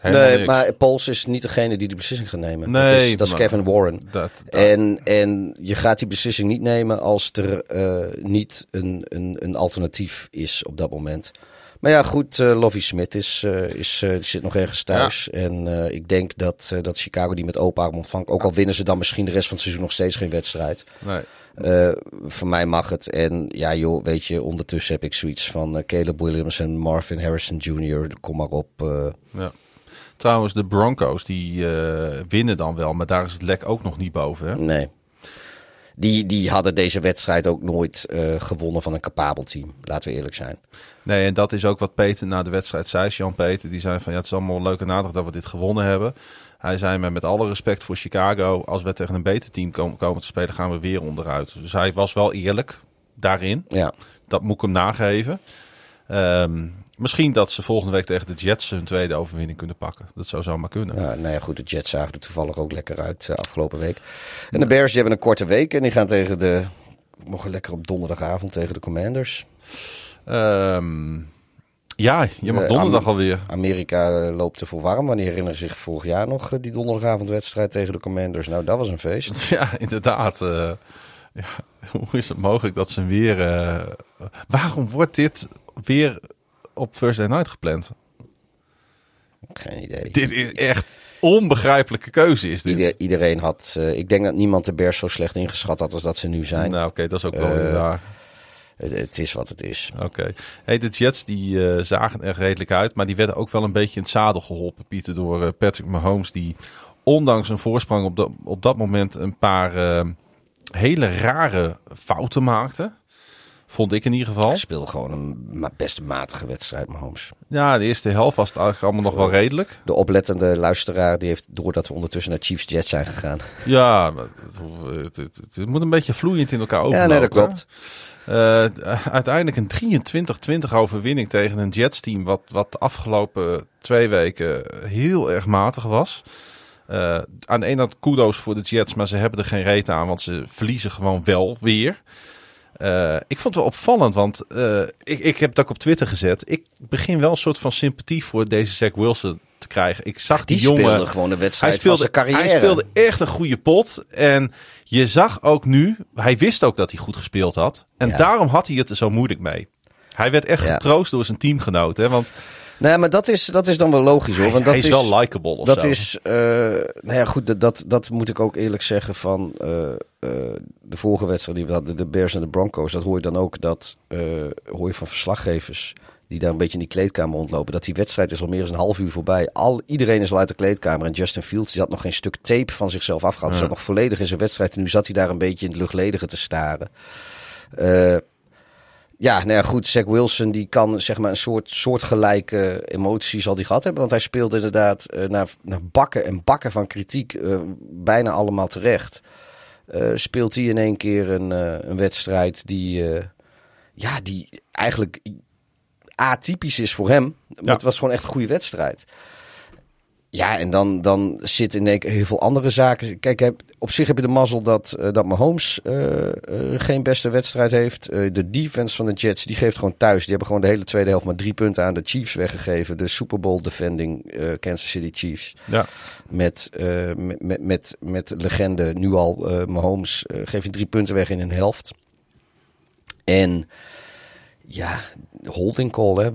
Speaker 5: Helemaal
Speaker 6: nee,
Speaker 5: niks.
Speaker 6: maar Pols is niet degene die de beslissing gaat nemen.
Speaker 5: Nee,
Speaker 6: dat is, dat is Kevin Warren.
Speaker 5: Dat, dat-
Speaker 6: En, en je gaat die beslissing niet nemen als er eh, niet een, een, een alternatief is op dat moment. Maar ja, goed, eh Lovie Smith is, eh, is, eh, zit nog ergens thuis. En ik denk dat, dat Chicago die met open arm ontvangt. Ook al winnen ze dan misschien de rest van het seizoen nog steeds geen wedstrijd.
Speaker 5: nee.
Speaker 6: Voor mij mag het. En ja, joh, weet je, ondertussen heb ik zoiets van Caleb Williams en Marvin Harrison Jr. Kom maar op.
Speaker 5: Ja. Trouwens, de Broncos die winnen dan wel, maar daar is het lek ook nog niet boven. Hè?
Speaker 6: nee. Die, die hadden deze wedstrijd ook nooit eh, gewonnen van een capabel team. Laten we eerlijk zijn.
Speaker 5: Nee, en dat is ook wat Peter na de wedstrijd zei. Jan Peter, die zei van ja, het is allemaal leuk en aardig dat we dit gewonnen hebben. Hij zei maar met alle respect voor Chicago, als we tegen een beter team komen, komen te spelen, gaan we weer onderuit. Dus hij was wel eerlijk daarin.
Speaker 6: Ja,
Speaker 5: Dat moet ik hem nageven. Ehm, misschien dat ze volgende week tegen de Jets hun tweede overwinning kunnen pakken. Dat zou zomaar kunnen.
Speaker 6: ja nou ja, goed. De Jets zagen er toevallig ook lekker uit eh, afgelopen week. En de Bears die hebben een korte week. En die gaan tegen de... Mogen lekker op donderdagavond tegen de Commanders.
Speaker 5: Ehm, ja, je mag
Speaker 6: Eh,
Speaker 5: donderdag
Speaker 6: Am-
Speaker 5: alweer.
Speaker 6: Amerika eh, loopt er voor warm. Wanneer herinneren zich vorig jaar nog die donderdagavondwedstrijd tegen de Commanders? Nou, dat was een feest.
Speaker 5: Ja, inderdaad. ja, hoe is het mogelijk dat ze weer... waarom wordt dit weer op Thursday Night gepland?
Speaker 6: Geen idee.
Speaker 5: Dit is echt onbegrijpelijke keuze is dit.
Speaker 6: Ieder- iedereen had. eh, ik denk dat niemand de Bears zo slecht ingeschat had als dat ze nu zijn.
Speaker 5: Nou oké, dat is ook wel waar.
Speaker 6: Het, het is wat het is.
Speaker 5: Oké. Hey, de Jets die eh, zagen er redelijk uit, maar die werden ook wel een beetje in het zadel geholpen, Pieter, door Patrick Mahomes, die ondanks een voorsprong op, dat op dat moment een paar hele rare fouten maakte. Vond ik in ieder geval.
Speaker 6: Hij speelde gewoon een best matige wedstrijd, Mahomes.
Speaker 5: Ja, de eerste helft was het eigenlijk allemaal nog wel redelijk.
Speaker 6: De oplettende luisteraar die heeft, doordat we ondertussen naar Chiefs Jets zijn gegaan.
Speaker 5: Ja, het, hoeft- het, het, het- het moet een beetje vloeiend in elkaar
Speaker 6: Ja,
Speaker 5: overlopen.
Speaker 6: nee, dat klopt.
Speaker 5: Eh, uiteindelijk een 23-20 overwinning tegen een Jets-team... Wat, wat de afgelopen twee weken heel erg matig was. Eh, aan de ene kant kudo's voor de Jets, maar ze hebben er geen reet aan... want ze verliezen gewoon wel weer. Eh, ik vond het wel opvallend, want eh, ik, ik heb het ook op Twitter gezet. Ik begin wel een soort van sympathie voor deze Zach Wilson te krijgen. Ik zag
Speaker 6: Die
Speaker 5: die, jongen...
Speaker 6: speelde gewoon de wedstrijd
Speaker 5: Hij speelde,
Speaker 6: van zijn carrière.
Speaker 5: hij speelde echt een goede pot. En je zag ook nu, hij wist ook dat hij goed gespeeld had. En
Speaker 6: Ja.
Speaker 5: daarom had hij het er zo moeilijk mee. Hij werd echt
Speaker 6: Ja.
Speaker 5: getroost door zijn teamgenoten. Want
Speaker 6: Nee, maar dat is, dat is dan wel logisch hoor. Want dat
Speaker 5: hij is, wel likable of
Speaker 6: Dat
Speaker 5: zo.
Speaker 6: is, eh, nou ja, goed, dat, dat, dat moet ik ook eerlijk zeggen van eh, eh, de vorige wedstrijd die we hadden, de Bears en de Broncos. Dat hoor je dan ook, dat hoor je van verslaggevers die daar een beetje in die kleedkamer rondlopen. Dat die wedstrijd is al meer dan een half uur voorbij. Al, iedereen is al uit de kleedkamer en Justin Fields die had nog geen stuk tape van zichzelf afgehaald. Hij zat nog volledig in zijn wedstrijd en nu zat hij daar een beetje in het luchtledige te staren. Ja, nou ja, goed. Zach Wilson die kan zeg maar een soort soortgelijke emotie zal die gehad hebben. Want hij speelde inderdaad eh, naar, naar bakken en bakken van kritiek. eh, bijna allemaal terecht. Eh, speelt hij in één keer een, een wedstrijd die, ja, die eigenlijk atypisch is voor hem. Maar
Speaker 5: Ja.
Speaker 6: het was gewoon echt een goede wedstrijd. Ja, en dan, dan zit in één keer heel veel andere zaken. Kijk, heb, op zich heb je de mazzel dat, eh, dat Mahomes eh, eh, geen beste wedstrijd heeft. De defense van de Jets, die geeft gewoon thuis. Die hebben gewoon de hele tweede helft maar drie punten aan de Chiefs weggegeven. De Super Bowl defending Kansas City Chiefs.
Speaker 5: Ja.
Speaker 6: Met, met, met, met, met legende, nu al Mahomes, geef je drie punten weg in een helft. En ja, holding call, hè.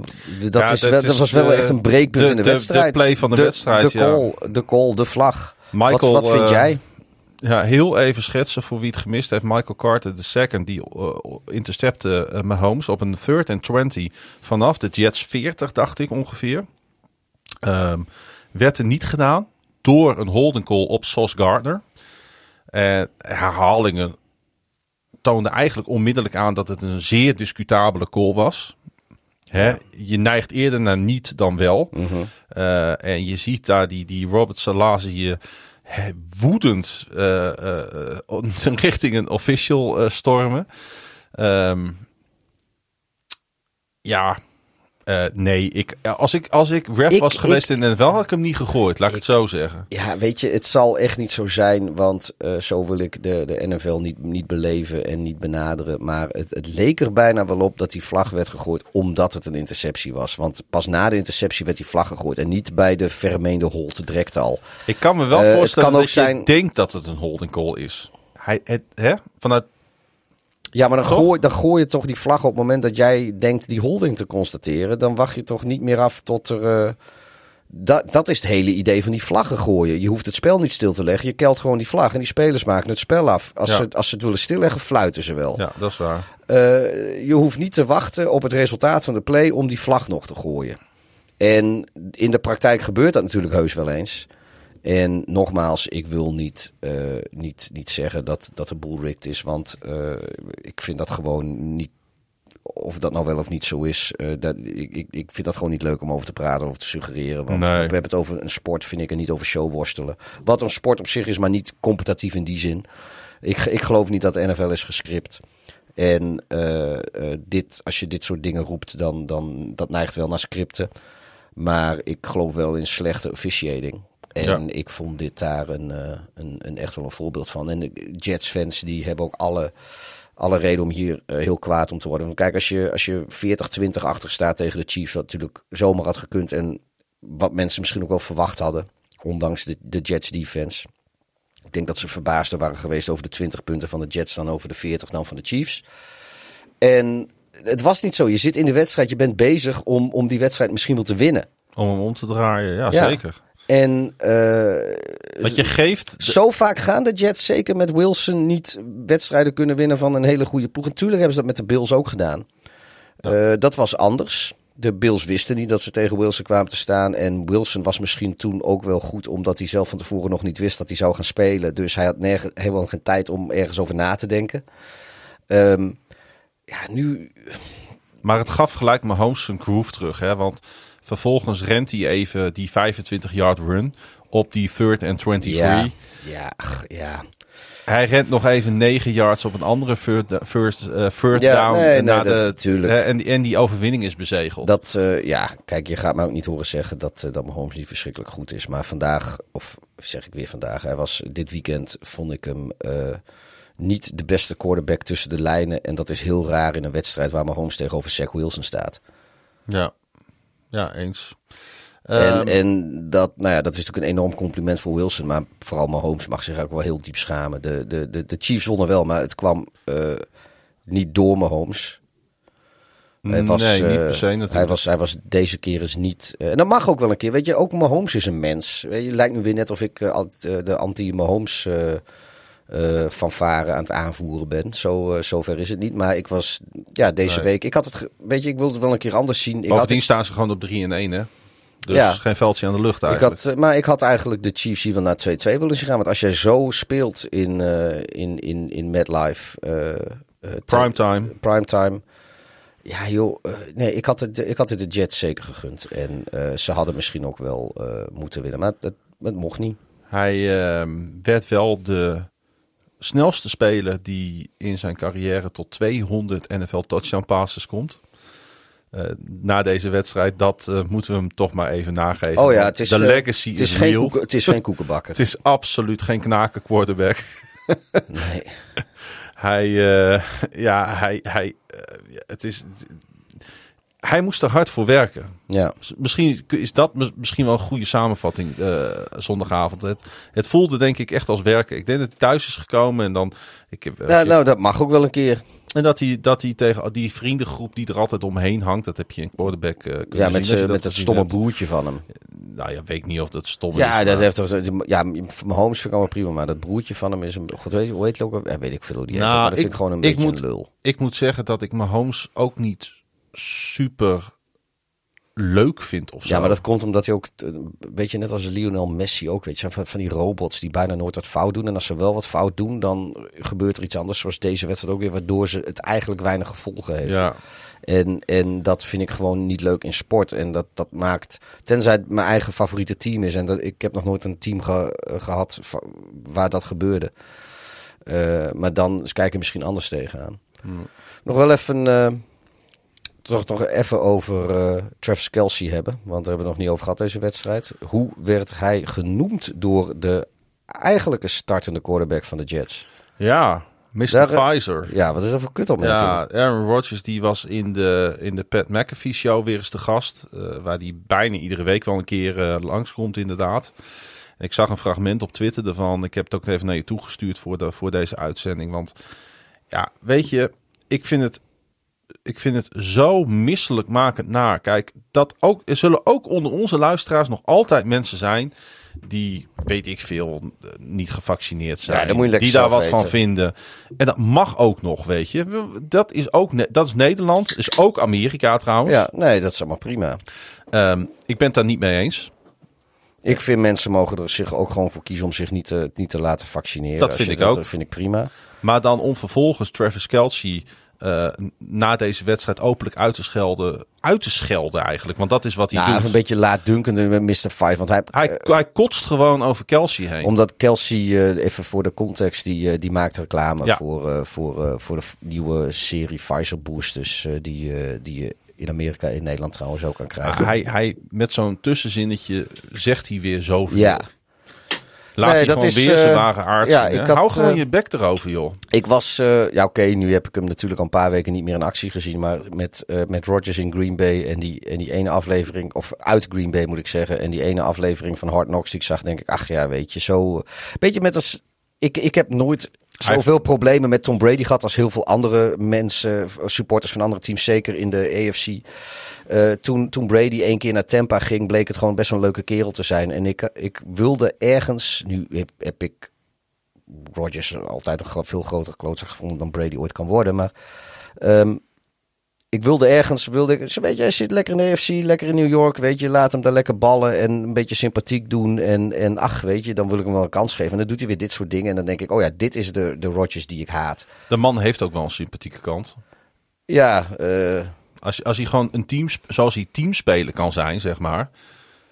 Speaker 6: Dat,
Speaker 5: Ja,
Speaker 6: is
Speaker 5: dat
Speaker 6: wel,
Speaker 5: is
Speaker 6: dat was wel
Speaker 5: de-
Speaker 6: echt een breekpunt
Speaker 5: de-
Speaker 6: in de,
Speaker 5: de- de
Speaker 6: wedstrijd.
Speaker 5: play van de wedstrijd,
Speaker 6: De
Speaker 5: ja.
Speaker 6: call, de, call, de vlag.
Speaker 5: Michael,
Speaker 6: wat, wat vind
Speaker 5: eh,
Speaker 6: jij?
Speaker 5: Ja, heel even schetsen voor wie het gemist heeft. Michael Carter, de second, die uh, intercepte uh, Mahomes op een third and 20 vanaf de Jets 40, dacht ik ongeveer. Ehm, werd er niet gedaan door een holding call op Sauce Gardner. En herhalingen toonden eigenlijk onmiddellijk aan dat het een zeer discutabele call was. Hè? Je neigt eerder naar niet dan wel. Eh, en je ziet daar die, die Robert Salazar je woedend eh, eh, richting een official stormen. Ehm, ja, eh, nee. Ik, als, ik, als ik ref
Speaker 6: Ik-
Speaker 5: was geweest
Speaker 6: ik-
Speaker 5: in de NFL, had ik hem niet gegooid. Laat ik het zo zeggen.
Speaker 6: Ja, weet je, het zal echt niet zo zijn, want eh, zo wil ik de, de NFL niet, niet beleven en niet benaderen. Maar het, het leek er bijna wel op dat die vlag werd gegooid omdat het een interceptie was. Want pas na de interceptie werd die vlag gegooid en niet bij de vermeende holte direct al.
Speaker 5: Ik kan me wel
Speaker 6: Eh,
Speaker 5: voorstellen
Speaker 6: kan ook
Speaker 5: dat je
Speaker 6: zijn-
Speaker 5: denkt dat het een holding call is. Hij, het, hè? Vanuit,
Speaker 6: Ja, maar dan
Speaker 5: Toch?
Speaker 6: gooi, dan gooi je toch die vlag op het moment dat jij denkt die holding te constateren. Dan wacht je toch niet meer af tot er... eh, dat, dat is het hele idee van die vlaggen gooien. Je hoeft het spel niet stil te leggen. Je kelt gewoon die vlag en die spelers maken het spel af. Als,
Speaker 5: Ja.
Speaker 6: ze, als ze het willen stilleggen, fluiten ze wel.
Speaker 5: ja, dat is waar.
Speaker 6: Eh, je hoeft niet te wachten op het resultaat van de play om die vlag nog te gooien. En in de praktijk gebeurt dat natuurlijk heus wel eens. En nogmaals, ik wil niet, eh, niet, niet zeggen dat, dat de boel rigged is. Want eh, ik vind dat gewoon niet. Of dat nou wel of niet zo is. eh, dat, ik, ik, ik vind dat gewoon niet leuk om over te praten of te suggereren. Want
Speaker 5: Nee.
Speaker 6: we hebben het over een sport, vind ik, en niet over showworstelen. Wat een sport op zich is, maar niet competitief in die zin. Ik, ik geloof niet dat de NFL is gescript. En dit, als je dit soort dingen roept, dan, dan dat neigt wel naar scripten. Maar ik geloof wel in slechte officiating. En
Speaker 5: Ja.
Speaker 6: ik vond dit daar een, eh, een, een echt wel een voorbeeld van. En de Jets-fans die hebben ook alle, alle reden om hier eh, heel kwaad om te worden. Want kijk, als je, als je 40-20 achter staat tegen de Chiefs, wat natuurlijk zomaar had gekund. En wat mensen misschien ook wel verwacht hadden, ondanks de, de Jets-defense. Ik denk dat ze verbaasd waren geweest over de 20 punten van de Jets dan over de 40 dan van de Chiefs. En het was niet zo. Je zit in de wedstrijd, je bent bezig om, om die wedstrijd misschien wel te winnen.
Speaker 5: Om hem om te draaien, ja,
Speaker 6: Ja.
Speaker 5: zeker.
Speaker 6: En eh,
Speaker 5: Wat je geeft,
Speaker 6: zo vaak gaan de Jets, zeker met Wilson, niet wedstrijden kunnen winnen van een hele goede ploeg. Natuurlijk hebben ze dat met de Bills ook gedaan. Eh, dat was anders. De Bills wisten niet dat ze tegen Wilson kwamen te staan. En Wilson was misschien toen ook wel goed, omdat hij zelf van tevoren nog niet wist dat hij zou gaan spelen. Dus hij had nergens, helemaal geen tijd om ergens over na te denken. Ehm, ja, nu.
Speaker 5: maar het gaf gelijk Mahomes zijn groove terug. Hè? Want vervolgens rent hij even die 25-yard run op die third and 23.
Speaker 6: Ja, ja, ach, ja.
Speaker 5: Hij rent nog even 9 yards op een andere third, first, eh, third
Speaker 6: Ja,
Speaker 5: down.
Speaker 6: nee,
Speaker 5: eh,
Speaker 6: nee,
Speaker 5: na
Speaker 6: dat
Speaker 5: de, en, die- en die overwinning is bezegeld.
Speaker 6: Dat, eh, ja, kijk, je gaat mij ook niet horen zeggen dat, uh, dat Mahomes niet verschrikkelijk goed is. Maar vandaag, of zeg ik weer vandaag, hij was dit weekend, vond ik hem eh, niet de beste quarterback tussen de lijnen. En dat is heel raar in een wedstrijd waar Mahomes tegenover Zach Wilson staat.
Speaker 5: Ja, ja eens.
Speaker 6: en,
Speaker 5: Ehm,
Speaker 6: en dat, nou ja, dat is natuurlijk een enorm compliment voor Wilson. Maar vooral Mahomes mag zich ook wel heel diep schamen. De, de, de, de Chiefs wonnen wel, maar het kwam eh, niet door Mahomes. Hij was,
Speaker 5: nee, niet
Speaker 6: eh,
Speaker 5: per se natuurlijk.
Speaker 6: Hij was, hij was deze keer eens niet. eh, en dat mag ook wel een keer. Weet je, ook Mahomes is een mens. Weet je, het lijkt nu weer net of ik de anti-Mahomes eh eh, fanfare aan het aanvoeren ben. Zo, eh, zover is het niet. Maar ik was, ja, deze
Speaker 5: Nee.
Speaker 6: week. Ik had het, weet je, ik wilde het wel een keer anders zien. Ik had,
Speaker 5: Bovendien staan ze gewoon op 3 en 1, hè? Dus
Speaker 6: Ja.
Speaker 5: geen veldje aan de lucht
Speaker 6: ik
Speaker 5: eigenlijk.
Speaker 6: had, eh, maar ik had eigenlijk de Chiefs hier wel naar 2-2 willen zien gaan. Want als jij zo speelt in, eh in, in, in MetLife. te-
Speaker 5: Primetime.
Speaker 6: primetime. Ja, joh. nee, ik had, het, ik had het de Jets zeker gegund. En ze hadden misschien ook wel moeten winnen. Maar het, het mocht niet.
Speaker 5: Hij ehm, werd wel de snelste speler die in zijn carrière tot 200 NFL touchdown passes komt. Eh, na deze wedstrijd, dat eh, moeten we hem toch maar even nageven.
Speaker 6: Oh ja, het is,
Speaker 5: de
Speaker 6: eh,
Speaker 5: legacy
Speaker 6: Het is,
Speaker 5: is
Speaker 6: geen, koeken, het is geen koekenbakker.
Speaker 5: Het is absoluut geen knaken quarterback.
Speaker 6: Nee.
Speaker 5: Hij, ja, hij, hij, het is, hij moest er hard voor werken.
Speaker 6: Ja.
Speaker 5: Misschien is dat mis- misschien wel een goede samenvatting eh, zondagavond. Het, het voelde denk ik echt als werken. Ik denk dat hij thuis is gekomen en dan... Ik heb,
Speaker 6: Nou, nou, dat mag ook wel een keer.
Speaker 5: En dat hij, dat hij tegen die vriendengroep die er altijd omheen hangt... Dat heb je in quarterback eh, kunnen
Speaker 6: Ja, met,
Speaker 5: dat
Speaker 6: met
Speaker 5: gezien
Speaker 6: stomme broertje van hem.
Speaker 5: Nou ja, weet ik niet of dat stom is.
Speaker 6: Ja, dat
Speaker 5: maar-
Speaker 6: heeft toch. Ja, mijn homes vind ik allemaal prima. Maar dat broertje van hem is een. God, weet je, hoe heet het ook? Ja, weet ik veel hoe die heet.
Speaker 5: Nou,
Speaker 6: Maar dat vind
Speaker 5: ik-
Speaker 6: ik gewoon een
Speaker 5: ik
Speaker 6: beetje
Speaker 5: moet-
Speaker 6: een lul.
Speaker 5: Ik moet zeggen dat ik Mahomes ook niet super leuk vind of zo.
Speaker 6: Ja, maar dat komt omdat hij ook, weet je, net als Lionel Messi ook, weet je, van, van die robots die bijna nooit wat fout doen. En als ze wel wat fout doen, dan gebeurt er iets anders, zoals deze wedstrijd ook weer, waardoor ze het eigenlijk weinig gevolgen heeft.
Speaker 5: Ja,
Speaker 6: En, en dat vind ik gewoon niet leuk in sport. En dat, dat maakt, tenzij het mijn eigen favoriete team is. En dat, ik heb nog nooit een team ge- eh, gehad waar dat gebeurde. Eh, maar dan is kijken misschien anders tegenaan. Nog wel even, eh, toch nog even over eh, Travis Kelsey hebben. Want daar hebben we het nog niet over gehad deze wedstrijd. Hoe werd hij genoemd door de eigenlijke startende quarterback van de Jets?
Speaker 5: ja Mr.
Speaker 6: Daar, eh,
Speaker 5: Pfizer.
Speaker 6: Ja, wat is dat voor kutopmerking?
Speaker 5: Ja, Aaron Rodgers die was in de, in de Pat McAfee show weer eens de gast. eh, waar die bijna iedere week wel een keer eh, langskomt inderdaad. Ik zag een fragment op Twitter ervan. Ik heb het ook even naar je toegestuurd voor, de, voor deze uitzending. Want ja, weet je, ik vind het, ik vind het zo misselijk makend naar. Kijk, dat ook, er zullen ook onder onze luisteraars nog altijd mensen zijn die, weet ik veel, eh, niet gevaccineerd zijn.
Speaker 6: Ja,
Speaker 5: die daar wat van vinden. En dat mag ook nog, weet je. Dat is ook dat is Nederland, is ook Amerika trouwens.
Speaker 6: Ja, nee, dat is allemaal prima.
Speaker 5: Ehm, ik ben het daar niet mee eens.
Speaker 6: Ik vind mensen mogen er zich ook gewoon voor kiezen om zich niet te, niet te laten vaccineren.
Speaker 5: Dat vind ik ook.
Speaker 6: Dat vind ik prima.
Speaker 5: Maar dan om vervolgens Travis Kelsey eh, na deze wedstrijd openlijk uit te schelden. Uit te schelden eigenlijk, want dat is wat hij
Speaker 6: Nou,
Speaker 5: doet.
Speaker 6: een beetje laatdunkend met Mr. Five. Want hij,
Speaker 5: Hij,
Speaker 6: eh,
Speaker 5: hij kotst gewoon over Kelsey heen.
Speaker 6: omdat Kelsey, eh, even voor de context, die, die maakt reclame
Speaker 5: Ja.
Speaker 6: voor, voor, voor de nieuwe serie Pfizer boosters. die, die je in Amerika en Nederland trouwens ook kan krijgen.
Speaker 5: Hij, hij, met zo'n tussenzinnetje zegt hij weer zoveel.
Speaker 6: Ja.
Speaker 5: Laat
Speaker 6: Nee, dat
Speaker 5: gewoon
Speaker 6: is,
Speaker 5: weer
Speaker 6: eh,
Speaker 5: zijn ware aard
Speaker 6: ja,
Speaker 5: zien, hè?
Speaker 6: ik had,
Speaker 5: Hou gewoon
Speaker 6: eh,
Speaker 5: je bek erover, joh.
Speaker 6: Ik was, eh, ja oké, nu heb ik hem natuurlijk al een paar weken niet meer in actie gezien. Maar met, eh met Rodgers in Green Bay en die, en die ene aflevering, of uit Green Bay moet ik zeggen. En die ene aflevering van Hard Knocks die ik zag, denk ik, ach ja, weet je, zo. Beetje met als, ik, ik heb nooit zoveel problemen met Tom Brady gehad als heel veel andere mensen, supporters van andere teams, zeker in de AFC. Eh, toen, toen Brady één keer naar Tampa ging, bleek het gewoon best wel een leuke kerel te zijn. En ik, ik wilde ergens, nu heb, heb ik Rodgers altijd een veel grotere klootzak gevonden dan Brady ooit kan worden. Maar ehm, ik wilde ergens, wilde ik, weet je, hij zit lekker in de AFC, lekker in New York, weet je, laat hem daar lekker ballen en een beetje sympathiek doen. En, en ach, weet je, dan wil ik hem wel een kans geven. En dan doet hij weer dit soort dingen. En dan denk ik, oh ja, dit is de, de Rodgers die ik haat.
Speaker 5: De man heeft ook wel een sympathieke kant.
Speaker 6: Ja, eh,
Speaker 5: Als, als hij gewoon een team, zoals hij teamspeler kan zijn, zeg maar.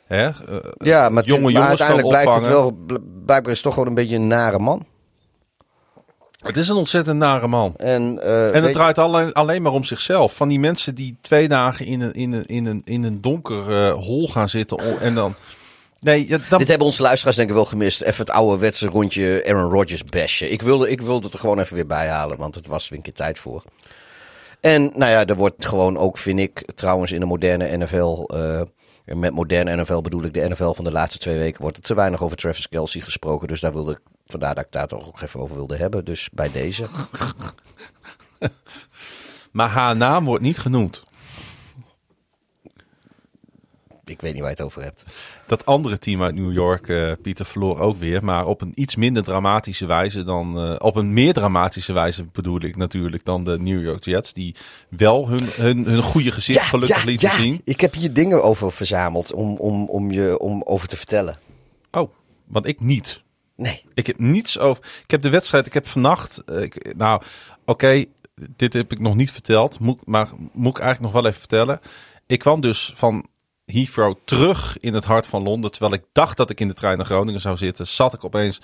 Speaker 5: Hè? eh,
Speaker 6: ja maar,
Speaker 5: jonge
Speaker 6: maar
Speaker 5: jongens
Speaker 6: uiteindelijk blijkt het wel, bl- blijkbaar is toch gewoon een beetje een nare man.
Speaker 5: Het is een ontzettend nare man.
Speaker 6: En, eh,
Speaker 5: En het draait alleen, alleen maar om zichzelf. Van die mensen die twee dagen in een, in een, in een, in een donker eh, hol gaan zitten. En dan. Nee, ja, dan,
Speaker 6: Dit hebben onze luisteraars denk ik wel gemist. Even het ouderwetse rondje Aaron Rodgers bashen. Ik wilde, ik wilde het er gewoon even weer bij halen, want het was weer een keer tijd voor. En nou ja, er wordt gewoon ook, vind ik, trouwens in de moderne NFL... eh, en met moderne NFL bedoel ik de NFL van de laatste twee weken... wordt er te weinig over Travis Kelsey gesproken. Dus daar wilde ik, vandaar dat ik daar toch ook even over wilde hebben. Dus bij deze.
Speaker 5: maar haar naam wordt niet genoemd.
Speaker 6: Ik weet niet waar je het over hebt.
Speaker 5: Dat andere team uit New York, eh, Pieter, verloor ook weer. Maar op een iets minder dramatische wijze dan. eh, op een meer dramatische wijze bedoel ik natuurlijk dan de New York Jets. Die wel hun, hun, hun goede gezicht gelukkig lieten zien.
Speaker 6: ik heb hier dingen over verzameld om, om, om je om over te vertellen.
Speaker 5: Oh, want ik niet.
Speaker 6: Nee.
Speaker 5: Ik heb niets over. Ik heb de wedstrijd. Ik heb vannacht. eh, Ik, nou, oké. dit heb ik nog niet verteld. Moet, maar moet ik eigenlijk nog wel even vertellen. Ik kwam dus van Heathrow terug in het hart van Londen. Terwijl ik dacht dat ik in de trein naar Groningen zou zitten. Zat ik opeens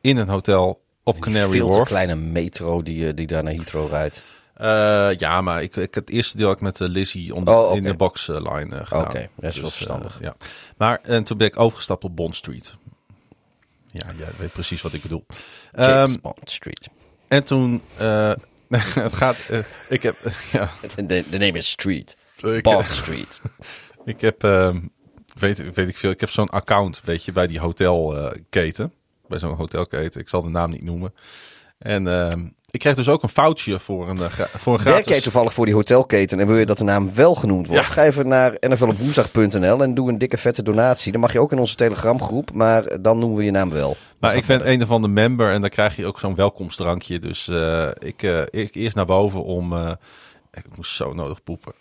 Speaker 5: in een hotel op Canary
Speaker 6: Veel
Speaker 5: Wharf.
Speaker 6: kleine metro die, eh, die daar naar Heathrow rijdt.
Speaker 5: Eh, ja, maar ik, ik, het eerste deel ik met eh, Lizzie om de-
Speaker 6: Oh,
Speaker 5: in de boxline gedaan.
Speaker 6: Oké, dat is wel verstandig.
Speaker 5: ja. Maar en toen ben ik overgestapt op Bond Street. Ja, jij weet precies wat ik bedoel.
Speaker 6: James
Speaker 5: Ehm,
Speaker 6: Bond Street.
Speaker 5: En toen, het gaat, ik heb, ja,
Speaker 6: De, de name is Street. Bond Street.
Speaker 5: ik heb, ehm, weet, weet ik veel, ik heb zo'n account, weet je, bij die hotelketen, bij zo'n hotelketen. Ik zal de naam niet noemen. En ehm, ik kreeg dus ook een foutje voor een, eh, voor een
Speaker 6: Werk
Speaker 5: gratis.
Speaker 6: jij toevallig voor die hotelketen en wil je dat de naam wel genoemd wordt?
Speaker 5: Ja.
Speaker 6: Ga even naar nflopwoensdag.nl en doe een dikke vette donatie. Dan mag je ook in onze telegramgroep, maar dan noemen we je naam wel.
Speaker 5: Maar ik ben een of andere member en dan krijg je ook zo'n welkomstdrankje. Dus eh, ik, eh, ik eerst naar boven om, eh, ik moest zo nodig poepen.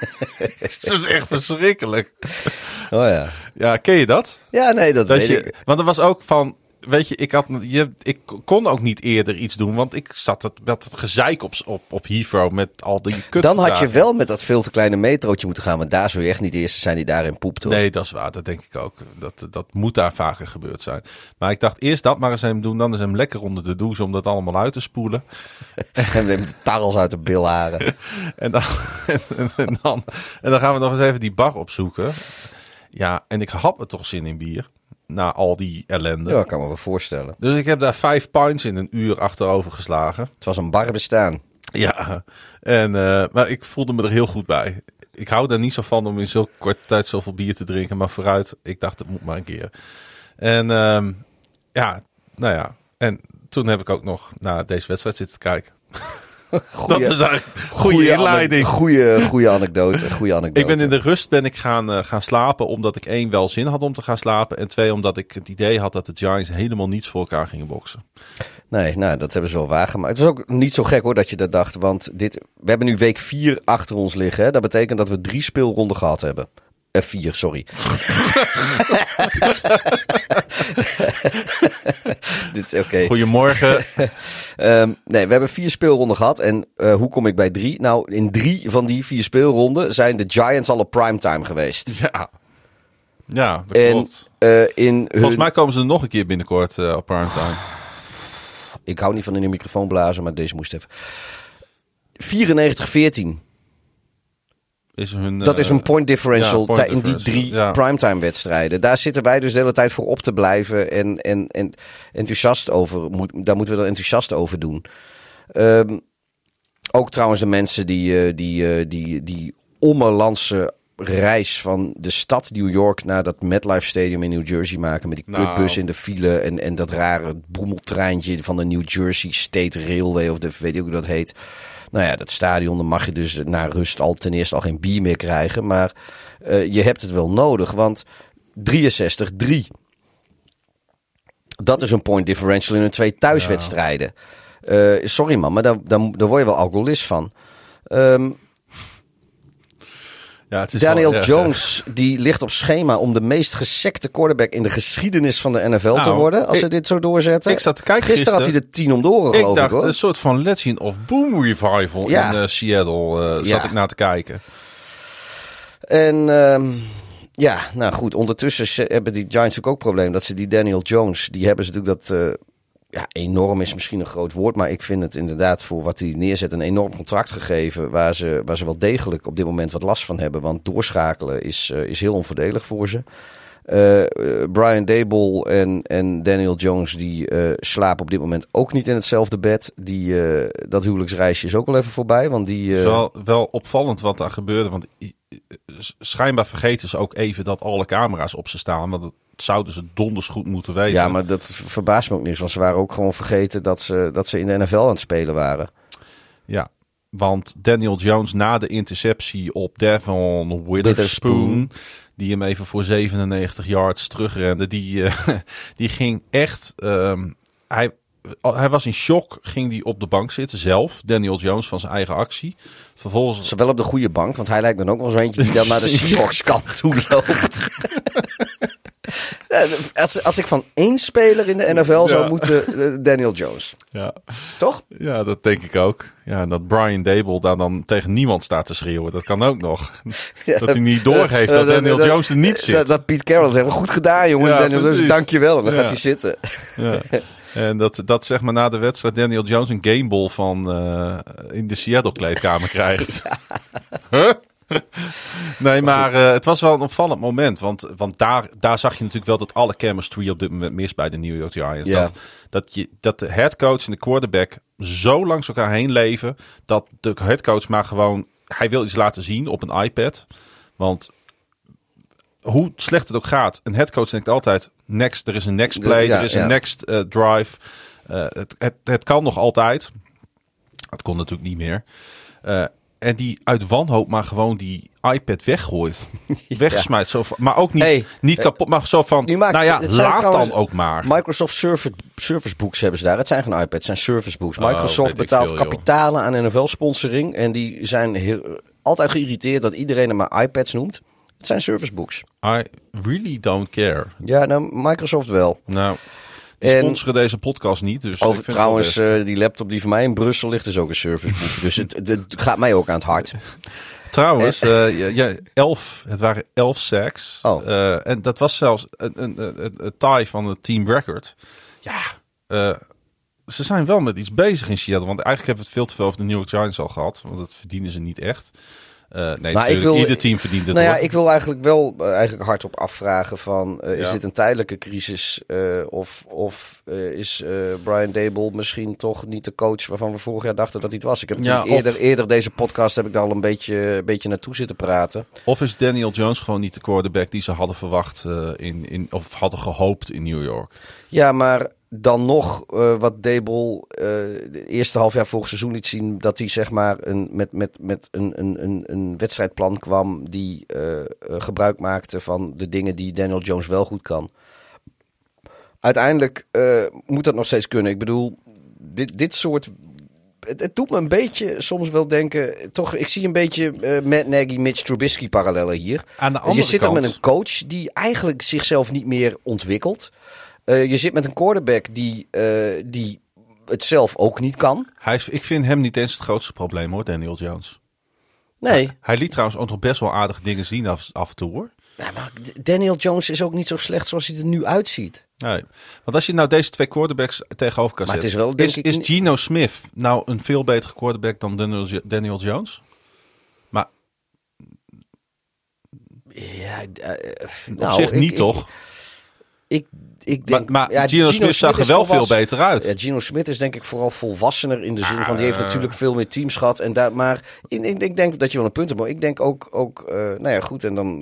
Speaker 5: dat is echt verschrikkelijk.
Speaker 6: Oh ja.
Speaker 5: Ja, ken je dat?
Speaker 6: Ja, nee, dat,
Speaker 5: dat
Speaker 6: weet
Speaker 5: je,
Speaker 6: ik.
Speaker 5: Want er was ook van, weet je, ik, had, je, ik kon ook niet eerder iets doen, want ik zat het, met het gezeik op, op, op Heathrow met al die kut.
Speaker 6: Dan had je wel met dat veel te kleine metrootje moeten gaan. Want daar zou je echt niet de eerste zijn die daarin poept hoor.
Speaker 5: Nee, dat is waar. Dat denk ik ook. Dat, dat moet daar vaker gebeurd zijn. Maar ik dacht eerst dat maar eens hem doen. Dan is hem lekker onder de douche om dat allemaal uit te spoelen.
Speaker 6: En de tarrels uit de bilharen.
Speaker 5: En dan, en, en dan, en dan gaan we nog eens even die bar opzoeken. Ja, en ik had me toch zin in bier. Na al die ellende.
Speaker 6: Ja, kan me wel voorstellen.
Speaker 5: Dus ik heb daar vijf pints in een uur achterover geslagen.
Speaker 6: Het was een bar bestaan.
Speaker 5: Ja, en, eh, maar ik voelde me er heel goed bij. Ik hou daar niet zo van om in zo'n korte tijd zoveel bier te drinken. Maar vooruit, ik dacht het moet maar een keer. En ehm, ja, nou ja. En toen heb ik ook nog naar deze wedstrijd zitten kijken. dat is eigenlijk een goede inleiding.
Speaker 6: Goede, goede anekdote. Goede anekdote.
Speaker 5: Ik ben in de rust ben ik gaan, eh, gaan slapen omdat ik één wel zin had om te gaan slapen. En twee omdat ik het idee had dat de Giants helemaal niets voor elkaar gingen boksen.
Speaker 6: Nee, nou, dat hebben ze wel waargemaakt. Het was ook niet zo gek hoor dat je dat dacht. Want dit, we hebben nu week 4 achter ons liggen. Hè? Dat betekent dat we drie speelronden gehad hebben. Eh, vier, sorry. Dit is oké.
Speaker 5: Goedemorgen.
Speaker 6: Ehm, nee, we hebben vier speelronden gehad. En eh, hoe kom ik bij drie? Nou, in drie van die vier speelronden zijn de Giants al op primetime geweest.
Speaker 5: ja. Ja, dat
Speaker 6: En
Speaker 5: klopt.
Speaker 6: eh, in hun...
Speaker 5: Volgens mij komen ze nog een keer binnenkort op primetime.
Speaker 6: Ik hou niet van in de microfoon blazen, maar deze moest even. 94-14.
Speaker 5: Is hun,
Speaker 6: Dat is
Speaker 5: eh,
Speaker 6: een point differential
Speaker 5: ja, point
Speaker 6: in die drie
Speaker 5: ja.
Speaker 6: primetime wedstrijden. Daar zitten wij dus de hele tijd voor op te blijven en, en, en enthousiast over. Moet, daar moeten we dan enthousiast over doen. Ehm, ook trouwens de mensen die, eh, die, eh, die, die ommelandse reis van de stad New York naar dat MetLife Stadium in New Jersey maken. Met die
Speaker 5: Nou.
Speaker 6: in de file en, en dat rare boemeltreintje van de New Jersey State Railway of de, weet ik hoe dat heet. Nou ja, dat stadion, dan mag je dus na rust al ten eerste al geen bier meer krijgen. Maar eh, je hebt het wel nodig, want 63-3. Dat is een point differential in een twee thuiswedstrijden. Eh, sorry man, maar daar, daar, daar word je wel alcoholist van. Ehm,
Speaker 5: Ja, het is
Speaker 6: Daniel
Speaker 5: wel erg,
Speaker 6: Jones, die ligt op schema om de meest gesekte quarterback in de geschiedenis van de NFL te
Speaker 5: Nou,
Speaker 6: worden. Als
Speaker 5: ik-
Speaker 6: ze dit zo doorzetten.
Speaker 5: ik zat te kijken
Speaker 6: Gisteren had hij de tien om de oren,
Speaker 5: Ik
Speaker 6: geloof ik
Speaker 5: dacht,
Speaker 6: hoor.
Speaker 5: een soort van Legend of Boom revival
Speaker 6: Ja.
Speaker 5: in eh, Seattle eh, zat ik naar te kijken.
Speaker 6: En ehm, ja, nou goed, ondertussen hebben die Giants ook het probleem dat ze die Daniel Jones, die hebben ze natuurlijk dat, eh, ja, enorm is misschien een groot woord, maar ik vind het inderdaad voor wat hij neerzet een enorm contract gegeven waar ze, waar ze wel degelijk op dit moment wat last van hebben, want doorschakelen is, eh, is heel onvoordelig voor ze. Eh, eh, Brian Dable en, en Daniel Jones die eh, slapen op dit moment ook niet in hetzelfde bed. Die, dat huwelijksreisje is ook wel even voorbij, want die...
Speaker 5: Het is wel, wel opvallend wat daar gebeurde. Want schijnbaar vergeten ze ook even dat alle camera's op ze staan. Want dat zouden ze donders goed moeten weten.
Speaker 6: Ja, maar dat verbaast me ook niet. Want ze waren ook gewoon vergeten dat ze, dat ze in de NFL aan het spelen waren.
Speaker 5: Ja, want Daniel Jones na de interceptie op Devon Witherspoon,
Speaker 6: Witherspoon.
Speaker 5: Die hem even voor 97 yards terugrende, die, eh, die ging echt... ehm, hij, hij was in shock, ging hij op de bank zitten zelf, Daniel Jones van zijn eigen actie. Vervolgens...
Speaker 6: Ze wel op de goede bank, want hij lijkt me ook wel zo eentje die dan naar de Seahawks kant toe loopt. Als, als ik van één speler in de NFL zou moeten, eh, Daniel Jones.
Speaker 5: Ja.
Speaker 6: Toch?
Speaker 5: ja, dat denk ik ook. Ja, en dat Brian Dable daar dan tegen niemand staat te schreeuwen, dat kan ook nog. dat hij niet doorgeeft dat
Speaker 6: Eh,
Speaker 5: Daniel Jones er niet zit.
Speaker 6: Dat, dat Pete Carroll zegt, goed gedaan jongen.
Speaker 5: Ja,
Speaker 6: Daniel Jones,
Speaker 5: precies.
Speaker 6: dankjewel. En dan gaat hij zitten.
Speaker 5: Ja. En dat, dat zeg maar na de wedstrijd Daniel Jones een gameball van eh, in de Seattle kleedkamer krijgt. Huh? nee, maar eh, het was wel een opvallend moment. Want, want daar, daar zag je natuurlijk wel dat alle chemistry op dit moment mis bij de New York Giants.
Speaker 6: Ja.
Speaker 5: Dat, dat, je, dat de headcoach en de quarterback zo langs elkaar heen leven. Dat de headcoach maar gewoon... Hij wil iets laten zien op een iPad. Want hoe slecht het ook gaat, een headcoach denkt altijd: next, er is een next play,
Speaker 6: Ja,
Speaker 5: er is
Speaker 6: ja.
Speaker 5: een next eh, drive. Eh, het, het, het kan nog altijd. Het kon natuurlijk niet meer. Eh, en die uit wanhoop maar gewoon die iPad weggooit. Wegsmijt. Zo van, maar ook niet,
Speaker 6: Hey,
Speaker 5: niet kapot, maar zo van,
Speaker 6: maakt-
Speaker 5: nou ja, laat dan ook maar.
Speaker 6: Microsoft Surface, Surface Books hebben ze daar. Het zijn geen iPads, het zijn Surface Books.
Speaker 5: Oh,
Speaker 6: Microsoft betaalt
Speaker 5: veel, joh.
Speaker 6: kapitalen aan NFL-sponsoring. En die zijn heel, altijd geïrriteerd dat iedereen hem maar iPads noemt. Het zijn service books.
Speaker 5: I really don't care.
Speaker 6: Ja, nou, Microsoft wel.
Speaker 5: Nou, die
Speaker 6: En-
Speaker 5: sponsoren deze podcast niet. Dus ik
Speaker 6: Over
Speaker 5: vind het
Speaker 6: trouwens, eh, die laptop die voor mij in Brussel ligt, is ook een serviceboek. dus het, het, het gaat mij ook aan het hart.
Speaker 5: Trouwens, ja, ja, elf, het waren elf sacks.
Speaker 6: Oh.
Speaker 5: Eh, en dat was zelfs een, een, een, tie van het team record. Ja, ze zijn wel met iets bezig in Seattle. Want eigenlijk hebben we het veel te veel over de New York Giants al gehad. Want dat verdienen ze niet echt. Eh, nee,
Speaker 6: ik wil-
Speaker 5: ieder team verdient het.
Speaker 6: Nou ja, ik wil eigenlijk wel eh, eigenlijk hardop afvragen van... eh, is
Speaker 5: Ja.
Speaker 6: dit een tijdelijke crisis? of of is Brian Dable misschien toch niet de coach waarvan we vorig jaar dachten dat hij het was? Ik heb
Speaker 5: Ja,
Speaker 6: natuurlijk
Speaker 5: of-
Speaker 6: eerder, eerder deze podcast heb ik daar al een beetje, een beetje naartoe zitten praten.
Speaker 5: Of is Daniel Jones gewoon niet de quarterback die ze hadden verwacht in, in, of hadden gehoopt in New York?
Speaker 6: Ja, maar dan nog eh, wat Dable eh de eerste half jaar vorig seizoen liet zien... dat hij zeg maar een, met, met, met een, een, een, een wedstrijdplan kwam... die eh, eh, gebruik maakte van de dingen die Daniel Jones wel goed kan. Uiteindelijk eh, moet dat nog steeds kunnen. Ik bedoel, dit, dit soort... Het, het doet me een beetje soms wel denken... Toch, ik zie een beetje eh Matt Nagy, Mitch Trubisky parallellen hier.
Speaker 5: Aan de
Speaker 6: Je zit er
Speaker 5: kant,
Speaker 6: met een coach die eigenlijk zichzelf niet meer ontwikkelt. Eh, je zit met een quarterback die, eh, die het zelf ook niet kan.
Speaker 5: hij is, ik vind hem niet eens het grootste probleem hoor, Daniel Jones.
Speaker 6: Nee,
Speaker 5: Hij liet trouwens ook nog best wel aardige dingen zien af, af en toe hoor.
Speaker 6: Maar Daniel Jones is ook niet zo slecht zoals hij er nu uitziet.
Speaker 5: Nee. Want als je nou deze twee quarterbacks tegenover kan
Speaker 6: Maar het
Speaker 5: zetten.
Speaker 6: is wel, denk
Speaker 5: is, Geno Smith nou een veel betere quarterback dan Daniel, Daniel Jones? Maar
Speaker 6: Ja, eh,
Speaker 5: op
Speaker 6: nou,
Speaker 5: zich niet
Speaker 6: ik-
Speaker 5: toch?
Speaker 6: Ik, ik
Speaker 5: Maar,
Speaker 6: denk,
Speaker 5: maar
Speaker 6: ja,
Speaker 5: Geno, Smith zag er wel veel beter uit.
Speaker 6: Ja, Gino Smith is denk ik vooral volwassener in de zin van die heeft
Speaker 5: Ah.
Speaker 6: natuurlijk veel meer teams gehad. En daar, maar in, ik, ik denk dat je wel een punt hebt. Maar ik denk ook, ook eh, nou ja, goed. En dan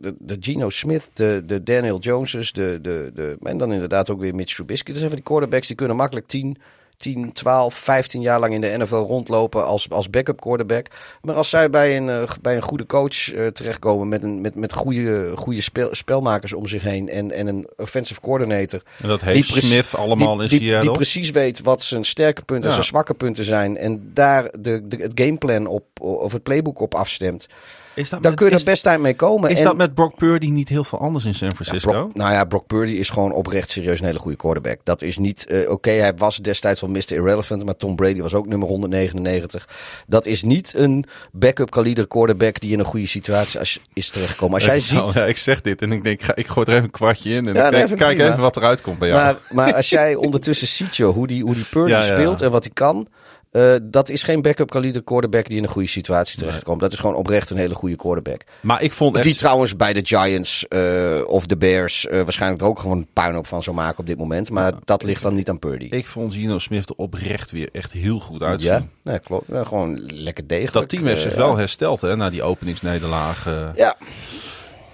Speaker 6: de, de Gino Smith, de, de Daniel Joneses, de, de, de, en dan inderdaad ook weer Mitch Trubisky. Dat zijn van die quarterbacks die kunnen makkelijk 10, 10, 12, 15 jaar lang in de NFL rondlopen als, als backup quarterback. Maar als zij bij een, eh, bij een goede coach eh, terechtkomen met, een, met, met goede, goede spel, spelmakers om zich heen en, en een offensive coordinator
Speaker 5: En dat heeft Smith allemaal
Speaker 6: die,
Speaker 5: in
Speaker 6: die, precies weet wat zijn sterke punten en
Speaker 5: Ja.
Speaker 6: zijn zwakke punten zijn. En daar de, de, het gameplan op, of het playbook op afstemt.
Speaker 5: Is dat
Speaker 6: Dan
Speaker 5: met,
Speaker 6: kun je er best eind mee komen.
Speaker 5: is
Speaker 6: en,
Speaker 5: dat met Brock Purdy niet heel veel anders in San Francisco?
Speaker 6: Brock, nou ja, Brock Purdy is gewoon oprecht serieus een hele goede quarterback. Dat is niet... eh, Oké, hij was destijds wel Mr. Irrelevant, maar Tom Brady was ook nummer 199. Dat is niet een backup kaliber quarterback die in een goede situatie als- is terechtgekomen. Als jij
Speaker 5: Ik- nou,
Speaker 6: ziet...
Speaker 5: ja, ik zeg dit en ik denk, ga- ik gooi er even een kwartje in. En
Speaker 6: Ja,
Speaker 5: ik
Speaker 6: nee,
Speaker 5: kijk,
Speaker 6: prima.
Speaker 5: even wat eruit komt bij jou.
Speaker 6: Maar, maar als jij ondertussen ziet, joh, hoe die, hoe die Purdy speelt en wat hij kan. Eh, dat is geen backup kaliber quarterback die in een goede situatie terechtkomt. Dat is gewoon oprecht een hele goede quarterback.
Speaker 5: Maar ik vond echt...
Speaker 6: Die trouwens bij de Giants eh, of de Bears eh, waarschijnlijk er ook gewoon een puinhoop van zou maken op dit moment. Maar dat ligt dan niet aan Purdy.
Speaker 5: Ik vond Geno Smith er oprecht weer echt heel goed uitzien.
Speaker 6: ja, nee, klopt. Ja, gewoon lekker degelijk.
Speaker 5: Dat team heeft zich wel hersteld hè, na die openingsnederlaag.
Speaker 6: Ja,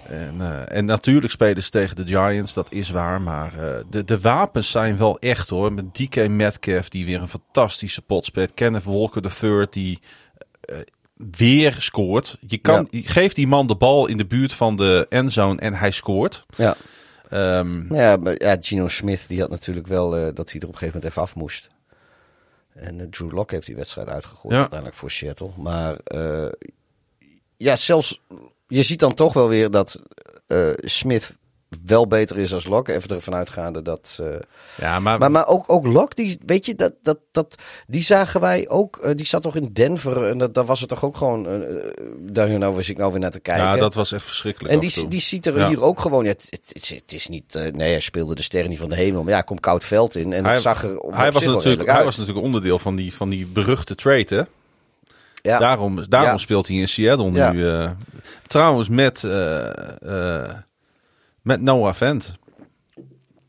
Speaker 5: En, eh, en natuurlijk spelen ze tegen de Giants, dat is waar. Maar eh, de, de wapens zijn wel echt hoor. Met DK Metcalf die weer een fantastische pot speelt. Kenneth Walker III die eh, weer scoort. Je kan, Geef die man de bal in de buurt van de endzone en hij scoort.
Speaker 6: ja.
Speaker 5: Ehm,
Speaker 6: Ja, maar, ja, Gino Smith die had natuurlijk wel dat hij er op een gegeven moment even af moest. En Drew Lock heeft die wedstrijd uitgegooid
Speaker 5: Ja.
Speaker 6: uiteindelijk voor Seattle. Maar ja, zelfs je ziet dan toch wel weer dat eh, Smith wel beter is als Lock. Even ervan uitgaande dat... eh,
Speaker 5: ja, maar,
Speaker 6: maar, maar ook, ook Lock, die, weet je, dat, dat, dat, die zagen wij ook. eh, die zat toch in Denver en dat, daar was het toch ook gewoon... eh, daar nou was ik nou weer naar te kijken.
Speaker 5: ja, dat was echt verschrikkelijk.
Speaker 6: En die, die ziet er
Speaker 5: Ja.
Speaker 6: hier ook gewoon. Ja, het, het, het, is niet. nee, hij speelde de sterren niet van de hemel. Maar ja, komt koud veld in. En
Speaker 5: hij,
Speaker 6: het zag er
Speaker 5: hij, was natuurlijk, hij
Speaker 6: uit.
Speaker 5: was natuurlijk onderdeel van die, van die beruchte trade, hè?
Speaker 6: Ja.
Speaker 5: Daarom, daarom
Speaker 6: Ja.
Speaker 5: speelt hij in Seattle
Speaker 6: Ja.
Speaker 5: nu. eh. trouwens, met, eh, eh, met Noah Vent.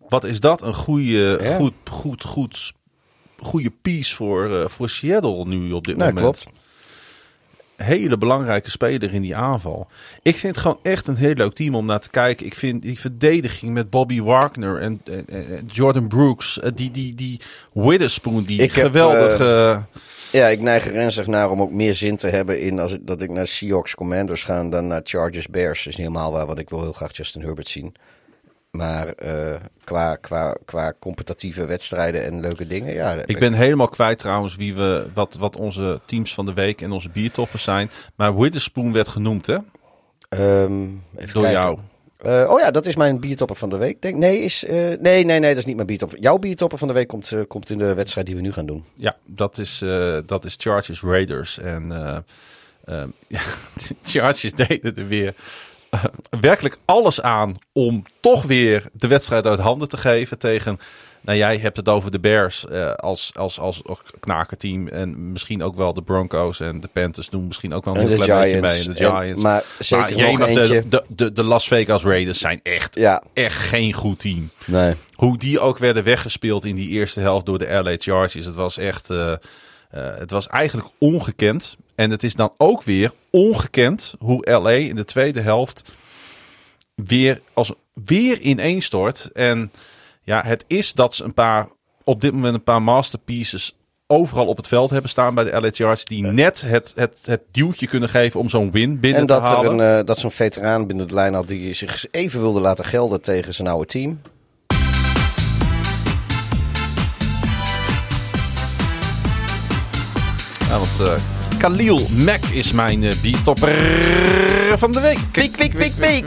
Speaker 5: Wat is dat een goede, goed, goed, goed, goede piece voor, voor Seattle nu op dit
Speaker 6: Nou,
Speaker 5: moment.
Speaker 6: klopt.
Speaker 5: Hele belangrijke speler in die aanval. Ik vind het gewoon echt een heel leuk team om naar te kijken. Ik vind die verdediging met Bobby Wagner en, en- en Jordan Brooks. Die, die, die Witherspoon, die
Speaker 6: Ik heb,
Speaker 5: geweldige...
Speaker 6: Ja, ik neig er ernstig naar om ook meer zin te hebben in als ik, dat ik naar Seahawks Commanders ga dan naar Chargers Bears. Dat is niet helemaal waar, want ik wil heel graag Justin Herbert zien. Maar eh, qua, qua, qua competitieve wedstrijden en leuke dingen, ja.
Speaker 5: Ik ben helemaal kwijt trouwens wie we, wat, wat onze teams van de week en onze biertoppers zijn. Maar Witherspoon werd genoemd, hè?
Speaker 6: Ehm, even
Speaker 5: Door
Speaker 6: kijken.
Speaker 5: jou.
Speaker 6: Eh, oh ja, dat is mijn biertopper van de week. Denk, nee, is, eh, nee, nee, nee, dat is niet mijn biertopper. Jouw biertopper van de week komt, eh, komt in de wedstrijd die we nu gaan doen.
Speaker 5: Ja, dat is, dat is Chargers Raiders. En eh, ehm, Chargers deden er weer werkelijk alles aan om toch weer de wedstrijd uit handen te geven tegen... Nou, jij hebt het over de Bears eh, als, als, als knakerteam. En misschien ook wel de Broncos en de Panthers doen misschien ook wel een klein beetje mee. En de
Speaker 6: En-
Speaker 5: Giants.
Speaker 6: maar zeker nog
Speaker 5: de,
Speaker 6: eentje.
Speaker 5: de, de, de Las Vegas Raiders zijn echt,
Speaker 6: Ja,
Speaker 5: echt geen goed team
Speaker 6: nee.
Speaker 5: hoe die ook werden weggespeeld in die eerste helft door de LA Chargers. Het was echt, eh, eh, het was eigenlijk ongekend. En het is dan ook weer ongekend hoe LA in de tweede helft weer, als, weer ineenstort. En ja, het is dat ze een paar, op dit moment een paar masterpieces overal op het veld hebben staan bij de LA Chargers. Die net het, het, het duwtje kunnen geven om zo'n win binnen
Speaker 6: En
Speaker 5: te
Speaker 6: er
Speaker 5: halen.
Speaker 6: eh, dat zo'n veteraan binnen de lijn had die zich even wilde laten gelden tegen zijn oude team.
Speaker 5: Ja, want eh, Khalil Mack is mijn eh biertopper van de week.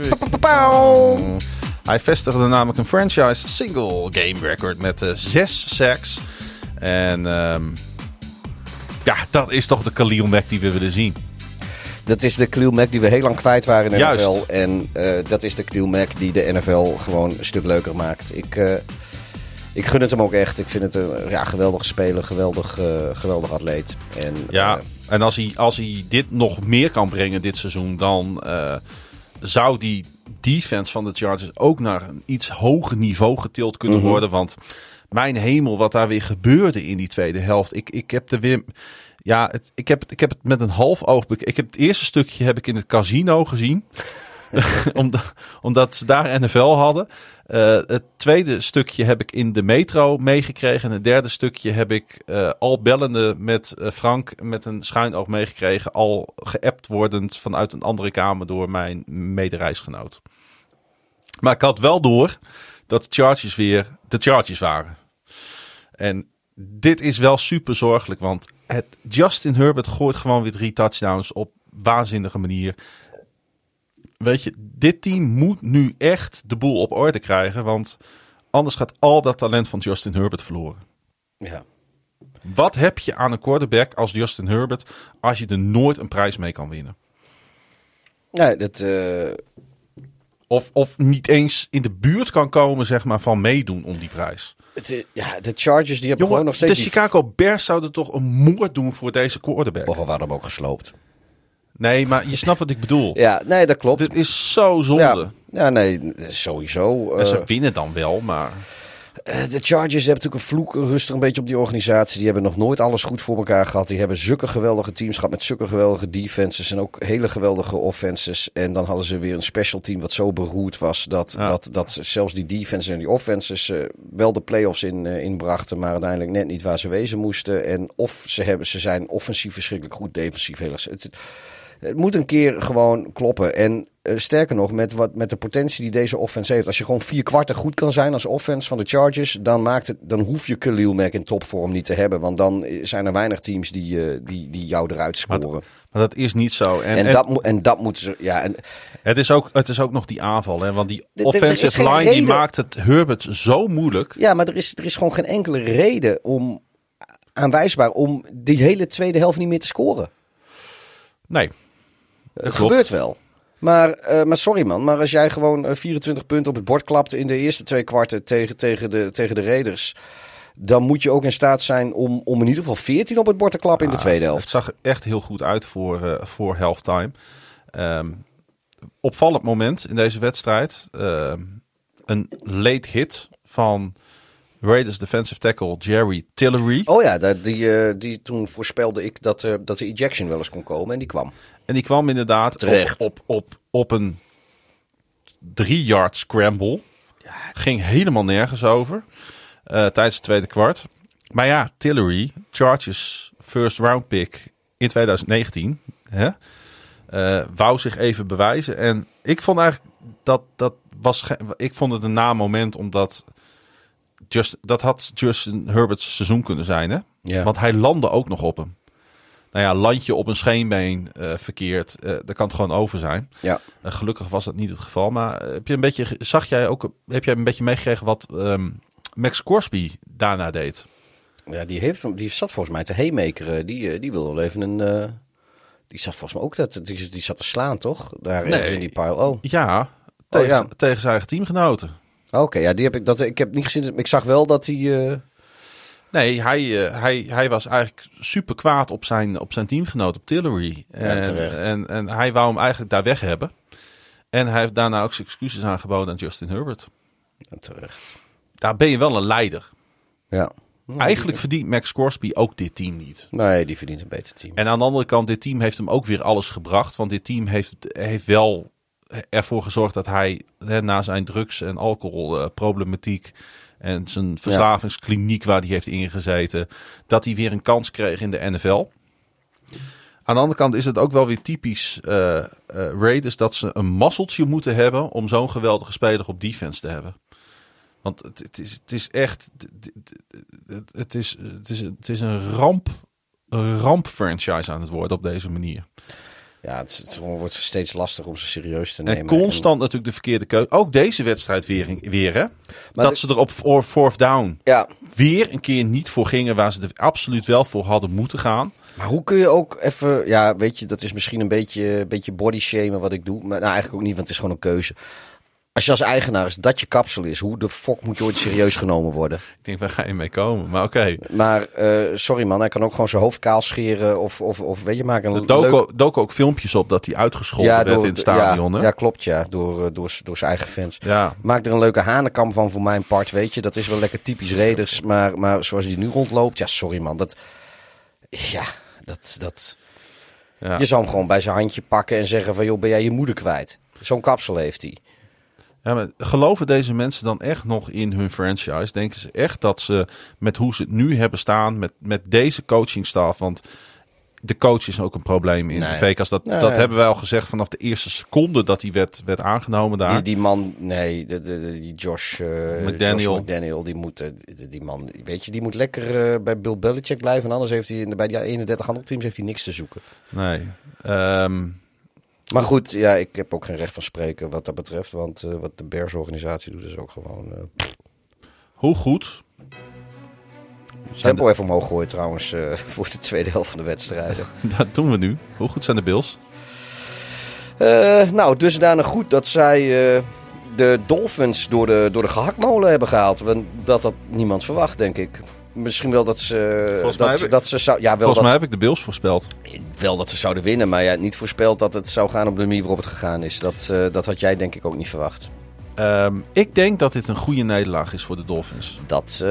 Speaker 6: Pa, pa, pa,
Speaker 5: Oh.
Speaker 6: pauw.
Speaker 5: Hij vestigde namelijk een franchise single game record met eh, zes sacks. En ehm, ja, dat is toch de Khalil Mack die we willen zien.
Speaker 6: Dat is de Khalil Mack die we heel lang kwijt waren in de
Speaker 5: Juist.
Speaker 6: NFL. En eh, dat is de Khalil Mack die de NFL gewoon een stuk leuker maakt. Ik, eh, ik gun het hem ook echt. Ik vind het een ja, geweldige speler, geweldig, geweldig atleet. En,
Speaker 5: Ja, en als hij, als hij dit nog meer kan brengen dit seizoen, dan zou die defense van de Chargers ook naar een iets hoger niveau getild kunnen
Speaker 6: Mhm.
Speaker 5: worden. Want mijn hemel, wat daar weer gebeurde in die tweede helft. Ik, ik heb de weer. Ja, het, ik, heb, ik heb het met een half oog. Ik heb het eerste stukje heb ik in het casino gezien. omdat, omdat ze daar NFL hadden. Eh, het tweede stukje heb ik in de metro meegekregen. En het derde stukje heb ik eh, al bellende met eh, Frank met een schuin oog meegekregen. Al geappt wordend vanuit een andere kamer door mijn medereisgenoot. Maar ik had wel door dat de Chargers weer de Chargers waren. En dit is wel super zorgelijk, want het Justin Herbert gooit gewoon weer drie touchdowns op waanzinnige manier. Weet je, dit team moet nu echt de boel op orde krijgen, want anders gaat al dat talent van Justin Herbert verloren.
Speaker 6: ja.
Speaker 5: Wat heb je aan een quarterback als Justin Herbert als je er nooit een prijs mee kan winnen?
Speaker 6: Nee, dat, eh,
Speaker 5: Of, of niet eens in de buurt kan komen zeg maar, van meedoen om die prijs.
Speaker 6: het, eh, ja, de Chargers die hebben
Speaker 5: Jongen,
Speaker 6: gewoon nog steeds...
Speaker 5: de Chicago Bears zouden toch een moord doen voor deze quarterback?
Speaker 6: Hadden hem ook gesloopt.
Speaker 5: Nee, maar je snapt wat ik bedoel.
Speaker 6: Ja, nee, dat klopt.
Speaker 5: Dit is zo zonde.
Speaker 6: Ja, ja, nee, sowieso.
Speaker 5: En ze
Speaker 6: Eh,
Speaker 5: winnen dan wel, maar...
Speaker 6: Eh, De Chargers hebben natuurlijk een vloek rustig een beetje op die organisatie. Die hebben nog nooit alles goed voor elkaar gehad. Die hebben zulke geweldige teams gehad met zulke geweldige defenses en ook hele geweldige offenses. En dan hadden ze weer een special team wat zo beroerd was dat,
Speaker 5: Ja.
Speaker 6: dat, dat zelfs die defenses en die offenses eh, wel de playoffs in, eh, inbrachten, maar uiteindelijk net niet waar ze wezen moesten. En of ze, hebben, ze zijn offensief verschrikkelijk goed, defensief heel erg. Het, moet een keer gewoon kloppen. En eh, sterker nog, met, wat, met de potentie die deze offense heeft. Als je gewoon vier kwarten goed kan zijn als offense van de Chargers. Dan, maakt het, dan hoef je Khalil Mack in topvorm niet te hebben. Want dan eh, zijn er weinig teams die, eh, die, die jou eruit scoren.
Speaker 5: Maar dat is niet zo. En,
Speaker 6: En,
Speaker 5: en
Speaker 6: dat, moet en dat moeten ze. Ja, en,
Speaker 5: het, is ook, het is ook nog die aanval. Hè? Want die offensive line die maakt het Herbert zo moeilijk.
Speaker 6: ja maar er is, er is gewoon geen enkele reden om aanwijsbaar om die hele tweede helft niet meer te scoren.
Speaker 5: Nee. Dat
Speaker 6: Het
Speaker 5: klopt.
Speaker 6: gebeurt wel. Maar, eh, maar sorry man, maar als jij gewoon eh, 24 punten op het bord klapt in de eerste twee kwarten tegen, tegen, de, tegen de Raiders. Dan moet je ook in staat zijn om, om in ieder geval 14 op het bord te klappen in de tweede
Speaker 5: Het
Speaker 6: helft.
Speaker 5: zag er echt heel goed uit voor, eh voor halftime. Ehm, opvallend moment in deze wedstrijd. Ehm, een late hit van Raiders defensive tackle Jerry Tillery.
Speaker 6: Oh ja, die, eh, die, toen voorspelde ik dat, eh, dat de ejection wel eens kon komen en die kwam.
Speaker 5: En die kwam inderdaad
Speaker 6: Terecht.
Speaker 5: Op, op, op, op een drie yard scramble. Ging helemaal nergens over eh, tijdens het tweede kwart. Maar ja, Tillery, Chargers first round pick in 2019, hè, wou zich even bewijzen. En ik vond eigenlijk dat, dat was, ik vond het een na moment omdat just, dat had Justin Herbert's seizoen kunnen zijn, hè? Want hij landde ook nog op hem. Nou ja, land je op een scheenbeen eh, verkeerd, dan kan het gewoon over zijn.
Speaker 6: Ja.
Speaker 5: Eh, gelukkig was dat niet het geval. Maar heb je een beetje, zag jij ook, heb jij een beetje meegekregen wat ehm, Max Corsby daarna deed?
Speaker 6: Ja, die, heeft, die zat volgens mij te haymakeren. Die, die wil wel even een... die zat volgens mij ook... Dat, die, die zat te slaan, toch? Daar
Speaker 5: Nee.
Speaker 6: in die pile. Oh,
Speaker 5: Ja, tegen,
Speaker 6: ja.
Speaker 5: tegen zijn eigen teamgenoten.
Speaker 6: Oké. ja, die heb ik, dat, ik heb niet gezien. Ik zag wel dat hij... eh,
Speaker 5: Nee, hij, eh, hij, hij was eigenlijk super kwaad op zijn, op zijn teamgenoot, op Tillery. En, en, en hij wou hem eigenlijk daar weg hebben. En hij heeft daarna ook zijn excuses aangeboden aan Justin Herbert.
Speaker 6: ja, terecht.
Speaker 5: Daar ben je wel een leider.
Speaker 6: Ja.
Speaker 5: Eigenlijk verdient Max Corsby ook dit team niet.
Speaker 6: Nee, die verdient een beter team.
Speaker 5: En aan de andere kant, dit team heeft hem ook weer alles gebracht. Want dit team heeft, heeft wel ervoor gezorgd dat hij hè, na zijn drugs- en alcoholproblematiek en zijn verslavingskliniek waar hij heeft ingezeten, dat hij weer een kans kreeg in de NFL. Aan de andere kant is het ook wel weer typisch eh eh, Raiders dat ze een mazzeltje moeten hebben om zo'n geweldige speler op defense te hebben. Want het, het, is, het is echt. Het, het, is, het, is, het is een ramp. Een ramp franchise aan het worden op deze manier.
Speaker 6: Ja, het, het wordt steeds lastiger om ze serieus te
Speaker 5: En
Speaker 6: nemen.
Speaker 5: constant natuurlijk de verkeerde keuze. Ook deze wedstrijd weer, weer hè. dat
Speaker 6: de-
Speaker 5: ze er op fourth down
Speaker 6: En- ja,
Speaker 5: weer een keer niet voor gingen waar ze er absoluut wel voor hadden moeten gaan.
Speaker 6: maar hoe kun je ook even... Ja, weet je, dat is misschien een beetje, beetje body shamen wat ik doe. Maar nou, eigenlijk ook niet, want het is gewoon een keuze. Als je als eigenaar is dat je kapsel is, hoe de fuck moet je ooit serieus genomen worden?
Speaker 5: Ik denk, waar ga je mee komen? Maar oké.
Speaker 6: Maar eh, sorry man, hij kan ook gewoon zijn hoofd kaal scheren of, of, of weet je, maken
Speaker 5: Er
Speaker 6: een
Speaker 5: doken,
Speaker 6: leuk...
Speaker 5: doken ook filmpjes op dat hij uitgescholden werd in het stadion.
Speaker 6: ja, ja, klopt ja, door, eh, door, door zijn eigen fans.
Speaker 5: Ja.
Speaker 6: Maak er een leuke hanenkamp van voor mijn part, weet je. Dat is wel lekker typisch Raiders, maar, maar zoals hij nu rondloopt, ja sorry man, dat... Ja, dat... dat
Speaker 5: ja.
Speaker 6: Je zou hem gewoon bij zijn handje pakken en zeggen van... joh, ben jij je moeder kwijt? Zo'n kapsel heeft hij.
Speaker 5: Ja, maar geloven deze mensen dan echt nog in hun franchise? Denken ze echt dat ze met hoe ze het nu hebben staan, met, met deze coachingstaf, want de coach is ook een probleem in
Speaker 6: Nee.
Speaker 5: de Vegas. Dat,
Speaker 6: Nee.
Speaker 5: dat hebben wij al gezegd vanaf de eerste seconde dat hij werd, werd aangenomen daar.
Speaker 6: Die, die man, nee, de, de, de- die Josh, eh,
Speaker 5: McDaniel.
Speaker 6: Josh McDaniel, die moet, eh, die, man, weet je, die moet lekker eh, bij Bill Belichick blijven. En anders heeft hij in de- bij die 31 andere teams heeft hij niks te zoeken.
Speaker 5: Nee. Ehm,
Speaker 6: Maar goed, ja, ik heb ook geen recht van spreken wat dat betreft. Want eh, wat de Bears-organisatie doet, is ook gewoon... eh
Speaker 5: hoe goed?
Speaker 6: tempo even omhoog gooien trouwens eh, voor de tweede helft van de wedstrijden.
Speaker 5: Dat doen we nu. Hoe goed zijn de Bills?
Speaker 6: Nou, dusdanig goed dat zij de Dolphins door de, door de gehaktmolen hebben gehaald. Want Dat had niemand verwacht, denk ik. Misschien wel dat ze,
Speaker 5: Volgens mij
Speaker 6: dat,
Speaker 5: heb
Speaker 6: ze-
Speaker 5: ik-
Speaker 6: dat ze zou, ja, wel
Speaker 5: Volgens
Speaker 6: dat,
Speaker 5: mij heb ik de Bills voorspeld.
Speaker 6: wel dat ze zouden winnen, maar ja, niet voorspeld dat het zou gaan op de manier waarop het gegaan is. Dat, eh, dat had jij denk ik ook niet verwacht.
Speaker 5: Ehm, ik denk dat dit een goede nederlaag is voor de Dolphins.
Speaker 6: Dat, eh,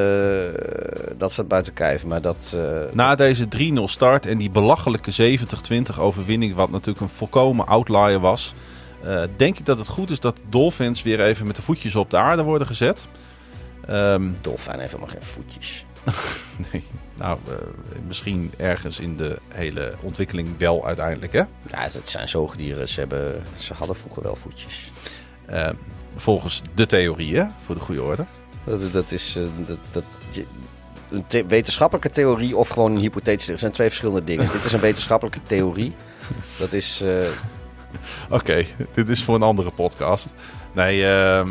Speaker 6: dat staat buiten kijf, maar dat... eh,
Speaker 5: Na deze 3-0 start en die belachelijke 70-20 overwinning, wat natuurlijk een volkomen outlier was, eh, denk ik dat het goed is dat de Dolphins weer even met de voetjes op de aarde worden gezet. Ehm,
Speaker 6: Dolfijn heeft helemaal geen voetjes.
Speaker 5: nee, nou, eh, misschien ergens in de hele ontwikkeling wel uiteindelijk, hè?
Speaker 6: Ja, het zijn zoogdieren. Ze, hebben, ze hadden vroeger wel voetjes.
Speaker 5: Ehm, volgens de theorie, hè? Voor de goede orde.
Speaker 6: Dat, dat is eh, dat, dat, je- een the- wetenschappelijke theorie of gewoon een hypothetische. Er zijn twee verschillende dingen. Dit is een wetenschappelijke theorie. Dat is. eh,
Speaker 5: Oké, dit is voor een andere podcast. Nee, ehm,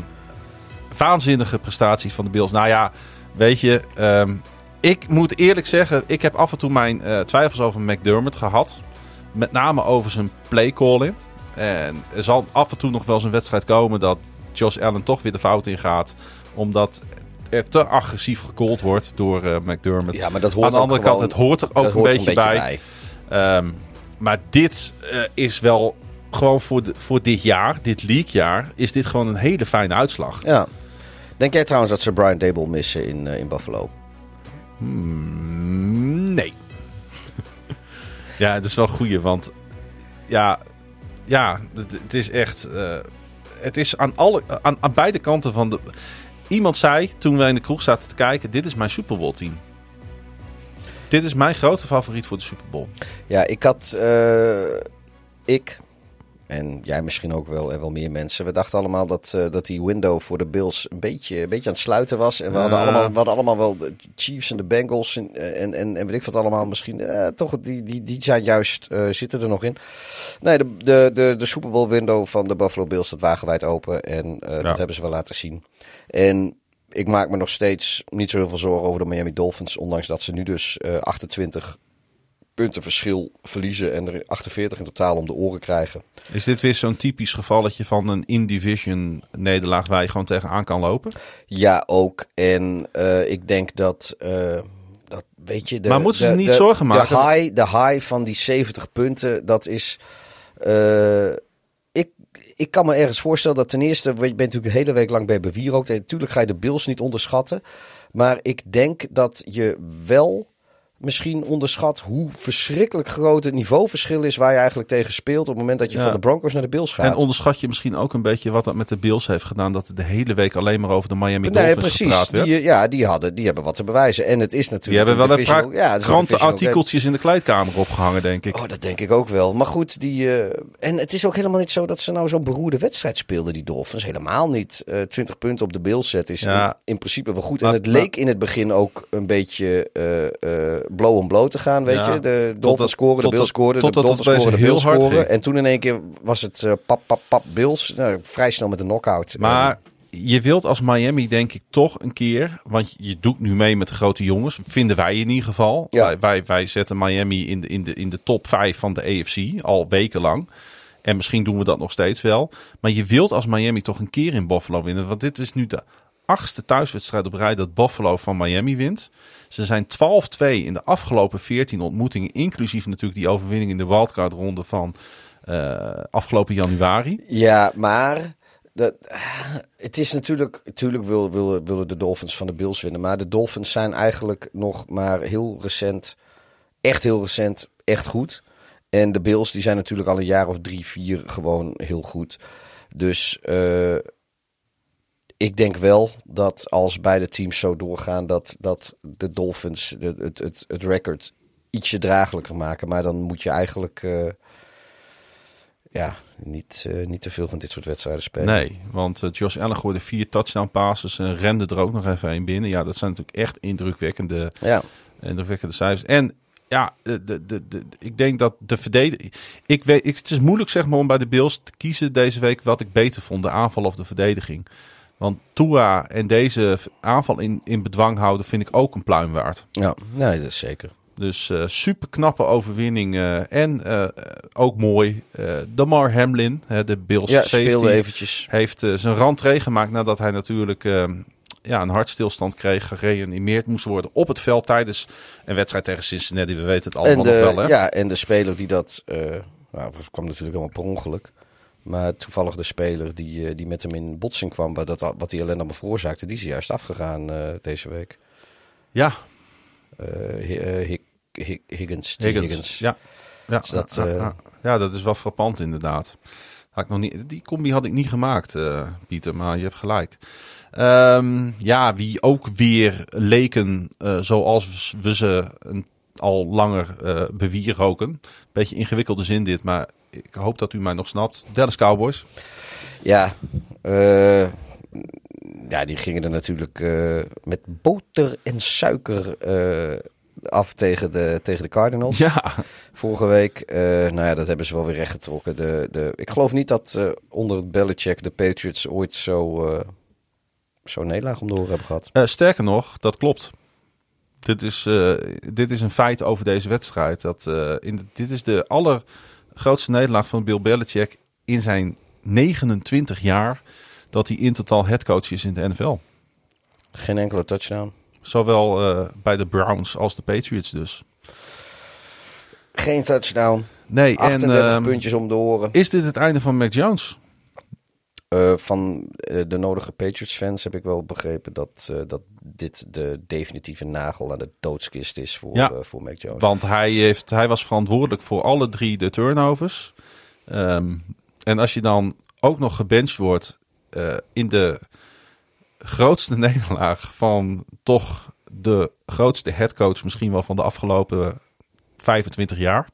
Speaker 5: waanzinnige prestatie van de Bills. Nou ja, weet je, ehm, ik moet eerlijk zeggen, ik heb af en toe mijn eh, twijfels over McDermott gehad. Met name over zijn playcalling. En er zal af en toe nog wel eens een wedstrijd komen dat Josh Allen toch weer de fout ingaat. Omdat er te agressief gecallt wordt door eh, McDermott.
Speaker 6: ja, maar dat hoort
Speaker 5: Aan de andere
Speaker 6: gewoon-
Speaker 5: kant, het hoort er ook een,
Speaker 6: hoort er
Speaker 5: beetje bij. Ehm, maar dit eh, is wel gewoon voor, de, voor dit jaar, dit leaguejaar, is dit gewoon een hele fijne uitslag.
Speaker 6: Ja. Denk jij trouwens dat ze Brian Dable missen in, eh, in Buffalo?
Speaker 5: Mm, nee. ja, het is wel een goeie, want ja, ja het, het is echt, eh, het is aan, alle, aan, aan beide kanten van de... Iemand zei toen wij in de kroeg zaten te kijken, dit is mijn Super Bowl team. Dit is mijn grote favoriet voor de Super Bowl.
Speaker 6: Ja, ik had. eh, ik. En jij misschien ook wel en wel meer mensen. We dachten allemaal dat, eh, dat die window voor de Bills een beetje, een beetje aan het sluiten was. En we, hadden,
Speaker 5: Ja.
Speaker 6: allemaal, we hadden allemaal wel de Chiefs en de Bengals en, en, en, en weet ik wat allemaal. Misschien eh, toch, die, die, die zijn juist, eh, zitten er nog in. Nee, de, de, de, de Super Bowl window van de Buffalo Bills staat wagenwijd open. En eh,
Speaker 5: Ja.
Speaker 6: dat hebben ze wel laten zien. En ik maak me nog steeds niet zo heel veel zorgen over de Miami Dolphins. Ondanks dat ze nu dus eh 28 punten verschil verliezen en er 48 in totaal om de oren krijgen.
Speaker 5: Is dit weer zo'n typisch gevalletje van een in-division nederlaag waar je gewoon tegenaan kan lopen?
Speaker 6: Ja, ook. En eh, ik denk dat, eh, dat weet je... De,
Speaker 5: Maar moeten ze
Speaker 6: de-
Speaker 5: niet
Speaker 6: de-
Speaker 5: zorgen maken?
Speaker 6: De high, de high van die 70 punten, dat is... eh, ik, ik kan me ergens voorstellen dat ten eerste... Je bent natuurlijk de hele week lang bij bewierookt. En natuurlijk ga je de Bills niet onderschatten. Maar ik denk dat je wel misschien onderschat hoe verschrikkelijk groot het niveauverschil is waar je eigenlijk tegen speelt op het moment dat je
Speaker 5: Ja.
Speaker 6: van de Broncos naar de Bills gaat.
Speaker 5: En onderschat je misschien ook een beetje wat dat met de Bills heeft gedaan. Dat de hele week alleen maar over de Miami
Speaker 6: Nee,
Speaker 5: Dolphins
Speaker 6: precies.
Speaker 5: gepraat werd.
Speaker 6: Die, ja, die, hadden, die hebben wat te bewijzen. En het is
Speaker 5: Die
Speaker 6: natuurlijk.
Speaker 5: hebben wel een paar
Speaker 6: ja,
Speaker 5: krantenartikeltjes in de kleedkamer opgehangen, denk ik.
Speaker 6: Oh, dat denk ik ook wel. Maar goed, die, eh, en het is ook helemaal niet zo dat ze nou zo'n beroerde wedstrijd speelden, die Dolphins. Helemaal niet. Eh 20 punten op de Bills set is
Speaker 5: Ja.
Speaker 6: in, in principe wel goed.
Speaker 5: Maar-
Speaker 6: en het leek in het begin ook een beetje eh blow on blow te gaan, weet
Speaker 5: Ja.
Speaker 6: je. De Dolphins scoren, de Bills scoren, de Dolphins scoren, de Bills scoren. En toen in één keer was het eh, pap, pap, pap, Bills. Nou, vrij snel met een knockout.
Speaker 5: Maar je wilt als Miami denk ik toch een keer, want je doet nu mee met de grote jongens, vinden wij in ieder geval.
Speaker 6: Ja.
Speaker 5: Wij, wij, wij zetten Miami in de, in, de, in de top 5 van de AFC al wekenlang. En misschien doen we dat nog steeds wel. Maar je wilt als Miami toch een keer in Buffalo winnen. Want dit is nu de achtste thuiswedstrijd op rij dat Buffalo van Miami wint. Ze zijn 12-2 in de afgelopen 14 ontmoetingen. Inclusief natuurlijk die overwinning in de wildcard ronde van eh, afgelopen januari.
Speaker 6: Ja, maar dat, het is natuurlijk, natuurlijk wil, wil, willen de Dolphins van de Bills winnen. Maar de Dolphins zijn eigenlijk nog maar heel recent, echt heel recent, echt goed. En de Bills die zijn natuurlijk al een jaar of drie, vier gewoon heel goed. Dus eh, ik denk wel dat als beide teams zo doorgaan, dat, dat de Dolphins het, het, het record ietsje draaglijker maken. Maar dan moet je eigenlijk eh, ja, niet, eh, niet te veel van dit soort wedstrijden spelen.
Speaker 5: Nee, want eh, Josh Allen gooide vier touchdown passes en rende er ook nog even een binnen. Ja, dat zijn natuurlijk echt indrukwekkende,
Speaker 6: Ja,
Speaker 5: indrukwekkende cijfers. En ja, de, de, de, de- ik denk dat de verdediging... Ik weet, ik, het is moeilijk zeg maar om bij de Bills te kiezen deze week wat ik beter vond. De aanval of de verdediging. Want Tua en deze aanval in, in bedwang houden vind ik ook een pluim waard.
Speaker 6: ja. nee, dat is zeker.
Speaker 5: Dus eh super knappe overwinning. eh, en eh, ook mooi, Damar Hamlin, hè, de Bills
Speaker 6: Ja,
Speaker 5: safety,
Speaker 6: eventjes.
Speaker 5: heeft zijn rentree gemaakt nadat hij natuurlijk ja, een hartstilstand kreeg, gereanimeerd moest worden op het veld tijdens een wedstrijd tegen Cincinnati. We weten het allemaal
Speaker 6: de,
Speaker 5: nog wel, hè?
Speaker 6: ja, en de speler die dat, nou, dat kwam natuurlijk helemaal per ongeluk. Maar toevallig de speler die, eh, die met hem in botsing kwam, wat, dat, wat die ellende allemaal veroorzaakte, die is juist afgegaan eh, deze week.
Speaker 5: Ja,
Speaker 6: Eh, Hi- Hig- Hig- Higgins.
Speaker 5: Higgins.
Speaker 6: Higgins.
Speaker 5: Ja. Ja,
Speaker 6: Dus dat,
Speaker 5: ja, ja. ja, dat is wel frappant inderdaad. Had ik nog niet, die combi had ik niet gemaakt, Pieter, maar je hebt gelijk. Ehm, ja, wie ook weer leken zoals we ze een, al langer eh bewieroken. Beetje ingewikkelde zin dit, maar ik hoop dat u mij nog snapt. Dallas Cowboys.
Speaker 6: Ja, eh, ja, die gingen er natuurlijk eh, met boter en suiker eh, af tegen de, tegen de Cardinals.
Speaker 5: Ja,
Speaker 6: Vorige week. Nou ja, dat hebben ze wel weer rechtgetrokken. De, de, ik geloof niet dat onder het Belichick de Patriots ooit zo, eh zo nederlaag om de oren hebben gehad.
Speaker 5: Eh, sterker nog, dat klopt. Dit is, eh, dit is een feit over deze wedstrijd. Dat, eh, in de- dit is de allergrootste nederlaag van Bill Belichick in zijn 29 jaar dat hij in totaal headcoach is in de NFL.
Speaker 6: Geen enkele touchdown.
Speaker 5: Zowel eh, bij de Browns als de Patriots dus.
Speaker 6: Geen touchdown.
Speaker 5: Nee,
Speaker 6: 38
Speaker 5: en ehm,
Speaker 6: puntjes om de oren.
Speaker 5: is dit het einde van Mac Jones?
Speaker 6: Eh, van eh, de nodige Patriots-fans heb ik wel begrepen dat, eh, dat dit de definitieve nagel aan de doodskist is voor,
Speaker 5: Ja.
Speaker 6: voor Mac Jones.
Speaker 5: Want hij, heeft, hij was verantwoordelijk voor alle drie de turnovers. Ehm, en als je dan ook nog gebenched wordt in de grootste nederlaag van toch de grootste headcoach misschien wel van de afgelopen 25 jaar.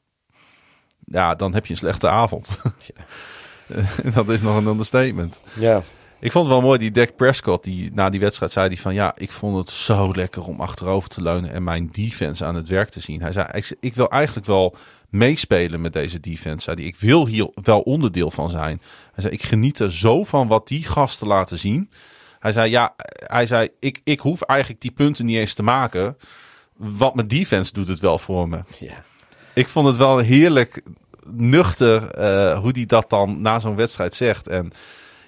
Speaker 5: Ja, dan heb je een slechte avond. dat is nog een understatement.
Speaker 6: Ja.
Speaker 5: Ik vond het wel mooi, die Dak Prescott, die na die wedstrijd zei die van... Ja, ik vond het zo lekker om achterover te leunen en mijn defense aan het werk te zien. Hij zei, ik, wil eigenlijk wel meespelen met deze defense. Zei die, ik wil hier wel onderdeel van zijn. Hij zei, ik geniet er zo van wat die gasten laten zien. Hij zei, ja, hij zei, ik, ik hoef eigenlijk die punten niet eens te maken. Want mijn defense doet het wel voor me.
Speaker 6: ja.
Speaker 5: Ik vond het wel heerlijk nuchter eh, hoe die dat dan na zo'n wedstrijd zegt. En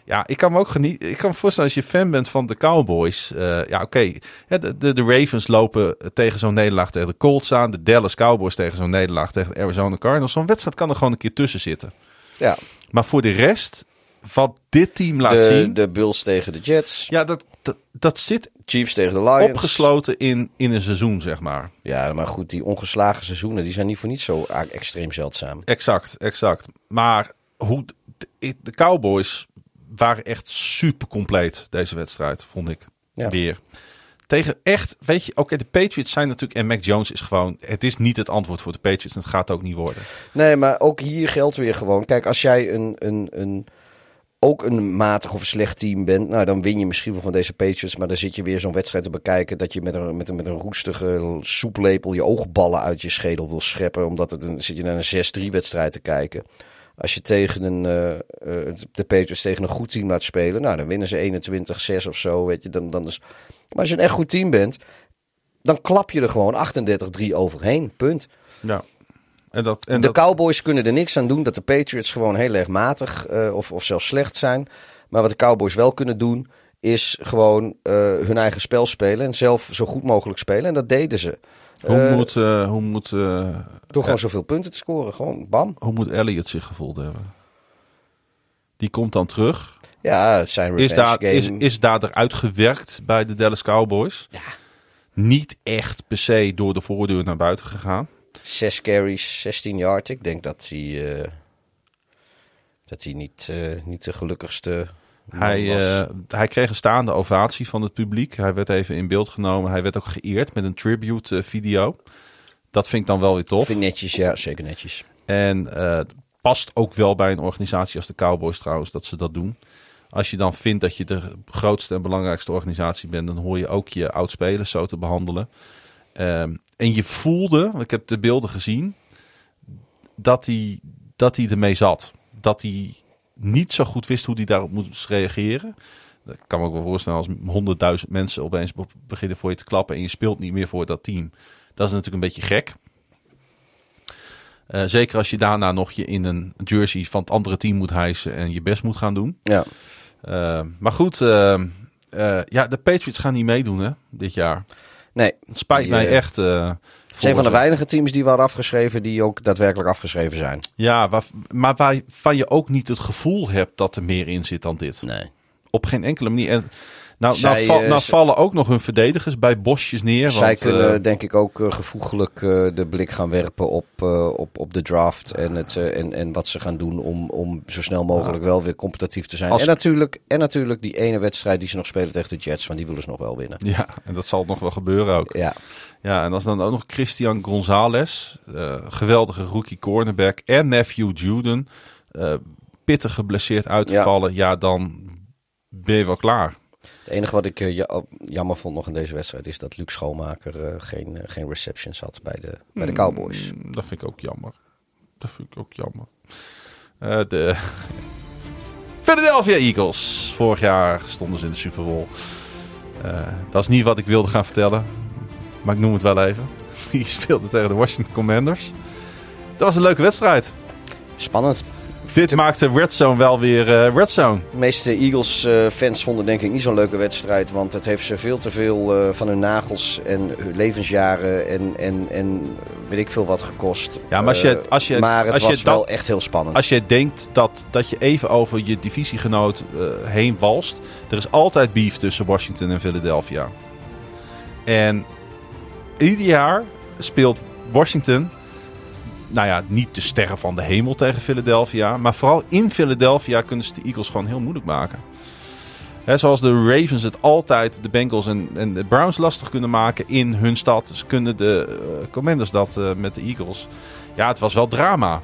Speaker 5: ja, ik kan me ook genieten. Ik kan me voorstellen als je fan bent van de Cowboys. eh, ja, oké. Ja, De, de, de Ravens lopen tegen zo'n nederlaag tegen de Colts aan. De Dallas Cowboys tegen zo'n nederlaag tegen de Arizona Cardinals. Zo'n wedstrijd kan er gewoon een keer tussen zitten.
Speaker 6: ja.
Speaker 5: Maar voor de rest, wat dit team laat
Speaker 6: De,
Speaker 5: zien.
Speaker 6: de Bills tegen de Jets.
Speaker 5: Ja, dat, dat, dat zit
Speaker 6: Chiefs tegen de Lions.
Speaker 5: opgesloten in, in een seizoen, zeg maar.
Speaker 6: Ja, maar goed, die ongeslagen seizoenen die zijn niet voor niet zo extreem zeldzaam.
Speaker 5: Exact, exact. Maar hoe de, de Cowboys waren echt super compleet deze wedstrijd, vond ik.
Speaker 6: Ja.
Speaker 5: Weer. Tegen echt, weet je, oké, de Patriots zijn natuurlijk, en Mac Jones is gewoon, het is niet het antwoord voor de Patriots en het gaat ook niet worden.
Speaker 6: Nee, maar ook hier geldt weer gewoon. Kijk, als jij een, een, een, ook een matig of slecht team bent, nou dan win je misschien wel van deze Patriots. Maar dan zit je weer zo'n wedstrijd te bekijken dat je met een, met een, met een roestige soeplepel je oogballen uit je schedel wil scheppen. Omdat het een, zit je naar een 6-3 wedstrijd te kijken. Als je tegen een, eh, eh, de Patriots tegen een goed team laat spelen, nou dan winnen ze 21-6 of zo. Weet je, dan, dan is, maar als je een echt goed team bent, dan klap je er gewoon 38-3 overheen. Punt.
Speaker 5: Ja. En dat, en
Speaker 6: de
Speaker 5: dat,
Speaker 6: Cowboys kunnen er niks aan doen dat de Patriots gewoon heel erg matig eh, of, of zelfs slecht zijn. Maar wat de Cowboys wel kunnen doen, is gewoon eh, hun eigen spel spelen en zelf zo goed mogelijk spelen. En dat deden ze.
Speaker 5: hoe
Speaker 6: Eh,
Speaker 5: moet, hoe moet,
Speaker 6: door gewoon zoveel punten te scoren. Gewoon bam.
Speaker 5: hoe moet Elliot zich gevoeld hebben? Die komt dan terug.
Speaker 6: Ja, zijn
Speaker 5: Is daar,
Speaker 6: game.
Speaker 5: is, is daar eruit gewerkt bij de Dallas Cowboys?
Speaker 6: Ja.
Speaker 5: Niet echt per se door de voordeur naar buiten gegaan.
Speaker 6: Zes carries, 16 yard. Ik denk dat hij, eh, dat hij niet, eh, niet de gelukkigste
Speaker 5: Hij, eh, hij kreeg een staande ovatie van het publiek. Hij werd even in beeld genomen. Hij werd ook geëerd met een tribute video. Dat vind ik dan wel weer tof.
Speaker 6: Vind ik netjes, ja, zeker netjes.
Speaker 5: En het past ook wel bij een organisatie als de Cowboys trouwens dat ze dat doen. Als je dan vindt dat je de grootste en belangrijkste organisatie bent, dan hoor je ook je oudspelers zo te behandelen. Ehm, en je voelde, ik heb de beelden gezien, dat hij, dat hij ermee zat. Dat hij niet zo goed wist hoe hij daarop moest reageren. Dat kan me ook wel voorstellen als honderdduizend mensen opeens be- beginnen voor je te klappen en je speelt niet meer voor dat team. Dat is natuurlijk een beetje gek. Eh, zeker als je daarna nog je in een jersey van het andere team moet hijsen en je best moet gaan doen.
Speaker 6: Ja.
Speaker 5: Eh, maar goed, eh, eh, ja, de Patriots gaan niet meedoen hè, dit jaar.
Speaker 6: Nee,
Speaker 5: Het spijt
Speaker 6: Die,
Speaker 5: mij
Speaker 6: eh,
Speaker 5: echt. eh,
Speaker 6: het is een van de weinige teams die waren afgeschreven die ook daadwerkelijk afgeschreven zijn.
Speaker 5: Ja, waar, maar waarvan je ook niet het gevoel hebt dat er meer in zit dan dit.
Speaker 6: Nee.
Speaker 5: Op geen enkele manier. En nou,
Speaker 6: Zij,
Speaker 5: nou, val-
Speaker 6: eh,
Speaker 5: nou vallen ook nog hun verdedigers bij bosjes neer.
Speaker 6: Zij
Speaker 5: want,
Speaker 6: kunnen
Speaker 5: eh,
Speaker 6: denk ik ook eh, gevoeglijk eh, de blik gaan werpen op, op, op de draft en, het, en, en wat ze gaan doen om, om zo snel mogelijk wel weer competitief te zijn.
Speaker 5: Als-
Speaker 6: En, natuurlijk, en natuurlijk die ene wedstrijd die ze nog spelen tegen de Jets, want die willen ze nog wel winnen.
Speaker 5: ja, en dat zal nog wel gebeuren ook.
Speaker 6: Ja,
Speaker 5: Ja, en als dan ook nog Christian Gonzalez, geweldige rookie cornerback, en nephew Juden, pittig geblesseerd uit te
Speaker 6: Ja.
Speaker 5: vallen, ja, dan ben je wel klaar.
Speaker 6: Het enige wat ik eh, oh, jammer vond nog in deze wedstrijd is dat Luc Schoonmaker eh, geen, eh, geen receptions had bij de, bij de Cowboys.
Speaker 5: Mm, Dat vind ik ook jammer. Dat vind ik ook jammer. De Philadelphia Eagles. Vorig jaar stonden ze in de Super Bowl. Dat is niet wat ik wilde gaan vertellen. Maar ik noem het wel even. Die speelden tegen de Washington Commanders. Dat was een leuke wedstrijd.
Speaker 6: Spannend.
Speaker 5: Dit maakte Red Zone wel weer eh, Red Zone.
Speaker 6: De meeste Eagles-fans vonden denk ik niet zo'n leuke wedstrijd. Want het heeft ze veel te veel eh, van hun nagels en hun levensjaren en, en, en weet ik veel wat gekost.
Speaker 5: Ja, maar als je-
Speaker 6: Eh,
Speaker 5: als je-
Speaker 6: maar het
Speaker 5: als je
Speaker 6: was
Speaker 5: dat-
Speaker 6: wel echt heel spannend.
Speaker 5: Als je denkt dat, dat je even over je divisiegenoot eh, heen walst. Er is altijd beef tussen Washington en Philadelphia. En ieder jaar speelt Washington. Nou ja, niet de sterren van de hemel tegen Philadelphia. Maar vooral in Philadelphia kunnen ze de Eagles gewoon heel moeilijk maken. Zoals de Ravens het altijd de Bengals en, en de Browns lastig kunnen maken in hun stad. Dus kunnen de eh, Commanders dat eh, met de Eagles. Ja, het was wel drama,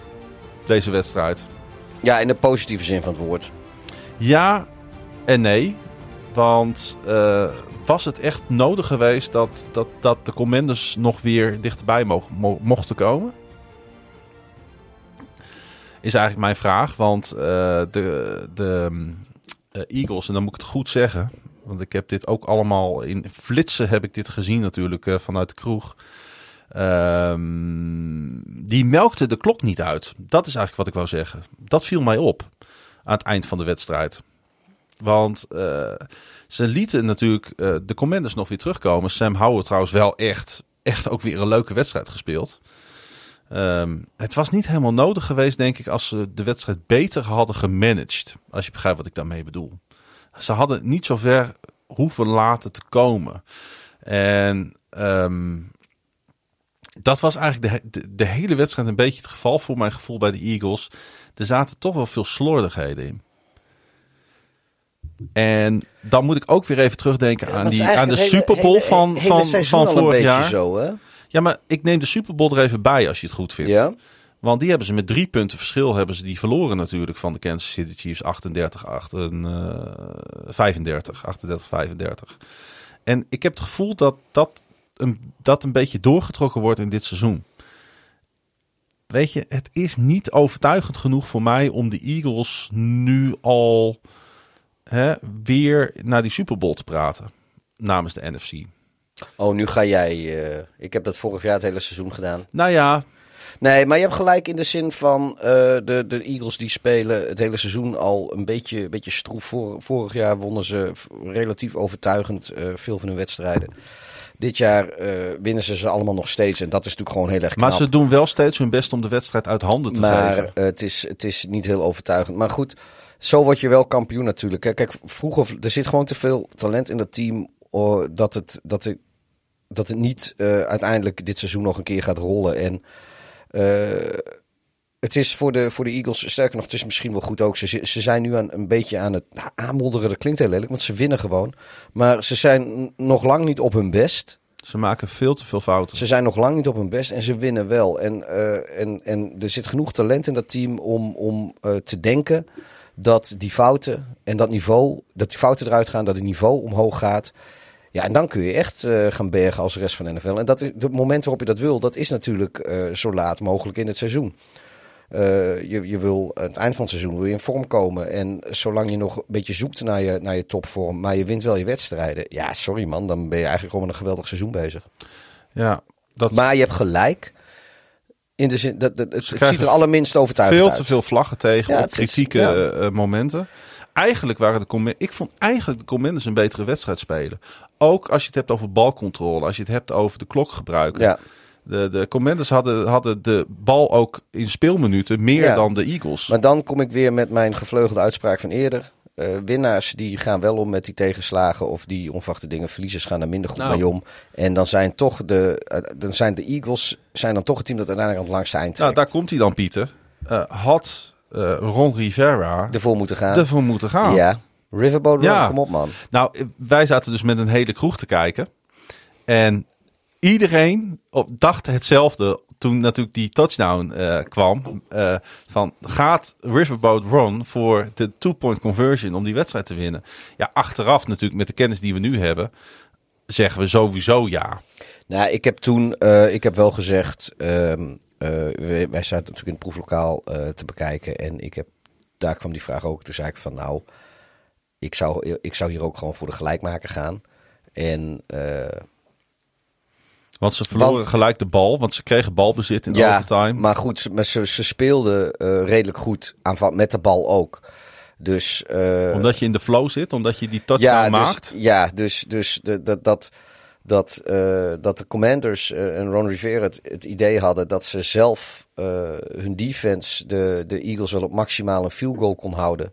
Speaker 5: deze wedstrijd.
Speaker 6: Ja, in de positieve zin van het woord.
Speaker 5: Ja en nee. Want eh, was het echt nodig geweest dat, dat, dat de Commanders nog weer dichterbij mo- mochten komen? Is eigenlijk mijn vraag. Want eh, de, de mm, eh, Eagles, en dan moet ik het goed zeggen. Want ik heb dit ook allemaal in flitsen heb ik dit gezien natuurlijk eh, vanuit de kroeg. Ehm, die melkte de klok niet uit. Dat is eigenlijk wat ik wou zeggen. Dat viel mij op aan het eind van de wedstrijd. Want ze lieten natuurlijk de Commanders nog weer terugkomen. Sam Howard trouwens wel echt, echt ook weer een leuke wedstrijd gespeeld. Ehm, het was niet helemaal nodig geweest, denk ik, als ze de wedstrijd beter hadden gemanaged. Als je begrijpt wat ik daarmee bedoel. Ze hadden niet zo ver hoeven laten te komen. En ehm, dat was eigenlijk de, de, de hele wedstrijd een beetje het geval voor mijn gevoel bij de Eagles. Er zaten toch wel veel slordigheden in. En dan moet ik ook weer even terugdenken aan, die, aan de Super Bowl
Speaker 6: hele-
Speaker 5: van,
Speaker 6: hele
Speaker 5: van, van vorig
Speaker 6: beetje
Speaker 5: jaar.
Speaker 6: zo, hè?
Speaker 5: Ja, maar ik neem de Super Bowl er even bij als je het goed vindt.
Speaker 6: Ja.
Speaker 5: Want die hebben ze met drie punten verschil hebben ze die verloren natuurlijk van de Kansas City Chiefs 38 8 en, eh, 35 38 35. En ik heb het gevoel dat dat een, dat een beetje doorgetrokken wordt in dit seizoen. Weet je, het is niet overtuigend genoeg voor mij om de Eagles nu al hè, weer naar die Super Bowl te praten namens de NFC.
Speaker 6: Oh, nu ga jij. eh, ik heb dat vorig jaar het hele seizoen gedaan.
Speaker 5: Nou ja,
Speaker 6: Nee, maar je hebt gelijk in de zin van eh, de, de Eagles die spelen het hele seizoen al een beetje, een beetje stroef. Vor, vorig jaar wonnen ze relatief overtuigend eh, veel van hun wedstrijden. Dit jaar winnen ze ze allemaal nog steeds. En dat is natuurlijk gewoon heel erg knap.
Speaker 5: maar ze doen wel steeds hun best om de wedstrijd uit handen te
Speaker 6: Maar
Speaker 5: geven.
Speaker 6: eh, het, is, het is niet heel overtuigend. Maar goed, zo word je wel kampioen natuurlijk. Kijk, kijk vroeger, er zit gewoon te veel talent in dat team. Dat, het, dat, het, dat het niet eh, uiteindelijk dit seizoen nog een keer gaat rollen. En eh, het is voor de, voor de Eagles, sterker nog, het is misschien wel goed ook. Ze, ze zijn nu aan, een beetje aan het nou, aanmodderen. Dat klinkt heel lelijk, want ze winnen gewoon. Maar ze zijn nog lang niet op hun best.
Speaker 5: Ze maken veel te veel fouten.
Speaker 6: Ze zijn nog lang niet op hun best en ze winnen wel. En, eh, en, en er zit genoeg talent in dat team om, om te denken dat die fouten en dat niveau, dat die fouten eruit gaan, dat het niveau omhoog gaat. Ja, en dan kun je echt eh, gaan bergen als de rest van de NFL. En dat is het moment waarop je dat wil, dat is natuurlijk eh, zo laat mogelijk in het seizoen. Eh, je, je wil aan het eind van het seizoen wil je in vorm komen. En zolang je nog een beetje zoekt naar je, naar je topvorm, maar je wint wel je wedstrijden. Ja, sorry man, dan ben je eigenlijk gewoon met een geweldig seizoen bezig.
Speaker 5: Ja, dat
Speaker 6: Maar je hebt gelijk. In de zin, dat, dat, het, ziet er allerminst overtuigend
Speaker 5: veel
Speaker 6: uit.
Speaker 5: te veel vlaggen tegen
Speaker 6: Ja,
Speaker 5: op
Speaker 6: is-
Speaker 5: kritieke
Speaker 6: ja.
Speaker 5: eh, eh, momenten. Eigenlijk waren de Commanders... Ik vond eigenlijk de Commanders een betere wedstrijd spelen. Ook als je het hebt over balcontrole. Als je het hebt over de klok gebruiken.
Speaker 6: Ja.
Speaker 5: De, de Commanders hadden, hadden de bal ook in speelminuten meer dan de Eagles.
Speaker 6: Maar dan kom ik weer met mijn gevleugelde uitspraak van eerder. Eh, winnaars die gaan wel om met die tegenslagen of die onverwachte dingen. Verliezers gaan er minder goed
Speaker 5: Nou.
Speaker 6: mee om. En dan zijn toch de, eh, dan zijn de Eagles zijn dan toch het team dat uiteindelijk aan het langste eind
Speaker 5: nou, daar komt hij dan, Pieter. Eh, had Ron Rivera
Speaker 6: ervoor moeten gaan.
Speaker 5: ervoor moeten gaan.
Speaker 6: Ja. Riverboat
Speaker 5: Ja.
Speaker 6: kom op man.
Speaker 5: Nou, wij zaten dus met een hele kroeg te kijken. En iedereen op, dacht hetzelfde toen natuurlijk die touchdown eh, kwam. eh, van gaat Riverboat Run voor de two-point conversion om die wedstrijd te winnen? Ja, achteraf natuurlijk met de kennis die we nu hebben, zeggen we sowieso ja.
Speaker 6: Nou, ik heb toen, eh, ik heb wel gezegd, ehm, eh, wij, wij zaten natuurlijk in het proeflokaal te bekijken en ik heb, daar kwam die vraag ook. Toen zei ik van nou, ik zou, ik zou hier ook gewoon voor de gelijkmaker gaan. En
Speaker 5: Want ze verloren
Speaker 6: Want-
Speaker 5: gelijk de bal, want ze kregen balbezit in de
Speaker 6: ja,
Speaker 5: overtime.
Speaker 6: maar goed, ze, ze, ze speelden eh, redelijk goed aanval met de bal ook. Dus, eh,
Speaker 5: omdat je in de flow zit, omdat je die touchdown
Speaker 6: ja,
Speaker 5: maakt.
Speaker 6: Dus, ja, dus, dus de, dat, dat, dat, eh, dat de commanders en Ron Rivera het, het idee hadden dat ze zelf hun defense de, de Eagles wel op maximaal een field goal kon houden.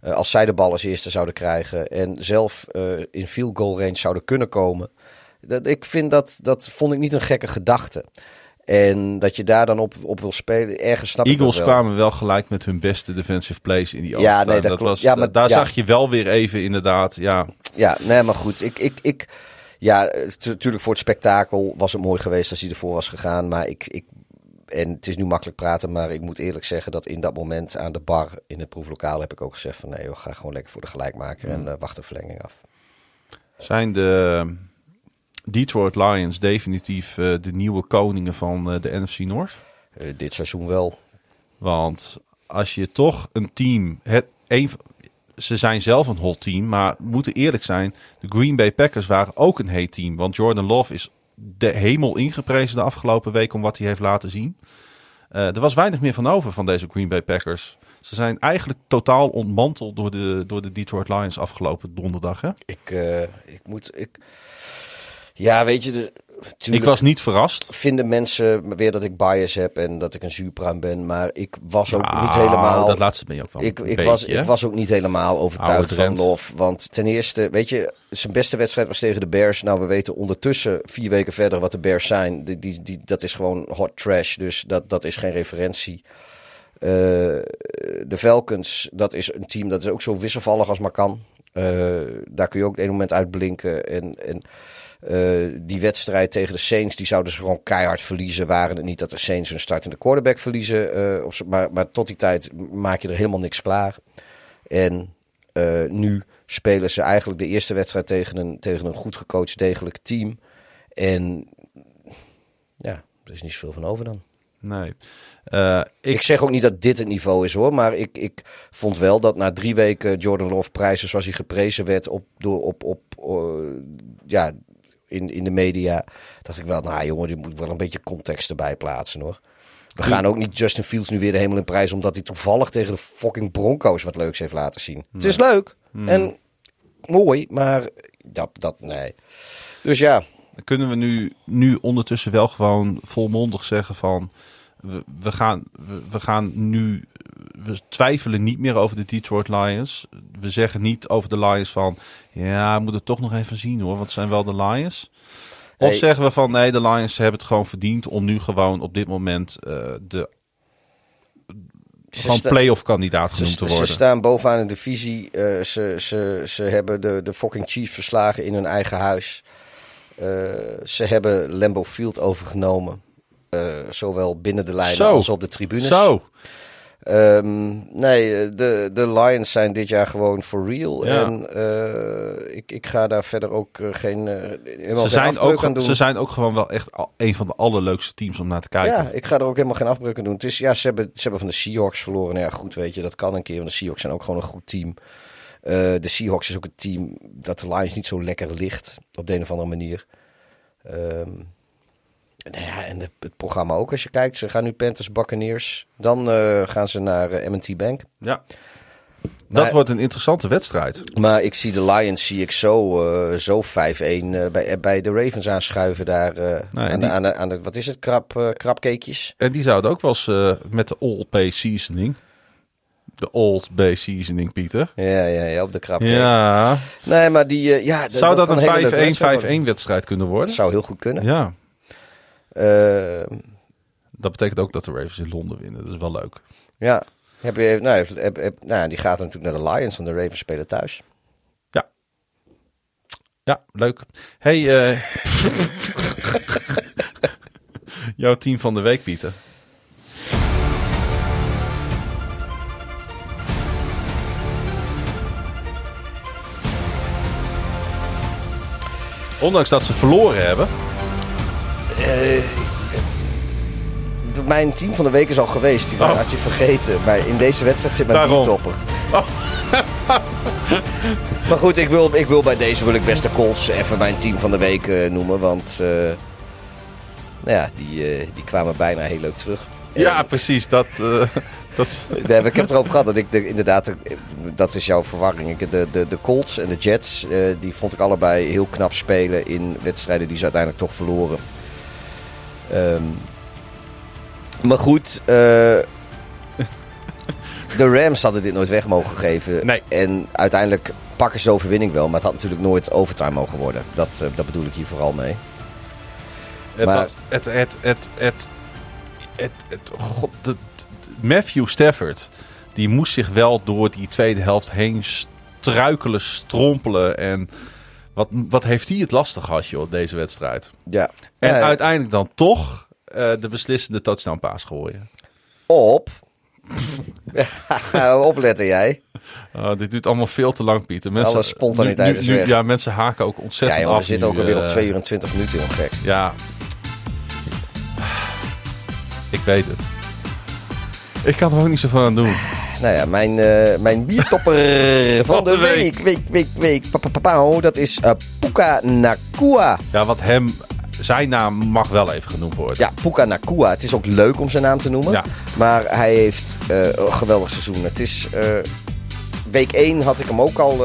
Speaker 6: Als zij de bal als eerste zouden krijgen en zelf in field goal range zouden kunnen komen. Dat, ik vind dat, dat vond ik niet een gekke gedachte. En dat je daar dan op, op wil spelen, ergens snap ik
Speaker 5: Eagles
Speaker 6: dat wel.
Speaker 5: kwamen wel gelijk met hun beste defensive plays in die
Speaker 6: Ja, nee, dat klopt.
Speaker 5: was,
Speaker 6: Ja, maar-
Speaker 5: daar
Speaker 6: ja.
Speaker 5: zag je wel weer even inderdaad, ja,
Speaker 6: Ja, nee, maar goed. Ik, ik, ik, ja, natuurlijk voor het spektakel was het mooi geweest als hij ervoor was gegaan. Maar ik, ik, en het is nu makkelijk praten, maar ik moet eerlijk zeggen dat in dat moment aan de bar in het proeflokaal heb ik ook gezegd van nee, we gaan gewoon lekker voor de gelijkmaker en uh, wacht de verlenging af.
Speaker 5: Zijn de Detroit Lions definitief uh, de nieuwe koningen van uh, de NFC North?
Speaker 6: dit seizoen wel.
Speaker 5: Want als je toch een team, het, een, ze zijn zelf een hot team, maar moeten eerlijk zijn, de Green Bay Packers waren ook een heet team. Want Jordan Love is de hemel ingeprezen de afgelopen week om wat hij heeft laten zien. Er was weinig meer van over van deze Green Bay Packers. Ze zijn eigenlijk totaal ontmanteld door de, door de Detroit Lions afgelopen donderdag. Hè?
Speaker 6: Ik, ik moet. Ik... Ja, weet je, de,
Speaker 5: ik was niet verrast.
Speaker 6: Vinden mensen weer dat ik bias heb en dat ik een zuurpruim ben. Maar ik was ook niet helemaal...
Speaker 5: Dat laatste ben je ook wel
Speaker 6: ik, ik, was, ik was ook niet helemaal overtuigd van Lof. Want ten eerste, weet je, zijn beste wedstrijd was tegen de Bears. Nou, we weten ondertussen vier weken verder wat de Bears zijn. Die, die, die, dat is gewoon hot trash. Dus dat, dat is geen referentie. Uh, de Falcons, dat is een team dat is ook zo wisselvallig als maar kan. Uh, daar kun je ook op een moment uitblinken. En... en uh, die wedstrijd tegen de Saints, die zouden ze gewoon keihard verliezen. Waren het niet dat de Saints hun startende quarterback verliezen. Uh, op, maar, maar tot die tijd maak je er helemaal niks klaar. En uh, nu spelen ze eigenlijk de eerste wedstrijd tegen een, tegen een goed gecoacht, degelijk team. En ja, er is niet zoveel van over dan.
Speaker 5: Nee.
Speaker 6: ik... ik... zeg ook niet dat dit het niveau is hoor, maar ik, ik vond wel dat na drie weken Jordan Love prijzen zoals hij geprezen werd op, door, op, op ja, in, in de media. Dacht ik wel, nou jongen, die moet wel een beetje context erbij plaatsen hoor. We gaan ook niet Justin Fields nu weer de hemel in prijs omdat hij toevallig tegen de fucking Broncos wat leuks heeft laten zien. Het is leuk hmm. en mooi, maar dat, dat nee. Dus ja.
Speaker 5: Kunnen we nu, nu ondertussen wel gewoon volmondig zeggen van we, we gaan, we, we, gaan nu we twijfelen niet meer over de Detroit Lions. We zeggen niet over de Lions van ja, we moeten toch nog even zien hoor, want het zijn wel de Lions. Of zeggen we van nee, de Lions hebben het gewoon verdiend om nu gewoon op dit moment uh, de gewoon playoff kandidaat genoemd te worden.
Speaker 6: Ze staan bovenaan in de divisie. Uh, ze, ze, ze hebben de, de fucking Chiefs verslagen in hun eigen huis. Uh, ze hebben Lambeau Field overgenomen. Zowel binnen de lijnen als op de tribunes.
Speaker 5: Zo.
Speaker 6: Um, nee, de, de Lions zijn dit jaar gewoon for real. Ja. En uh, ik, ik ga daar verder ook geen. Uh,
Speaker 5: ze, zijn ook, aan doen. ze zijn ook gewoon wel echt een van de allerleukste teams om naar te kijken.
Speaker 6: Ja, ik ga er ook helemaal geen afbreuk aan doen. Het is, ja, ze hebben, ze hebben van de Seahawks verloren. Nou ja, goed, weet je, dat kan een keer. Want de Seahawks zijn ook gewoon een goed team. de Seahawks is ook een team dat de Lions niet zo lekker ligt. Op de een of andere manier. Um, nou ja, en het programma ook als je kijkt. Ze gaan nu Panthers, Buccaneers. Dan uh, gaan ze naar uh, M&T Bank.
Speaker 5: Ja. Dat wordt een interessante wedstrijd.
Speaker 6: Maar ik zie de Lions zie ik zo, uh, zo 5-1 bij, bij de Ravens aanschuiven daar. Nee, aan, die... aan, de, aan, de, wat is het, krab, krabkeekjes.
Speaker 5: En die zouden ook wel eens met de Old Bay Seasoning. De Old Bay Seasoning, Pieter.
Speaker 6: Ja, ja, ja op de krabkeek.
Speaker 5: Ja.
Speaker 6: Nee, maar die... ja,
Speaker 5: zou dat, dat een 5-1 wedstrijd kunnen worden? Dat
Speaker 6: zou heel goed kunnen.
Speaker 5: Ja.
Speaker 6: Uh,
Speaker 5: dat betekent ook dat de Ravens in Londen winnen. Dat is wel leuk.
Speaker 6: Ja. Heb je, nou, heb, heb, nou, die gaat natuurlijk naar de Lions, van de Ravens spelen thuis.
Speaker 5: Ja. Ja, leuk. Hey, uh, jouw team van de week, Pieter. Ondanks dat ze verloren hebben,
Speaker 6: mijn team van de week is al geweest. Die oh. had je vergeten. Maar in deze wedstrijd zit mijn topper. Oh. maar goed, ik wil, ik wil bij deze wil ik best de Colts even mijn team van de week uh, noemen. Want uh, nou ja, die, die kwamen bijna heel leuk terug.
Speaker 5: Ja, precies. Dat, dat...
Speaker 6: Nee, ik heb het erover gehad dat ik de, inderdaad, dat is jouw verwarring. De, de, de Colts en de Jets, die vond ik allebei heel knap spelen in wedstrijden die ze uiteindelijk toch verloren. Um, maar goed, uh, de Rams hadden dit nooit weg mogen geven.
Speaker 5: Nee.
Speaker 6: En uiteindelijk pakken ze de overwinning wel. Maar het had natuurlijk nooit overtime mogen worden. Dat, uh, dat bedoel ik hier vooral mee.
Speaker 5: Het, maar, het, het, het, het, het, het, God, de, Matthew Stafford, die moest zich wel door die tweede helft heen struikelen, strompelen en wat, wat heeft hij het lastig gehad, joh, deze wedstrijd.
Speaker 6: Ja.
Speaker 5: En uiteindelijk dan toch eh, de beslissende touchdown paas gooien.
Speaker 6: Op. Ja, opletten jij.
Speaker 5: Oh, dit duurt allemaal veel te lang, Pieter. Mensen,
Speaker 6: Alle spontaniteit
Speaker 5: nu-
Speaker 6: is
Speaker 5: nu-
Speaker 6: weg.
Speaker 5: Ja, mensen haken ook
Speaker 6: Ja,
Speaker 5: ontzettend
Speaker 6: jongen,
Speaker 5: af.
Speaker 6: we zitten ook alweer op
Speaker 5: eh,
Speaker 6: 2 uur en 20 minuten, joh, gek.
Speaker 5: Ja. Ik weet het. Ik kan er ook niet zoveel aan doen.
Speaker 6: Nou ja, mijn, eh, mijn biertopper van de week, week, week, week, pauw, dat is eh, Puka Nakua.
Speaker 5: Ja, wat hem... Zijn naam mag wel even genoemd worden.
Speaker 6: Ja, Puka Nakua. Het is ook leuk om zijn naam te noemen.
Speaker 5: Ja.
Speaker 6: Maar hij heeft eh, een geweldig seizoen. Het is... week 1 had ik hem ook al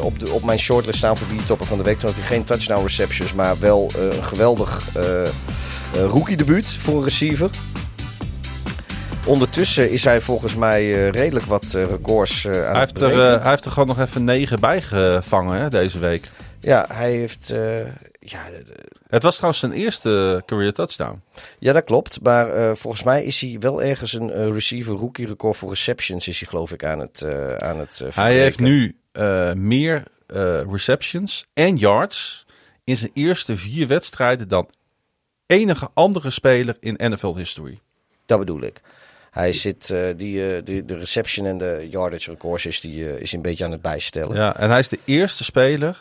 Speaker 6: op, de, op mijn shortlist staan voor biertopper van de week. Toen had hij geen touchdown receptions, maar wel een geweldig rookie debuut voor een receiver. Ondertussen is hij volgens mij eh, redelijk wat eh, records eh, aan
Speaker 5: Hij
Speaker 6: het
Speaker 5: heeft, er, hij heeft er gewoon nog even negen bij gevangen hè, deze week.
Speaker 6: Ja, hij heeft... ja,
Speaker 5: Het was trouwens zijn eerste career touchdown.
Speaker 6: Ja, dat klopt. Maar volgens mij is hij wel ergens een receiver rookie record voor receptions is hij geloof ik aan het aan het
Speaker 5: Hij heeft nu meer receptions en yards in zijn eerste vier wedstrijden dan enige andere speler in NFL history.
Speaker 6: Dat bedoel ik. Hij zit uh, die, die, de reception en de yardage records is, die, is een beetje aan het bijstellen.
Speaker 5: Ja, en hij is de eerste speler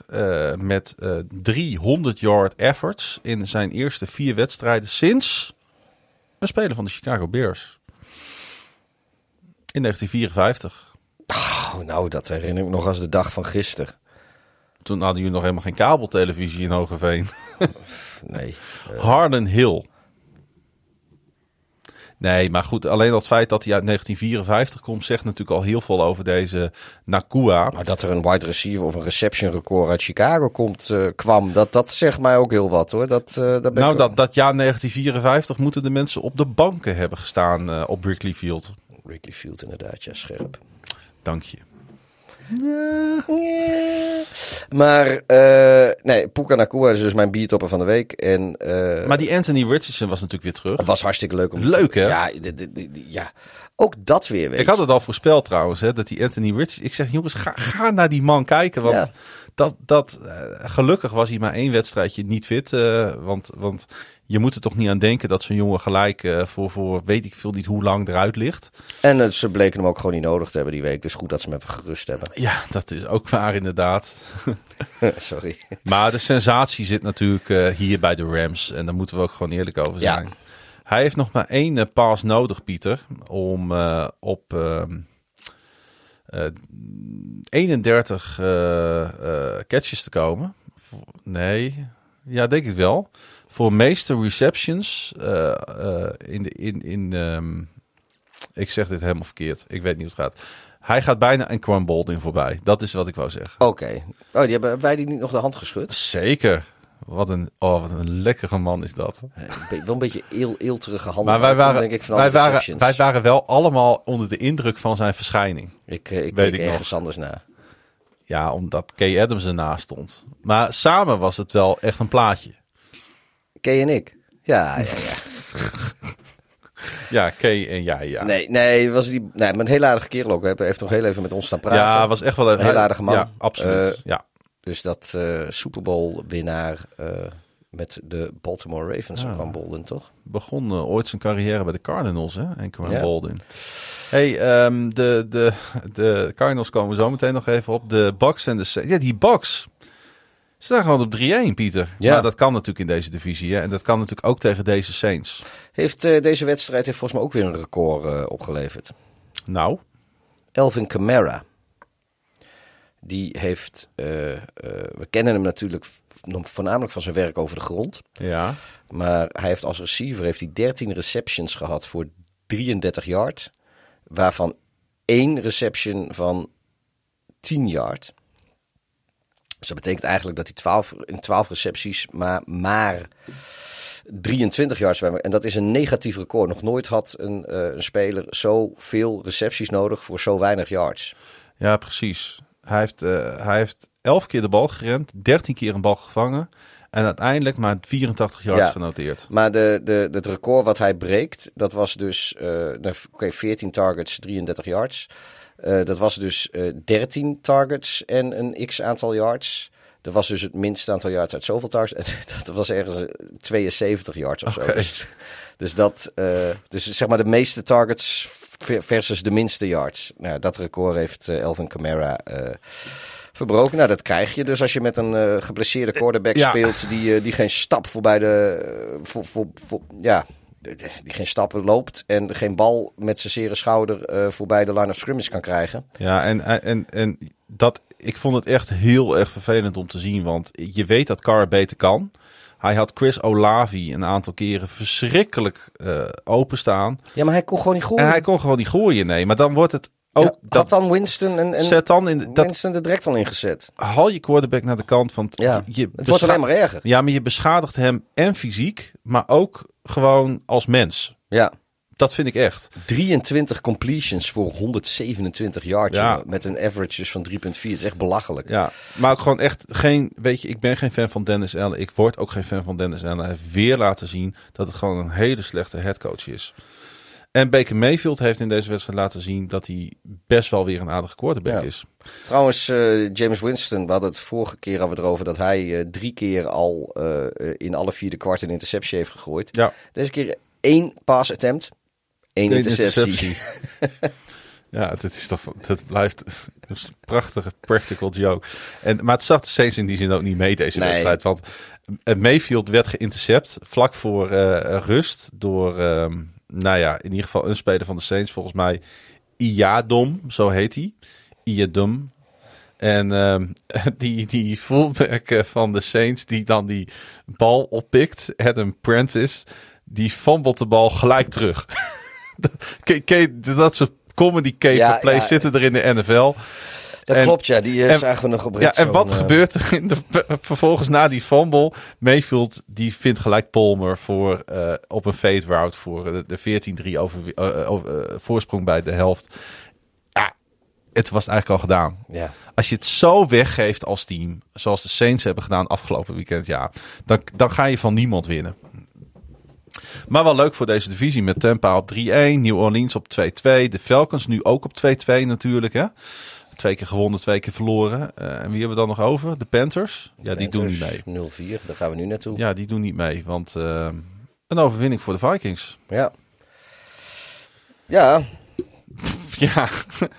Speaker 5: met 300 yard efforts in zijn eerste vier wedstrijden sinds een speler van de Chicago Bears. In 1954.
Speaker 6: Oh, nou, dat herinner ik me nog als de dag van gisteren.
Speaker 5: Toen hadden jullie nog helemaal geen kabeltelevisie in Hogeveen.
Speaker 6: nee.
Speaker 5: Harden Hill. Nee, maar goed, alleen dat feit dat hij uit 1954 komt, zegt natuurlijk al heel veel over deze Nakua.
Speaker 6: Maar dat er een wide receiver of een reception record uit Chicago komt, uh, kwam, dat, dat zegt mij ook heel wat hoor. Dat, uh, dat
Speaker 5: nou,
Speaker 6: ik...
Speaker 5: dat, dat jaar 1954 moeten de mensen op de banken hebben gestaan uh, op Wrigley Field.
Speaker 6: Wrigley Field inderdaad, ja, scherp.
Speaker 5: Dank je.
Speaker 6: Ja. Maar, uh, nee, Puka Nakua is dus mijn biertopper van de week. En, uh,
Speaker 5: maar die Anthony Richardson was natuurlijk weer terug.
Speaker 6: Was hartstikke leuk om
Speaker 5: Leuk, hè?
Speaker 6: Ja, ja, ook dat weer, weet
Speaker 5: Ik had het al voorspeld trouwens, hè, dat die Anthony Richardson... Ik zeg, jongens, ga, ga naar die man kijken, want... Ja. Dat, dat, uh, gelukkig was hij maar één wedstrijdje niet fit. Uh, want, want je moet er toch niet aan denken dat zo'n jongen gelijk uh, voor, voor weet ik veel niet hoe lang eruit ligt.
Speaker 6: En ze bleken hem ook gewoon niet nodig te hebben die week. Dus goed dat ze hem even gerust hebben.
Speaker 5: Ja, dat is ook waar inderdaad.
Speaker 6: Sorry.
Speaker 5: Maar de sensatie zit natuurlijk hier bij de Rams. En daar moeten we ook gewoon eerlijk over zijn. Ja. Hij heeft nog maar één pass nodig, Pieter. Om op... ehm, 31 uh, uh, catches te komen. Nee, ja, denk ik wel. Voor meeste receptions in de. In, in, um, ik zeg dit helemaal verkeerd. Ik weet niet hoe het gaat. Hij gaat bijna een Quan Baldwin voorbij. Dat is wat ik wou zeggen.
Speaker 6: Oké. Okay. Oh, die hebben wij die niet nog de hand geschud?
Speaker 5: Zeker. Wat een, oh, wat een lekkere man is dat.
Speaker 6: Wel een beetje eel, eelterige handen.
Speaker 5: Maar wij waren,
Speaker 6: denk ik, van
Speaker 5: wij, waren, wij waren wel allemaal onder de indruk van zijn verschijning.
Speaker 6: Ik, ik Weet ik ergens nog. anders naar.
Speaker 5: Ja, omdat Kay Adams ernaast stond. Maar samen was het wel echt een plaatje.
Speaker 6: Kay en ik. Ja, ja, ja.
Speaker 5: ja, Kay en jij, ja.
Speaker 6: Nee, nee, was die, nee, maar een hele aardige kerel ook. Hij heeft nog heel even met ons staan praten.
Speaker 5: Ja, was echt wel een,
Speaker 6: een heel aardige man.
Speaker 5: Ja, absoluut. Uh, ja.
Speaker 6: Dus dat uh, Super Bowl winnaar uh, met de Baltimore Ravens, ja. Quan Bolden, toch?
Speaker 5: Begon uh, ooit zijn carrière bij de Cardinals, hè? En ja. Bolden. Hey, um, de, de, de Cardinals komen zo meteen nog even op. De Bucks en de Saints. Ja, die Bucks. Ze staan gewoon op 3-1, Pieter. Ja. Maar dat kan natuurlijk in deze divisie. Hè? En dat kan natuurlijk ook tegen deze Saints.
Speaker 6: Heeft deze wedstrijd heeft volgens mij ook weer een record opgeleverd.
Speaker 5: Nou?
Speaker 6: Elvin Kamara. Die heeft, uh, uh, we kennen hem natuurlijk voornamelijk van zijn werk over de grond.
Speaker 5: Ja.
Speaker 6: Maar hij heeft als receiver heeft hij 13 receptions gehad voor 33 yard. Waarvan één reception van 10 yard. Dus dat betekent eigenlijk dat hij 12, in 12 recepties maar, maar 23 yards bij En dat is een negatief record. Nog nooit had een, uh, een speler zoveel recepties nodig voor zo weinig yards.
Speaker 5: Ja, precies. Hij heeft, uh, hij heeft 11 keer de bal gerend, 13 keer een bal gevangen. En uiteindelijk maar 84 yards ja, genoteerd.
Speaker 6: Maar de, de, het record wat hij breekt, dat was dus uh, oké, okay, 14 targets, 33 yards. Uh, dat was dus 13 targets en een x aantal yards. Dat was dus het minste aantal yards uit zoveel targets. Dat was ergens eh, 72 yards of zo. Dus, dus dat, eh, dus zeg maar de meeste targets versus de minste yards. Nou, dat record heeft eh, Elvin Kamara eh, verbroken. Nou, dat krijg je dus als je met een eh, geblesseerde quarterback
Speaker 5: Ja.
Speaker 6: speelt die, die geen stap voorbij de, voor, voor, voor, ja, die geen stappen loopt en geen bal met zijn zere schouder voorbij de line of scrimmage kan krijgen.
Speaker 5: Ja, en, en, en dat, ik vond het echt heel erg vervelend om te zien. Want je weet dat Carr beter kan. Hij had Chris Olavi een aantal keren verschrikkelijk eh, openstaan.
Speaker 6: Ja, maar hij kon gewoon niet gooien.
Speaker 5: En hij kon gewoon niet gooien, nee. Maar dan wordt het ook...
Speaker 6: Ja,
Speaker 5: dat,
Speaker 6: had dan Winston en, en
Speaker 5: zet dan in... Dat,
Speaker 6: Winston er direct al ingezet.
Speaker 5: haal je quarterback naar de kant.
Speaker 6: Ja,
Speaker 5: je
Speaker 6: het wordt alleen maar erger.
Speaker 5: Ja, maar je beschadigt hem en fysiek, maar ook gewoon als mens.
Speaker 6: Ja.
Speaker 5: Dat vind ik echt.
Speaker 6: 23 completions voor 127 yards.
Speaker 5: Ja.
Speaker 6: Met een average dus van 3,4. Dat is echt belachelijk.
Speaker 5: Ja, maar ook gewoon echt geen... Weet je, ik ben geen fan van Dennis Allen. Ik word ook geen fan van Dennis Allen. Hij heeft weer laten zien dat het gewoon een hele slechte headcoach is. En Baker Mayfield heeft in deze wedstrijd laten zien dat hij best wel weer een aardige quarterback
Speaker 6: Ja.
Speaker 5: is.
Speaker 6: Trouwens, eh, James Winston, we hadden het vorige keer het erover dat hij eh, drie keer al eh, in alle vier de kwart een interceptie heeft gegooid.
Speaker 5: Ja,
Speaker 6: Deze keer één pass attempt,
Speaker 5: Eén
Speaker 6: interceptie.
Speaker 5: interceptie. ja, dat is toch, dat blijft een prachtige practical joke. En, maar het zag de Saints in die zin ook niet mee deze
Speaker 6: Nee.
Speaker 5: wedstrijd. Want eh, Mayfield werd geïntercept vlak voor eh, rust door, ehm, nou ja, in ieder geval een speler van de Saints, volgens mij Iadom, zo heet hij. Iadom. En ehm, die, die fullback van de Saints die dan die bal oppikt, Adam Prentice, die fumbled de bal gelijk terug. Dat soort comedy caper zitten er in de NFL.
Speaker 6: Dat
Speaker 5: En-
Speaker 6: klopt, ja. Die eh,
Speaker 5: en-
Speaker 6: zagen we nog op
Speaker 5: Ja, en wat
Speaker 6: eh,
Speaker 5: gebeurt er in de, vervolgens na die fumble? Mayfield die vindt gelijk Palmer voor, eh, op een fade route voor de, de 14-3 over, voorsprong bij de helft. Ja, het was eigenlijk al gedaan.
Speaker 6: Ja.
Speaker 5: Als je het zo weggeeft als team, zoals de Saints hebben gedaan afgelopen weekend, ja, dan, dan ga je van niemand winnen. Maar wel leuk voor deze divisie met Tampa op 3-1, New Orleans op 2-2, de Falcons nu ook op 2-2 natuurlijk, hè. Twee keer gewonnen, twee keer verloren. Eh, en wie hebben we dan nog over? De Panthers? Ja, die doen niet mee.
Speaker 6: Panthers 0-4, daar gaan we nu naartoe.
Speaker 5: Ja, die doen niet mee, want eh, een overwinning voor de Vikings.
Speaker 6: Ja. Ja,
Speaker 5: Ja,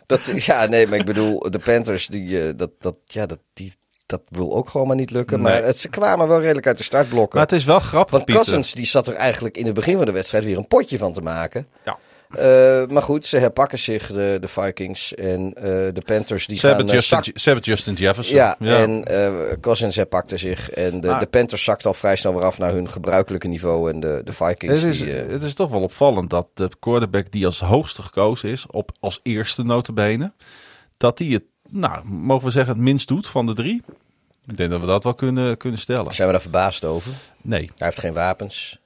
Speaker 6: dat, ja, nee, maar ik bedoel, de Panthers, die, eh, dat, dat, ja, dat, die, dat wil ook gewoon maar niet lukken.
Speaker 5: Nee.
Speaker 6: Maar het, ze kwamen wel redelijk uit de startblokken.
Speaker 5: maar het is wel grappig,
Speaker 6: Want
Speaker 5: Pieter.
Speaker 6: Cousins die zat er eigenlijk in het begin van de wedstrijd weer een potje van te maken.
Speaker 5: Ja.
Speaker 6: Eh, maar goed, ze herpakken zich, de, de Vikings. En eh, de Panthers die
Speaker 5: Ze
Speaker 6: gaan...
Speaker 5: hebben,
Speaker 6: eh,
Speaker 5: Justin, ze hebben Justin Jefferson.
Speaker 6: ja, en eh Cousins herpakte zich. En de, de Panthers zakt al vrij snel weer af naar hun gebruikelijke niveau. En de, de Vikings
Speaker 5: Het is,
Speaker 6: die...
Speaker 5: het is toch wel opvallend dat de quarterback die als hoogste gekozen is, op, als eerste notabene, dat die het, nou, mogen we zeggen, het minst doet van de drie. Ik denk dat we dat wel kunnen, kunnen stellen.
Speaker 6: zijn we daar verbaasd over?
Speaker 5: Nee,
Speaker 6: Hij heeft geen wapens.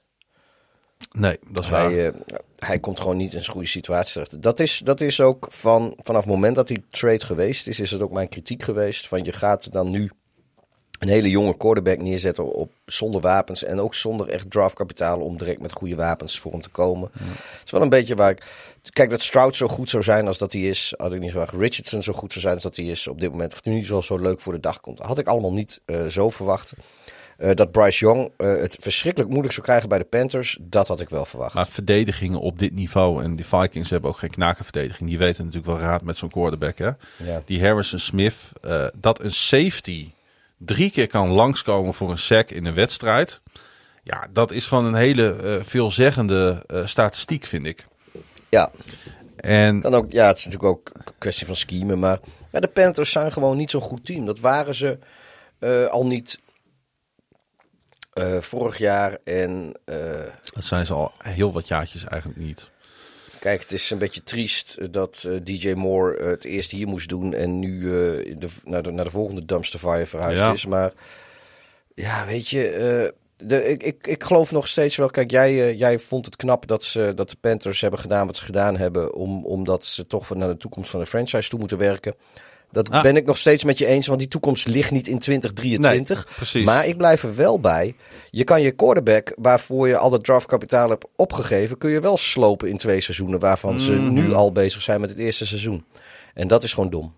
Speaker 5: nee, dat is waar.
Speaker 6: Hij, eh, hij komt gewoon niet in zijn goede situatie terecht. Dat is, dat is ook van, vanaf het moment dat die trade geweest is, is het ook mijn kritiek geweest. Van je gaat dan nu een hele jonge quarterback neerzetten op, zonder wapens. En ook zonder echt draftkapitaal om direct met goede wapens voor hem te komen. Het is wel een beetje waar ik... Kijk, dat Stroud zo goed zou zijn als dat hij is. Had ik niet verwacht. Richardson zo goed zou zijn als dat hij is op dit moment. Of hij niet wel zo leuk voor de dag komt. Had ik allemaal niet eh, zo verwacht. Eh, dat Bryce Young eh, het verschrikkelijk moeilijk zou krijgen bij de Panthers. Dat had ik wel verwacht.
Speaker 5: Maar verdedigingen op dit niveau, en die Vikings hebben ook geen knakenverdediging, die weten natuurlijk wel raad met zo'n quarterback. Hè?
Speaker 6: Ja.
Speaker 5: Die Harrison Smith, dat een safety drie keer kan langskomen voor een sack in een wedstrijd. Ja, dat is gewoon een hele eh, veelzeggende eh, statistiek, vind ik.
Speaker 6: Ja,
Speaker 5: En
Speaker 6: dan ook, ja, het is natuurlijk ook een kwestie van schemen. Maar ja, de Panthers zijn gewoon niet zo'n goed team. Dat waren ze eh, al niet vorig jaar. En
Speaker 5: dat zijn ze al heel wat jaartjes eigenlijk niet.
Speaker 6: Kijk, het is een beetje triest dat eh, DJ Moore eh, het eerst hier moest doen. En nu eh, de, naar, de, naar de volgende dumpster fire verhuisd
Speaker 5: Ja.
Speaker 6: is. Maar ja, weet je... eh, de, ik, ik, ik geloof nog steeds wel. Kijk, jij, eh, jij vond het knap dat, ze, dat de Panthers hebben gedaan wat ze gedaan hebben. Om, omdat ze toch naar de toekomst van de franchise toe moeten werken. Dat
Speaker 5: Ah.
Speaker 6: ben ik nog steeds met je eens, want die toekomst ligt niet in 2023.
Speaker 5: Nee, precies.
Speaker 6: Maar ik blijf er wel bij. Je kan je quarterback, waarvoor je al dat draftkapitaal hebt opgegeven, kun je wel slopen in twee seizoenen, waarvan ze
Speaker 5: Mhm.
Speaker 6: nu al bezig zijn met het eerste seizoen. En dat is gewoon dom.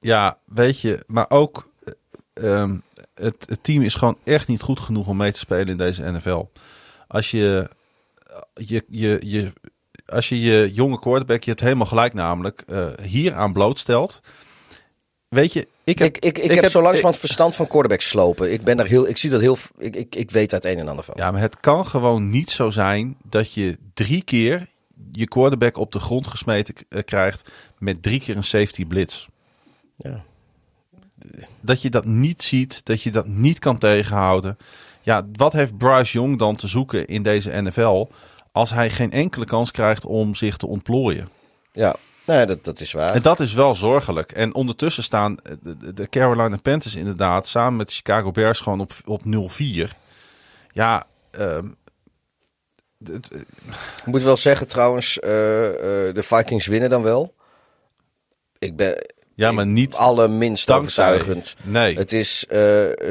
Speaker 5: Ja, weet je, maar ook. eh, ehm, het, het team is gewoon echt niet goed genoeg om mee te spelen in deze NFL. Als je je, je, je, als je je jonge quarterback, je hebt helemaal gelijk namelijk, eh, hier aan blootstelt. Weet je, ik heb,
Speaker 6: ik, ik, ik, heb, zo langzamerhand verstand van quarterbacks slopen. Ik ben daar heel, ik zie dat heel, ik, ik, ik weet daar het een en ander van.
Speaker 5: Ja, maar het kan gewoon niet zo zijn dat je drie keer je quarterback op de grond gesmeten eh, krijgt met drie keer een safety blitz.
Speaker 6: Ja.
Speaker 5: Dat je dat niet ziet, dat je dat niet kan tegenhouden. Ja, wat heeft Bryce Young dan te zoeken in deze NFL als hij geen enkele kans krijgt om zich te ontplooien?
Speaker 6: Ja, nee, dat, dat is waar.
Speaker 5: En dat is wel zorgelijk. En ondertussen staan de, de Carolina Panthers inderdaad samen met de Chicago Bears gewoon op, op 0-4. Ja, ehm, het-
Speaker 6: Ik moet wel zeggen trouwens, eh, eh, de Vikings winnen dan wel. Ik ben
Speaker 5: ja maar niet
Speaker 6: allerminst
Speaker 5: dankzij.
Speaker 6: overtuigend.
Speaker 5: Nee.
Speaker 6: Het is, eh,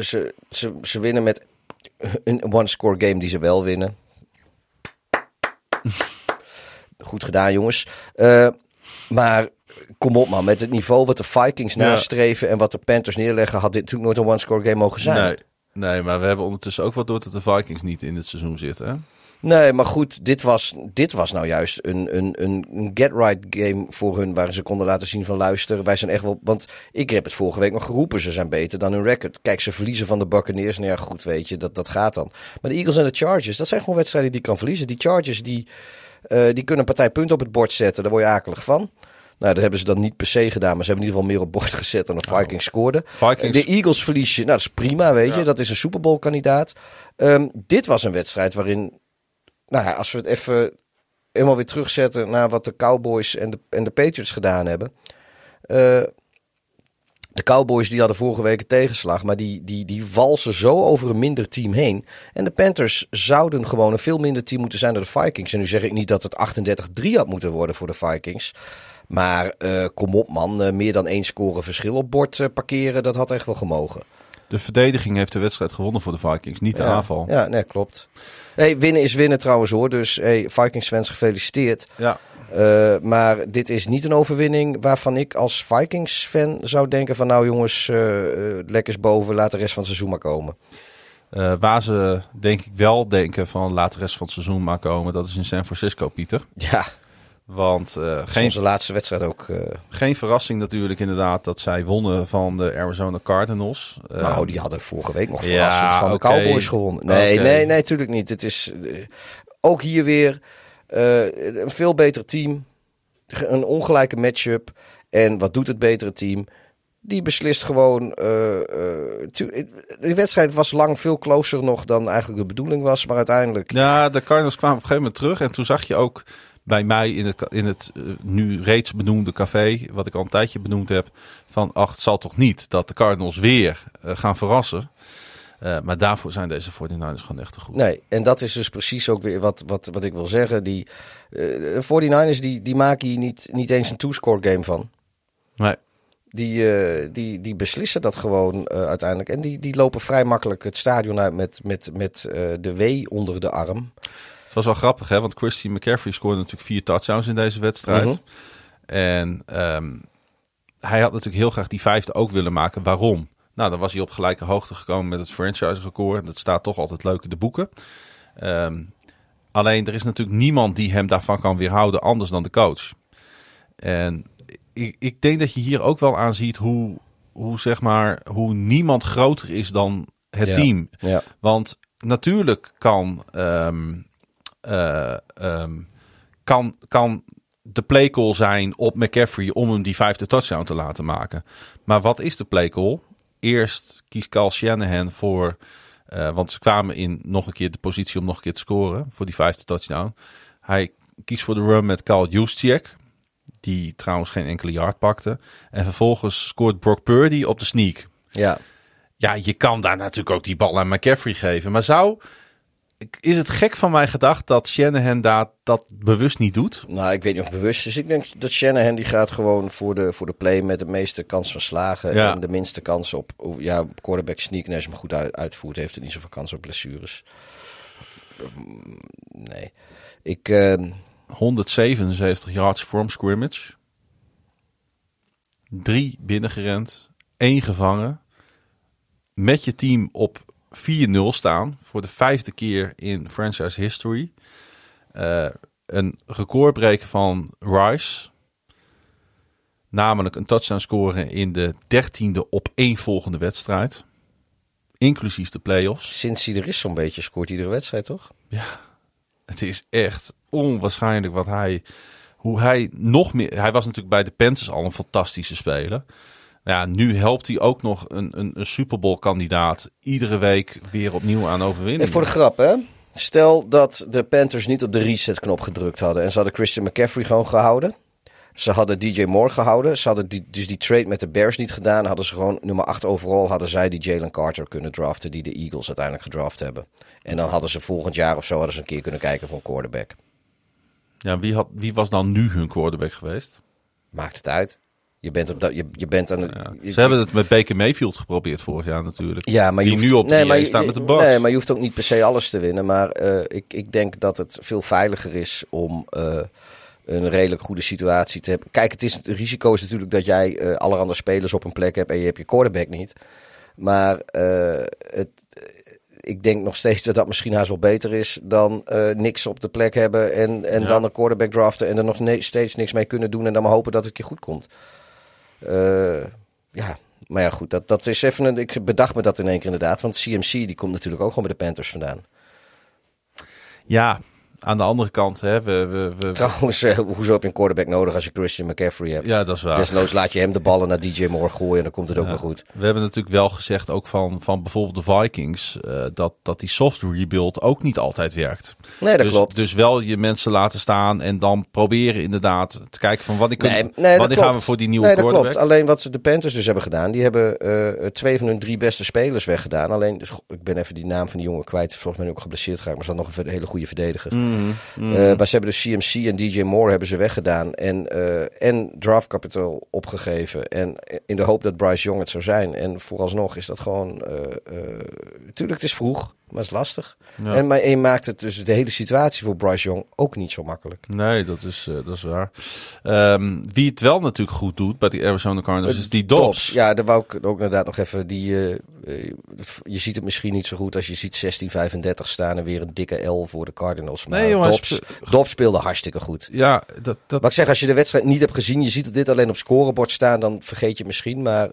Speaker 6: ze, ze, ze winnen met een one-score game die ze wel winnen. Goed gedaan, jongens. Eh, maar kom op man, met het niveau wat de Vikings
Speaker 5: Ja.
Speaker 6: nastreven en wat de Panthers neerleggen, had dit natuurlijk nooit een one-score game mogen zijn.
Speaker 5: Nee, nee, maar we hebben ondertussen ook wat door dat de Vikings niet in het seizoen zitten. Hè?
Speaker 6: Nee, maar goed, dit was, dit was nou juist een, een, een, get-right game voor hun. Waar ze konden laten zien van luisteren. Wij zijn echt wel. Want ik heb het vorige week nog geroepen. Ze zijn beter dan hun record. Kijk, ze verliezen van de Buccaneers. Nou ja, goed, weet je, dat, dat gaat dan. Maar de Eagles en de Chargers, dat zijn gewoon wedstrijden die je kan verliezen. Die Chargers, die, eh, die kunnen een partij punten op het bord zetten. Daar word je akelig van. Nou, dat hebben ze dan niet per se gedaan. Maar ze hebben in ieder geval meer op bord gezet dan de Vikings scoorden.
Speaker 5: Vikings-
Speaker 6: De Eagles verliezen. Nou, dat is prima, weet je.
Speaker 5: Ja.
Speaker 6: Dat is een Super Bowl kandidaat. Ehm, dit was een wedstrijd waarin nou ja, als we het even helemaal weer terugzetten naar wat de Cowboys en de, en de Patriots gedaan hebben. Eh, de Cowboys die hadden vorige week een tegenslag, maar die, die, die walsen zo over een minder team heen. En de Panthers zouden gewoon een veel minder team moeten zijn dan de Vikings. En nu zeg ik niet dat het 38-3 had moeten worden voor de Vikings. Maar eh, kom op man, eh, meer dan één score verschil op bord parkeren, dat had echt wel gemogen.
Speaker 5: De verdediging heeft de wedstrijd gewonnen voor de Vikings, niet de
Speaker 6: ja.
Speaker 5: aanval.
Speaker 6: Ja, nee, klopt. Hey, winnen is winnen trouwens hoor, dus hey, Vikings fans gefeliciteerd.
Speaker 5: Ja.
Speaker 6: Uh, maar dit is niet een overwinning waarvan ik als Vikings-fan zou denken van nou jongens, uh, uh, lekkers boven, laat de rest van het seizoen maar komen.
Speaker 5: Uh, waar ze denk ik wel denken van laat de rest van het seizoen maar komen, dat is in San Francisco, Pieter.
Speaker 6: Ja,
Speaker 5: Want uh, geen,
Speaker 6: onze laatste wedstrijd ook. Uh...
Speaker 5: geen verrassing natuurlijk inderdaad dat zij wonnen van de Arizona Cardinals.
Speaker 6: Uh, nou, die hadden vorige week nog verrassend ja, van de okay. Cowboys gewonnen. Nee, okay. nee, nee, natuurlijk niet. Het is ook hier weer een veel beter team. Een ongelijke matchup. En wat doet het betere team? Die beslist gewoon. De wedstrijd was lang veel closer nog dan eigenlijk de bedoeling was. Maar uiteindelijk.
Speaker 5: Ja, de Cardinals kwamen op een gegeven moment terug. En toen zag je ook bij mij in het, in het uh, nu reeds benoemde café, wat ik al een tijdje benoemd heb, van ach, het zal toch niet dat de Cardinals weer uh, gaan verrassen. Uh, maar daarvoor zijn deze 49ers gewoon echt te goed.
Speaker 6: Nee, en dat is dus precies ook weer wat, wat, wat ik wil zeggen. Die uh, 49ers die, die maken hier niet, niet eens een two-score game van.
Speaker 5: Nee.
Speaker 6: Die, uh, die, die beslissen dat gewoon uiteindelijk. En die, die lopen vrij makkelijk het stadion uit met, met, met de W onder de arm.
Speaker 5: Het was wel grappig, hè? Want Christian McCaffrey scoorde natuurlijk vier touchdowns in deze wedstrijd.
Speaker 6: Mhm.
Speaker 5: En um, hij had natuurlijk heel graag die vijfde ook willen maken. Waarom? Nou, dan was hij op gelijke hoogte gekomen met het franchise-record. Dat staat toch altijd leuk in de boeken. Um, alleen, er is natuurlijk niemand die hem daarvan kan weerhouden, anders dan de coach. En ik, ik denk dat je hier ook wel aan ziet hoe, hoe, zeg maar, hoe niemand groter is dan het
Speaker 6: ja.
Speaker 5: team.
Speaker 6: Ja.
Speaker 5: Want natuurlijk kan, um, uh, um, kan, kan de playcall zijn op McCaffrey om hem die vijfde touchdown te laten maken. Maar wat is de playcall? Eerst kiest Carl Shanahan voor, uh, want ze kwamen in nog een keer de positie om nog een keer te scoren voor die vijfde touchdown. Hij kiest voor de run met Carl Juszczyk, die trouwens geen enkele yard pakte. En vervolgens scoort Brock Purdy op de sneak.
Speaker 6: Ja.
Speaker 5: Ja, je kan daar natuurlijk ook die bal aan McCaffrey geven. Maar zou, is het gek van mij gedacht dat Shanahan daar dat bewust niet doet?
Speaker 6: Nou, ik weet niet of het bewust is. Ik denk dat Shanahan die gaat gewoon voor de, voor de play met de meeste kans van slagen.
Speaker 5: Ja.
Speaker 6: En de minste kans op, ja, quarterback sneak. En als je hem goed uit, uitvoert, heeft hij niet zoveel kans op blessures. Nee. Ik... Uh,
Speaker 5: 177 yards from scrimmage. Drie binnengerend. één gevangen. met je team op 4-0 staan. Voor de vijfde keer in franchise history. Eh, een record breken van Rice. Namelijk een touchdown scoren in de dertiende op één volgende wedstrijd. Inclusief de playoffs.
Speaker 6: Sinds hij er is zo'n beetje scoort iedere wedstrijd, toch?
Speaker 5: Het is echt onwaarschijnlijk wat hij. Hoe hij nog meer. Hij was natuurlijk bij de Panthers al een fantastische speler. Ja, nu helpt hij ook nog een, een, een Super Bowl kandidaat iedere week weer opnieuw aan overwinning.
Speaker 6: En voor de grap, hè? Stel dat de Panthers niet op de reset-knop gedrukt hadden en ze hadden Christian McCaffrey gewoon gehouden. Ze hadden DJ Moore gehouden. Ze hadden die, dus die trade met de Bears niet gedaan. Hadden ze gewoon nummer 8 overal. Hadden zij die Jalen Carter kunnen draften. Die de Eagles uiteindelijk gedraft hebben. En dan hadden ze volgend jaar of zo hadden ze een keer kunnen kijken voor een quarterback.
Speaker 5: Ja, wie, had, wie was dan nu hun quarterback geweest?
Speaker 6: Maakt het uit. Je bent, op dat, je, je bent aan het.
Speaker 5: Ja.
Speaker 6: je-
Speaker 5: Ze hebben het met Baker Mayfield geprobeerd vorig jaar natuurlijk.
Speaker 6: Ja, maar je
Speaker 5: die
Speaker 6: hoeft,
Speaker 5: nu op
Speaker 6: nee,
Speaker 5: de
Speaker 6: maar je-
Speaker 5: staat met de Bucks.
Speaker 6: Nee, maar je hoeft ook niet per se alles te winnen. Maar eh, ik, ik denk dat het veel veiliger is om eh, een redelijk goede situatie te hebben. Kijk, het, is, het risico is natuurlijk dat jij eh allerhande spelers op een plek hebt en je hebt je quarterback niet. Maar het, ik denk nog steeds dat dat misschien haast wel beter is dan niks op de plek hebben en, en
Speaker 5: Ja.
Speaker 6: dan een quarterback draften en er nog steeds niks mee kunnen doen en dan maar hopen dat het je goed komt. Eh, ja, maar ja, goed, dat, dat is even een. Ik bedacht me dat in één keer inderdaad. Want CMC die komt natuurlijk ook gewoon bij de Panthers vandaan.
Speaker 5: Ja, aan de andere kant, hè, we, we, we,
Speaker 6: Trouwens, eh, hoezo heb je een quarterback nodig als je Christian McCaffrey hebt?
Speaker 5: ja, dat is waar.
Speaker 6: Desnoods laat je hem de ballen naar DJ Moore gooien en dan komt het ook
Speaker 5: Ja.
Speaker 6: wel goed.
Speaker 5: We hebben natuurlijk wel gezegd, ook van, van bijvoorbeeld de Vikings, eh, dat, dat die soft rebuild ook niet altijd werkt.
Speaker 6: Nee, dat
Speaker 5: dus,
Speaker 6: klopt.
Speaker 5: Dus wel je mensen laten staan en dan proberen inderdaad te kijken van wanneer, kunnen,
Speaker 6: nee, nee,
Speaker 5: wanneer
Speaker 6: klopt.
Speaker 5: gaan we voor die nieuwe
Speaker 6: Nee, dat
Speaker 5: quarterback.
Speaker 6: klopt. Alleen wat ze de Panthers dus hebben gedaan, die hebben eh, twee van hun drie beste spelers weggedaan. Alleen, dus, ik ben even die naam van die jongen kwijt. Volgens mij ook geblesseerd geraakt, maar ze had nog een hele goede verdediger.
Speaker 5: Mhm,
Speaker 6: Eh, maar ze hebben dus CMC en DJ Moore hebben ze weggedaan. En, eh, en draft capital opgegeven. En in de hoop dat Bryce Young het zou zijn. En vooralsnog is dat gewoon... eh eh, het is vroeg, maar het is lastig.
Speaker 5: Ja.
Speaker 6: En, maar je maakt het dus de hele situatie voor Bryce Young ook niet zo makkelijk.
Speaker 5: Nee, dat is, eh, dat is waar. Ehm, wie het wel natuurlijk goed doet bij die Arizona Cardinals is die Dobbs.
Speaker 6: Ja, daar wou ik ook inderdaad nog even. Die, eh, eh, je ziet het misschien niet zo goed als je ziet 16-35 staan en weer een dikke L voor de Cardinals. Maar
Speaker 5: Nee, jongens,
Speaker 6: Dobbs, Dobbs speelde hartstikke goed.
Speaker 5: Ja, dat, dat,
Speaker 6: Wat ik zeg, als je de wedstrijd niet hebt gezien, je ziet dit alleen op scorebord staan, dan vergeet je het misschien. Maar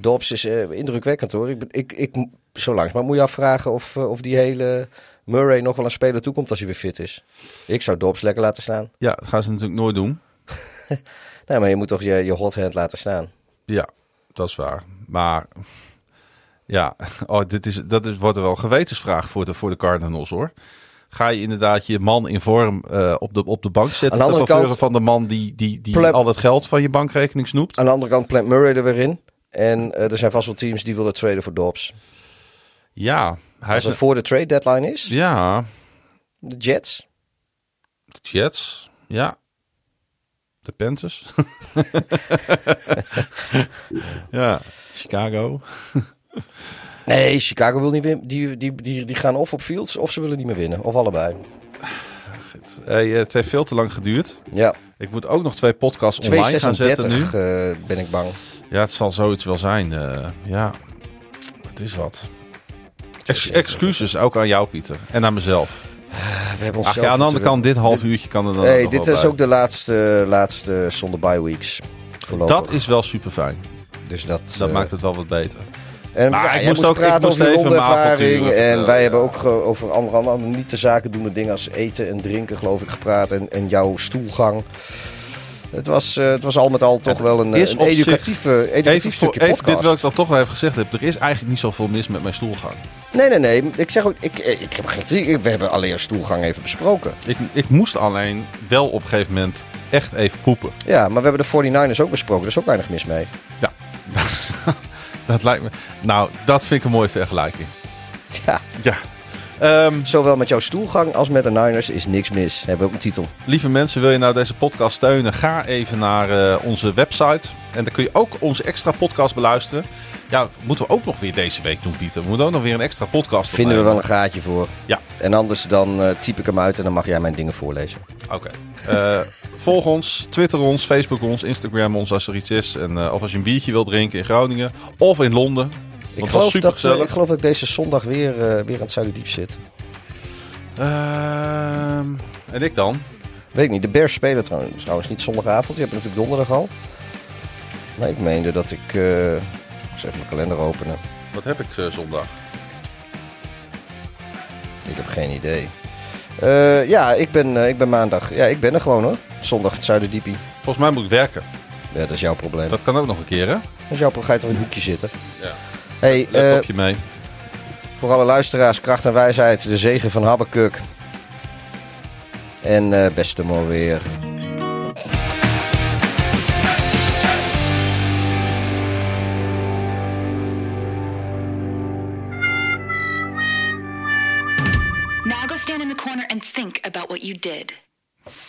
Speaker 6: Dobbs is eh, indrukwekkend hoor. Ik, ik, ik, zo langs, maar moet je afvragen of, eh, of die hele Murray nog wel een speler toekomt als hij weer fit is. Ik zou Dobbs lekker laten staan.
Speaker 5: ja, dat gaan ze natuurlijk nooit doen.
Speaker 6: Nee, maar je moet toch je, je hot hand laten staan.
Speaker 5: Ja, dat is waar. Maar ja, oh, dit is, dat is, wordt er wel een gewetensvraag voor de, voor de Cardinals hoor. Ga je inderdaad je man in vorm eh, op, de, op de bank zetten?
Speaker 6: Aan de andere kant-
Speaker 5: van de man die, die, die al het geld van je bankrekening snoept?
Speaker 6: Aan de andere kant plant Murray er weer in. En eh, er zijn vast wel teams die willen traden voor Dobbs.
Speaker 5: Ja, hij
Speaker 6: Als het voor de trade deadline is,
Speaker 5: ja,
Speaker 6: de Jets.
Speaker 5: de Jets, ja. De Panthers. ja, Chicago.
Speaker 6: Nee, Chicago wil niet winnen. Die, die, die, die gaan of op Fields of ze willen niet meer winnen. Of allebei.
Speaker 5: Hey, het heeft veel te lang geduurd.
Speaker 6: Ja,
Speaker 5: Ik moet ook nog twee podcasts online gaan zetten nu.
Speaker 6: 2,36 eh, ben ik bang.
Speaker 5: Ja, het zal zoiets wel zijn. eh, ja, het is wat. Ex- excuses ook aan jou, Pieter. En aan mezelf.
Speaker 6: We hebben
Speaker 5: Ach
Speaker 6: onszelf
Speaker 5: ja, aan de andere kant, dit half uurtje kan er dan
Speaker 6: Hey, dit is
Speaker 5: bij.
Speaker 6: ook de laatste, laatste zonder bye weeks. Voorlopig.
Speaker 5: Dat is wel super fijn.
Speaker 6: dus dat,
Speaker 5: Dat
Speaker 6: eh,
Speaker 5: maakt het wel wat beter.
Speaker 6: En
Speaker 5: Maar
Speaker 6: ja,
Speaker 5: ik moest ook-
Speaker 6: praten
Speaker 5: moest
Speaker 6: over
Speaker 5: mijn
Speaker 6: ervaring. En
Speaker 5: vertellen,
Speaker 6: wij hebben ook over andere, andere niet te zaken doende dingen als eten en drinken, geloof ik, gepraat. En, en jouw stoelgang. Het was, eh, het was al met al toch wel een,
Speaker 5: is
Speaker 6: een
Speaker 5: zich-
Speaker 6: educatieve, educatief
Speaker 5: Even,
Speaker 6: stukje
Speaker 5: even
Speaker 6: podcast.
Speaker 5: dit wil ik dan toch wel even gezegd hebben. Er is eigenlijk niet zoveel mis met mijn stoelgang.
Speaker 6: Nee, nee, nee. Ik zeg ook, ik, ik heb geen We hebben alleen stoelgang even besproken.
Speaker 5: Ik, ik moest alleen wel op een gegeven moment echt even poepen.
Speaker 6: Ja, maar we hebben de 49ers ook besproken. Er is ook weinig mis mee.
Speaker 5: Ja, dat lijkt me... Nou, dat vind ik een mooie vergelijking.
Speaker 6: Ja,
Speaker 5: Ja. Ehm,
Speaker 6: zowel met jouw stoelgang als met de Niners is niks mis. Hebben we ook een titel.
Speaker 5: Lieve mensen, wil je nou deze podcast steunen? Ga even naar eh, onze website. En dan kun je ook onze extra podcast beluisteren. Ja, moeten we ook nog weer deze week doen, Pieter. We moeten ook nog weer een extra podcast
Speaker 6: Vinden we wel een gaatje voor.
Speaker 5: Ja.
Speaker 6: En anders dan eh, typ ik hem uit en dan mag jij mijn dingen voorlezen.
Speaker 5: Oké. Eh, volg ons, Twitter ons, Facebook ons, Instagram ons als er iets is. En, of als je een biertje wilt drinken in Groningen. Of in Londen.
Speaker 6: Ik geloof, dat, eh, ik geloof dat ik deze zondag weer, eh, weer aan het Zuiderdiep zit.
Speaker 5: Ehm, en ik dan?
Speaker 6: Weet ik niet. De Bears spelen trouwens, trouwens niet zondagavond. Die hebben natuurlijk donderdag al. Maar ik meende dat ik... eh ik eens even mijn kalender openen.
Speaker 5: Wat heb ik zondag?
Speaker 6: Ik heb geen idee. Ja, ik ben, ik ben maandag. Ja, ik ben er gewoon hoor. Zondag het Zuiderdiepie.
Speaker 5: Volgens mij moet ik werken.
Speaker 6: Ja, dat is jouw probleem.
Speaker 5: Dat kan ook nog een keer, hè?
Speaker 6: Dat is jouw probleem. Ga je toch in een hoekje zitten.
Speaker 5: Ja.
Speaker 6: Hey,
Speaker 5: Let
Speaker 6: eh,
Speaker 5: op je mee.
Speaker 6: voor alle luisteraars, kracht en wijsheid. De zegen van Habakkuk. En eh beste mooi weer.
Speaker 7: Now go stand in the corner and think about what you did.